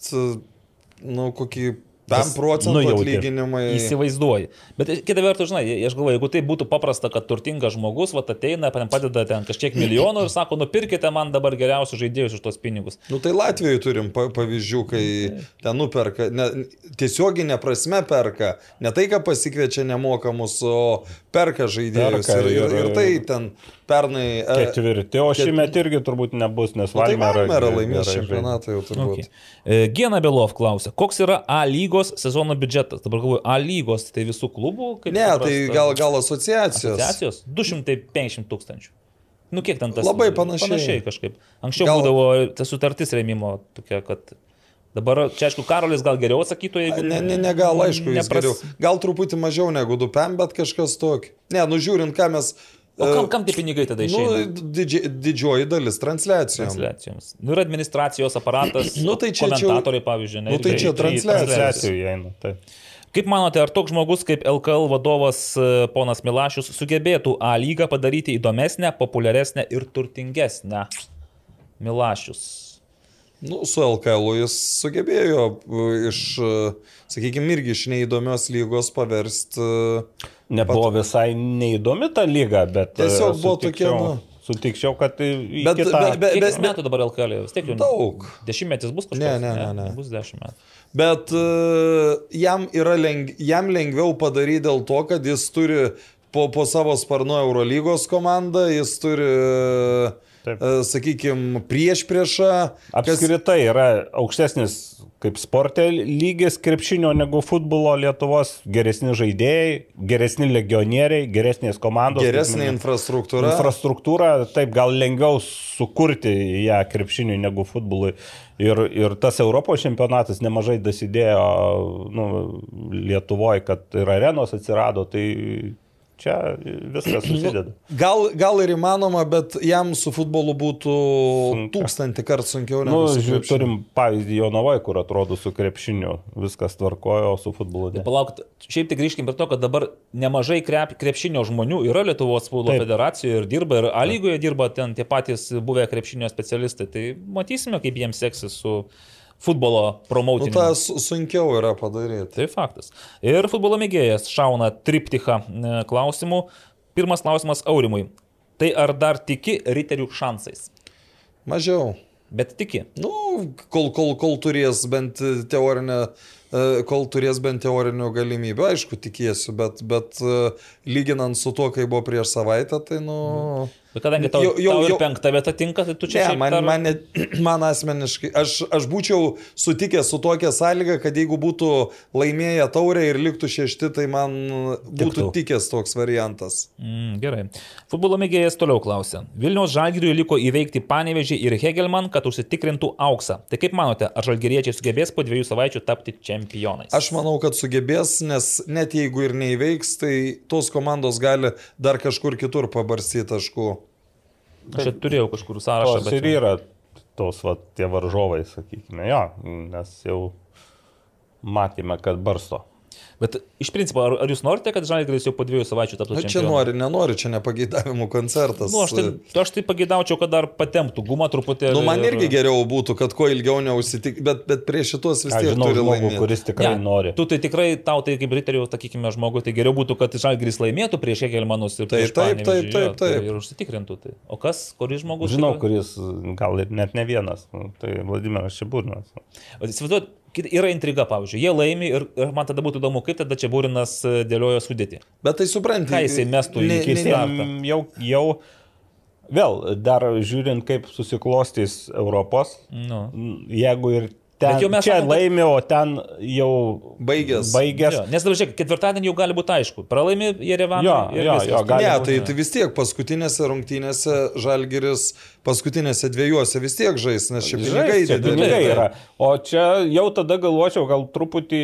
nu, kokį 5 procentų nujautė. atlyginimai. Įsivaizduoji. Bet kita vertus, žinai, aš galvoju, jeigu tai būtų paprasta, kad turtingas žmogus, va, ateina, padeda ten kažkiek milijonų ir sako, nupirkite man dabar geriausius žaidėjus už tos pinigus. Nu tai Latvijoje turim pa- pavyzdžių, kai ten nuperka, ne, tiesioginė prasme perka, ne tai, ką pasikviečia nemokamus, o perka žaidėjus. Perka ir, ir, ir- tai ten pernai... e, Ketvirti, o ket- šiemet irgi turbūt nebus, nes Nu, tai gerai laimės čempionatą jau turbūt. Okay. E, Gena Belov klausia, koks yra A lygos sezono biudžetas? Dabar galvoju, A lygos tai visų klubų? Ne, suprasta? tai gal, gal asociacijos. Asociacijos? 250 tūkstančių. Nu kiek ten tas? Labai panašiai. Panašiai kažkaip. Anksčiau Gal- būdavo ta sutartis rėmimo tokia, kad dabar čia aišku Karolis gal geriau atsakytų, jeigu... Ne, ne, ne, gal aišku, jis nepras- geriau. Gal truputį mažiau negu dupem, bet kažkas tokio. Ne, nu žiūrint, ką mes... O kam, e, kam tie pinigai tada Nu, išeina? didži, didžioji dalis transliacijom. Transliacijoms. Nu ir administracijos aparatas, Nu, tai čia- čia- komentatoriai, pavyzdžiui, ne, nu, tai čia. Transliacijų įeina. Tai. Kaip manote, ar toks žmogus kaip LKL vadovas e, ponas Milašius sugebėtų A lygą padaryti įdomesnę, populiaresnę ir turtingesnę? Milašius. Nu, su LKL jis sugebėjo e, iš, sakykime, irgi iš neįdomios lygos paversti. e, Nebuvo visai neįdomi ta lyga, bet Tiesiog e, buvo tokia, nu- Sutikčiau, kad į Bet- kitą... bet- bet- Kiek metų dabar LKL? Vis tiek jau Daug. Dešimtmetis bus kažkoks? Ne, ne, ne, ne. Bus dešimt metų. Bet uh, jam, yra leng, jam lengviau padaryti dėl to, kad jis turi po, po savo sparnu Eurolygos komandą, jis turi, uh, sakykime, prieš priešą. Apskritai yra aukštesnis kaip sportė lygis krepšinio negu futbolo Lietuvos, geresni žaidėjai, geresni legionieriai, geresnės komandos. Geresnė infrastruktūra. Infrastruktūra, taip gal lengviau sukurti ją krepšiniui negu futbolui. Ir, ir tas Europos čempionatas nemažai dasidėjo nu, Lietuvoje, kad ir arenos atsirado, tai čia viskas (clears throat) susideda. Gal, gal ir įmanoma, bet jam su futbolu būtų Sunku. tūkstantį kartų sunkiau Nu, negu su žiūrėk, krepšiniu. turim pavyzdį Jonavoje, kur atrodo su krepšiniu viskas tvarkojo, o su futbolu ne. Palauk, šiaip tik grįžkim prie to, kad dabar nemažai krep, krepšinio žmonių yra Lietuvos futbolo Taip. federacijoje ir dirba, ir A lygoje dirba ten tie patys buvę krepšinio specialistai. Tai matysime, kaip jiems seksis su futbolo Nu, promoutiniu. tą su- sunkiau yra padaryti. Tai faktas. Ir futbolo mėgėjas šauna triptichą e, klausimų. Pirmas klausimas Aurimui. Tai ar dar tiki riterių šansais? Mažiau. Bet tiki. Nu, kol, kol, kol turės bent teorinę e, kol turės bent teorinių galimybių. Aišku, tikėsiu, bet, bet e, lyginant su tuo, kai buvo prieš savaitę, tai nu... Mhm. Bet kadangi tau, jau, jau, tau ir penkta vieta tinka, tai tu čia... Ne, man, tar... man, (clears throat) man asmeniškai, aš, aš būčiau sutikęs su tokia sąlyga, kad jeigu būtų laimėję taurę ir liktų šešti, tai man būtų Tiktų. tikęs toks variantas. Mm, gerai. Futbolo mėgėjas toliau klausė. Vilniaus žalgiriui liko įveikti Panevežį ir Hegelman, kad užsitikrintų auksą. Tai kaip manote, ar žalgiriečiai sugebės po dviejų savaičių tapti čempionais? Aš manau, kad sugebės, nes net jeigu ir neįveiks, tai tos komandos gali dar kažkur kitur pabarstyti taškų. Aš čia turėjau kažkur sąrašą. Bet ir yra tos, va, tie varžovai, sakykime, jo, nes jau matėme, kad barsto. Bet iš principo, ar, ar jūs norite, kad Žalgiris jau po dviejų savaičių taptų čempionu? Čia nori, nenori, čia nepageidavimų koncertas. Nu, aš, tai, aš tai pageidaučiau, kad dar patemptų gumą truputį. Nu, man ir... irgi geriau būtų, kad kuo ilgiau neužsitik, bet, bet prie šitos vis tiek žinau, turi laimėti. kuris tikrai ja, nori. Tu tai tikrai, tau tai kaip riterių, sakykime, žmogui, tai geriau būtų, kad Žalgiris laimėtų prieš Hegelmanus ir taip, taip, taip, taip, taip. Ir užsitikrintų. Tai. O kas, kuris žmogus? Žinau, kuris gal ir net ne vienas. Nu, tai Vladimiras Šiburnas. Įsivaizduot, yra intriga, pavyzdžiui, jie laimi ir, ir man tada būtų įdomu, kaip tada čia Būrinas e, dėliojo sudėti. Bet tai suprantate. Ką jisai mestų į keistą. Jau, jau, vėl, dar žiūrint, kaip susiklostys Europos, nu. jeigu ir Ten, čia laimė, o ten jau baigęs. baigęs. Jo, nes dabar žiūrėk, ketvirtadienį jau gali būti aišku. Pralaimi Jerevaną. Jo, jo, jo, ne, tai, tai vis tiek paskutinėse rungtynėse Žalgiris paskutinėse dviejuose vis tiek žais, nes čia pinigai dideli. yra. O čia jau tada galvočiau, gal truputį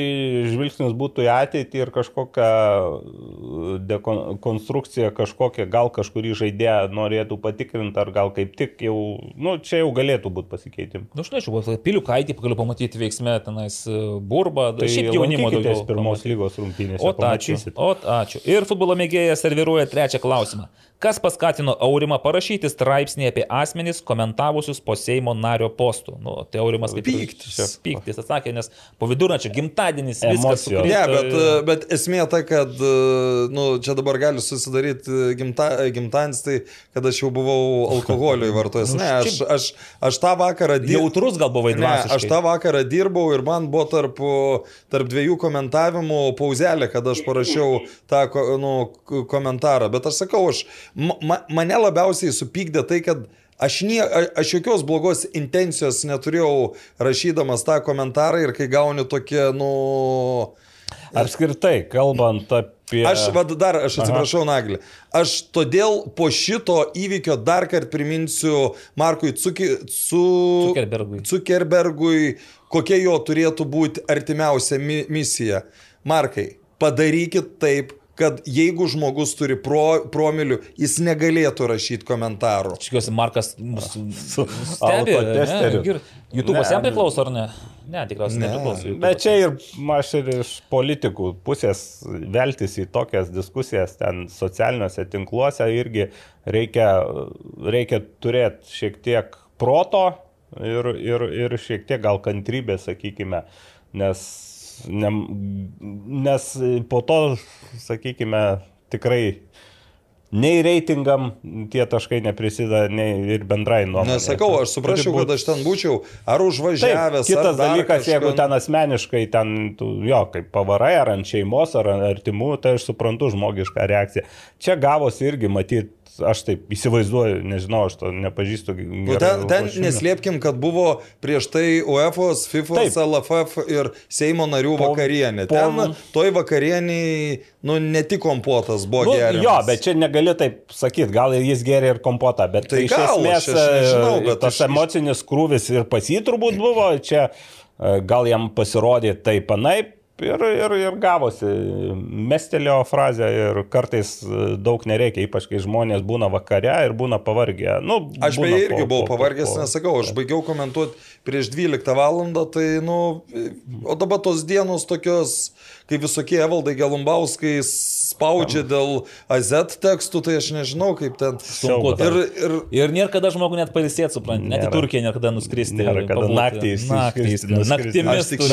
žvilgsnis būtų į ateitį ir kažkokią dekonstrukciją, kažkokią, gal kažkurį žaidėją norėtų patikrinti, ar gal kaip tik jau, nu, čia jau galėtų būti pasikeitimai. Nu, aš nežinau, pilių kaitį galiu pamatyti veiksme tenais e, burbą, tai šiaip jaunimo daugiau. pirmos lygos rungtynėse. O ačiū. O ačiū. Ir futbolo mėgėjas serviruoja trečią klausimą. Kas paskatino Aurimą parašyti straipsnį apie asmenys komentavusius po Seimo nario postų? Nu, tai Aurimas kaip pyktis. Pyktis atsakė, nes po vidurnakčio gimtadienis viskas. Ne, bet, bet esmė ta, kad nu, čia dabar gali susidaryti gimta, gimtadienis, tai kad aš jau buvau alkoholio (laughs) įvartojęs. Ne, aš, aš, aš tą vakarą dirbau. Jautrus gal buvai dvasiškai. Ne, aš tą vakarą dirbau ir man buvo tarp, tarp dviejų komentavimų pauzelė, kad aš parašiau tą nu, komentarą. Bet aš sakau, aš ma, mane labiausiai supykdė tai, kad aš, nie, aš jokios blogos intencijos neturėjau rašydamas tą komentarą ir kai gauni tokie, nu... Apskritai, kalbant apie... Aš, vad dar, aš atsiprašau, Naglį. Aš todėl po šito įvykio dar kartą priminsiu Markui Cuki, cu, Zuckerbergui. Zuckerbergui, kokia jo turėtų būti artimiausia mi misija. Markai, padarykit taip, kad jeigu žmogus turi pro, promilių, jis negalėtų rašyti komentarų. Tikiuosi, Markas stebi. YouTube'as jam priklauso ar ne? Ne, tikriausiai ne. nepriklauso. Bet čia ir aš ir iš politikų pusės veltis į tokias diskusijas ten socialiniuose tinkluose irgi reikia, reikia turėti šiek tiek proto ir, ir, ir šiek tiek gal kantrybės, sakykime, nes ne, nes po to, sakykime, tikrai nei reitingam tie taškai neprisideda, nei ir bendrai nuomonė. Nesakau, aš suprasčiau, būt... kad aš ten būčiau, ar užvažiavęs. Taip, kitas dalykas, kažką... jeigu ten asmeniškai, ten, tu, jo, kaip pavarai, ar ant šeimos, ar artimų, tai aš suprantu žmogišką reakciją. Čia gavosi irgi matyti aš taip įsivaizduoju, nežinau, aš to nepažįstu. Nu, ten ten neslėpkim, kad buvo prieš tai UEFA, FIFA. LFF ir Seimo narių po, vakarienė. Po, ten toj vakarieniai, nu, ne tik kompotas buvo nu, geriamas. Jo, bet čia negali taip sakyti, gal jis geria ir kompotą, bet tai iš gal, esmės aš, aš nežinau, e, bet tas aš... emocinis krūvis ir pas jį turbūt buvo, čia e, gal jam pasirodė taip anaip ir, ir, ir gavosi. Mestelio frazę ir kartais daug nereikia, ypač kai žmonės būna vakare ir būna pavargę. Nu, aš beje irgi buvau po, pavargęs, po, nesakau, aš baigiau komentuoti prieš 12 val. tai, nu, o dabar tos dienos tokios, kai visokie Evaldai Galumbauskai spaudžia dėl AZ tekstų, tai aš nežinau, kaip ten. Sunku. Ir, ir, ir nėra kada žmogų net pailsėti, suprantate, net į. Turkiją nėra kada nuskristi. Nėra kada naktį Naktys, nuskristi. naktimis. aš tik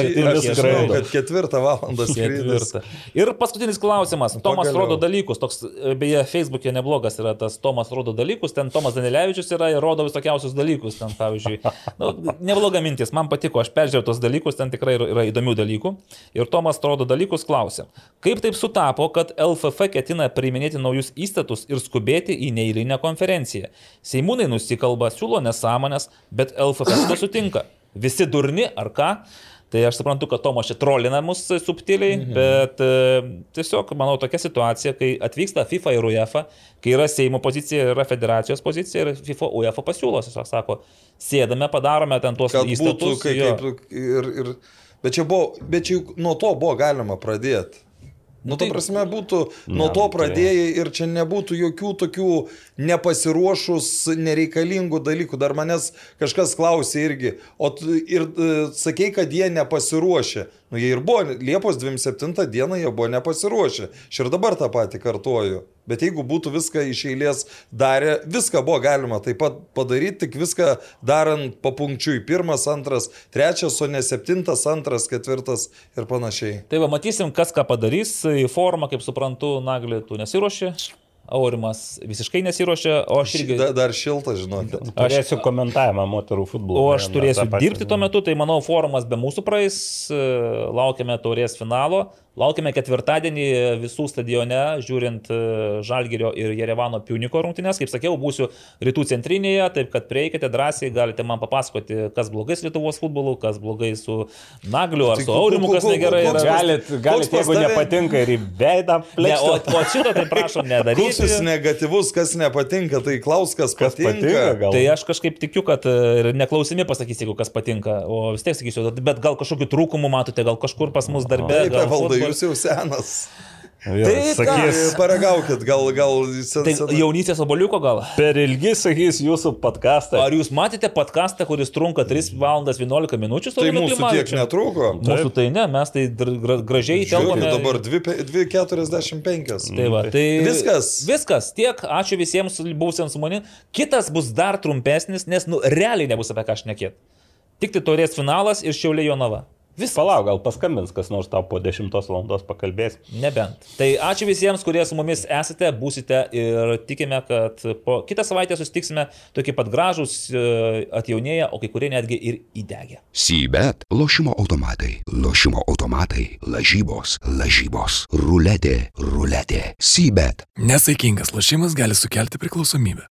žinau, kad ketvirtą valandą skrydis. Ir paskutinis klausimas. Tomas Pagaliau. rodo dalykus. Toks, e, beje, Facebook'e neblogas yra tas Tomas rodo dalykus. Ten Tomas Danilevičius yra ir rodo visokiausius dalykus. Ten, pavyzdžiui, nu, nebloga mintis, man patiko, aš peržiūrėjau tos dalykus, ten tikrai yra, įdomių dalykų. Ir Tomas rodo dalykus klausia. Kaip taip sutapo, kad LFF ketina priiminėti naujus įstatus ir skubėti į neįlinę konferenciją? Seimūnai nusikalba, siūlo nesąmonės, bet LFF su to (coughs) sutinka. Visi durni ar ką? Tai aš suprantu, kad Tomas čia trolina mus subtiliai, mhm. bet e, tiesiog, manau, tokia situacija, kai atvyksta FIFA ir UEFA, kai yra Seimo pozicija, yra federacijos pozicija ir FIFA UEFA pasiūlo, tiesiog sako, sėdame, padarome ten tuos Kad būtų, įstatus. kai, kaip, ir, ir, bet čia buvo, bet čia nuo to buvo galima pradėti. Nu, ta tai- prasme, būtų nuo Ne, to pradėjai ir čia nebūtų jokių tokių nepasiruošus nereikalingų dalykų. Dar manęs kažkas klausė irgi, o ir e, sakei, kad jie nepasiruošė. Nu, jie ir buvo, Liepos 27 dieną jie buvo nepasiruošę. Aš ir dabar tą patį kartuoju. Bet jeigu būtų viską iš eilės darę, viską buvo galima taip pat padaryti, tik viską darant papunkčiui. Pirmas, antras, trečias, o ne septintas, antras, ketvirtas ir panašiai. Tai va, matysim, kas ką padarys. Į formą, kaip suprantu, Nagli, tu nesiuoši. Aurimas visiškai nesiuošia, o aš irgi... Da, dar šilta, žinokit. Turėsiu komentavimą moterų futbolo. O aš turėsiu dirbti tuo metu, tai manau, forumas be mūsų praeis, e, laukiame taurės finalo, laukiame ketvirtadienį visų stadione, žiūrint e, Žalgirio ir Jerevano Piuniko rungtynės. Kaip sakiau, būsiu rytų centrinėje, taip kad prieikite drąsiai, galite man papasakoti, kas blogai su Lietuvos futbolu, kas blogai su Nagliu ar su Aurimu, kas negerai. Galit, galit pas jeigu nepatinka ir į veidą Ne, o, plėsti. o šito tai prašom nedaryti. jis negatyvus, kas nepatinka, tai klaus, kas, Kas patinka. patinka, gal. Tai aš kažkaip tikiu, kad e, ir neklausimi pasakys, jeigu kas patinka, o vis tiek sakysiu, bet gal kažkokių trūkumų matote, gal kažkur pas mus darbė. Taip, gal jūs jau senas. Jo, Tai sakys, Tai Paragaukit, gal, gal sen, Tai sen, jaunystės oboliuko gal? per ilgi sakys jūsų podcastą. Ar jūs matėte podcastą, kuris trunka 3 valandas 11 minučių? Tai mūsų tiek Klimavičium? netrūko. Mūsų tai ne, mes tai gražiai telpame. dabar 2,45. Tai va, tai Viskas. Viskas. Tiek. Ačiū visiems buvusiems su manimi. Kitas bus dar trumpesnis, nes, nu, realiai nebus apie ką šnekėti. Tik tai turės finalas ir šiaulė Jonava. Vis palauk, gal paskambins kas nors tau po 10 val. pakalbės. Nebent. Tai ačiū visiems, kurie su mumis esate, būsite ir tikime, kad po kitą savaitę susitiksime tokie pat gražus, e, atjaunėję, o kai kurie netgi ir įdegę. Sybet, lošimo automatai, lošimo automatai, lažybos, lažybos, ruletė, ruletė, sybet. Nesaikingas lošimas gali sukelti priklausomybę.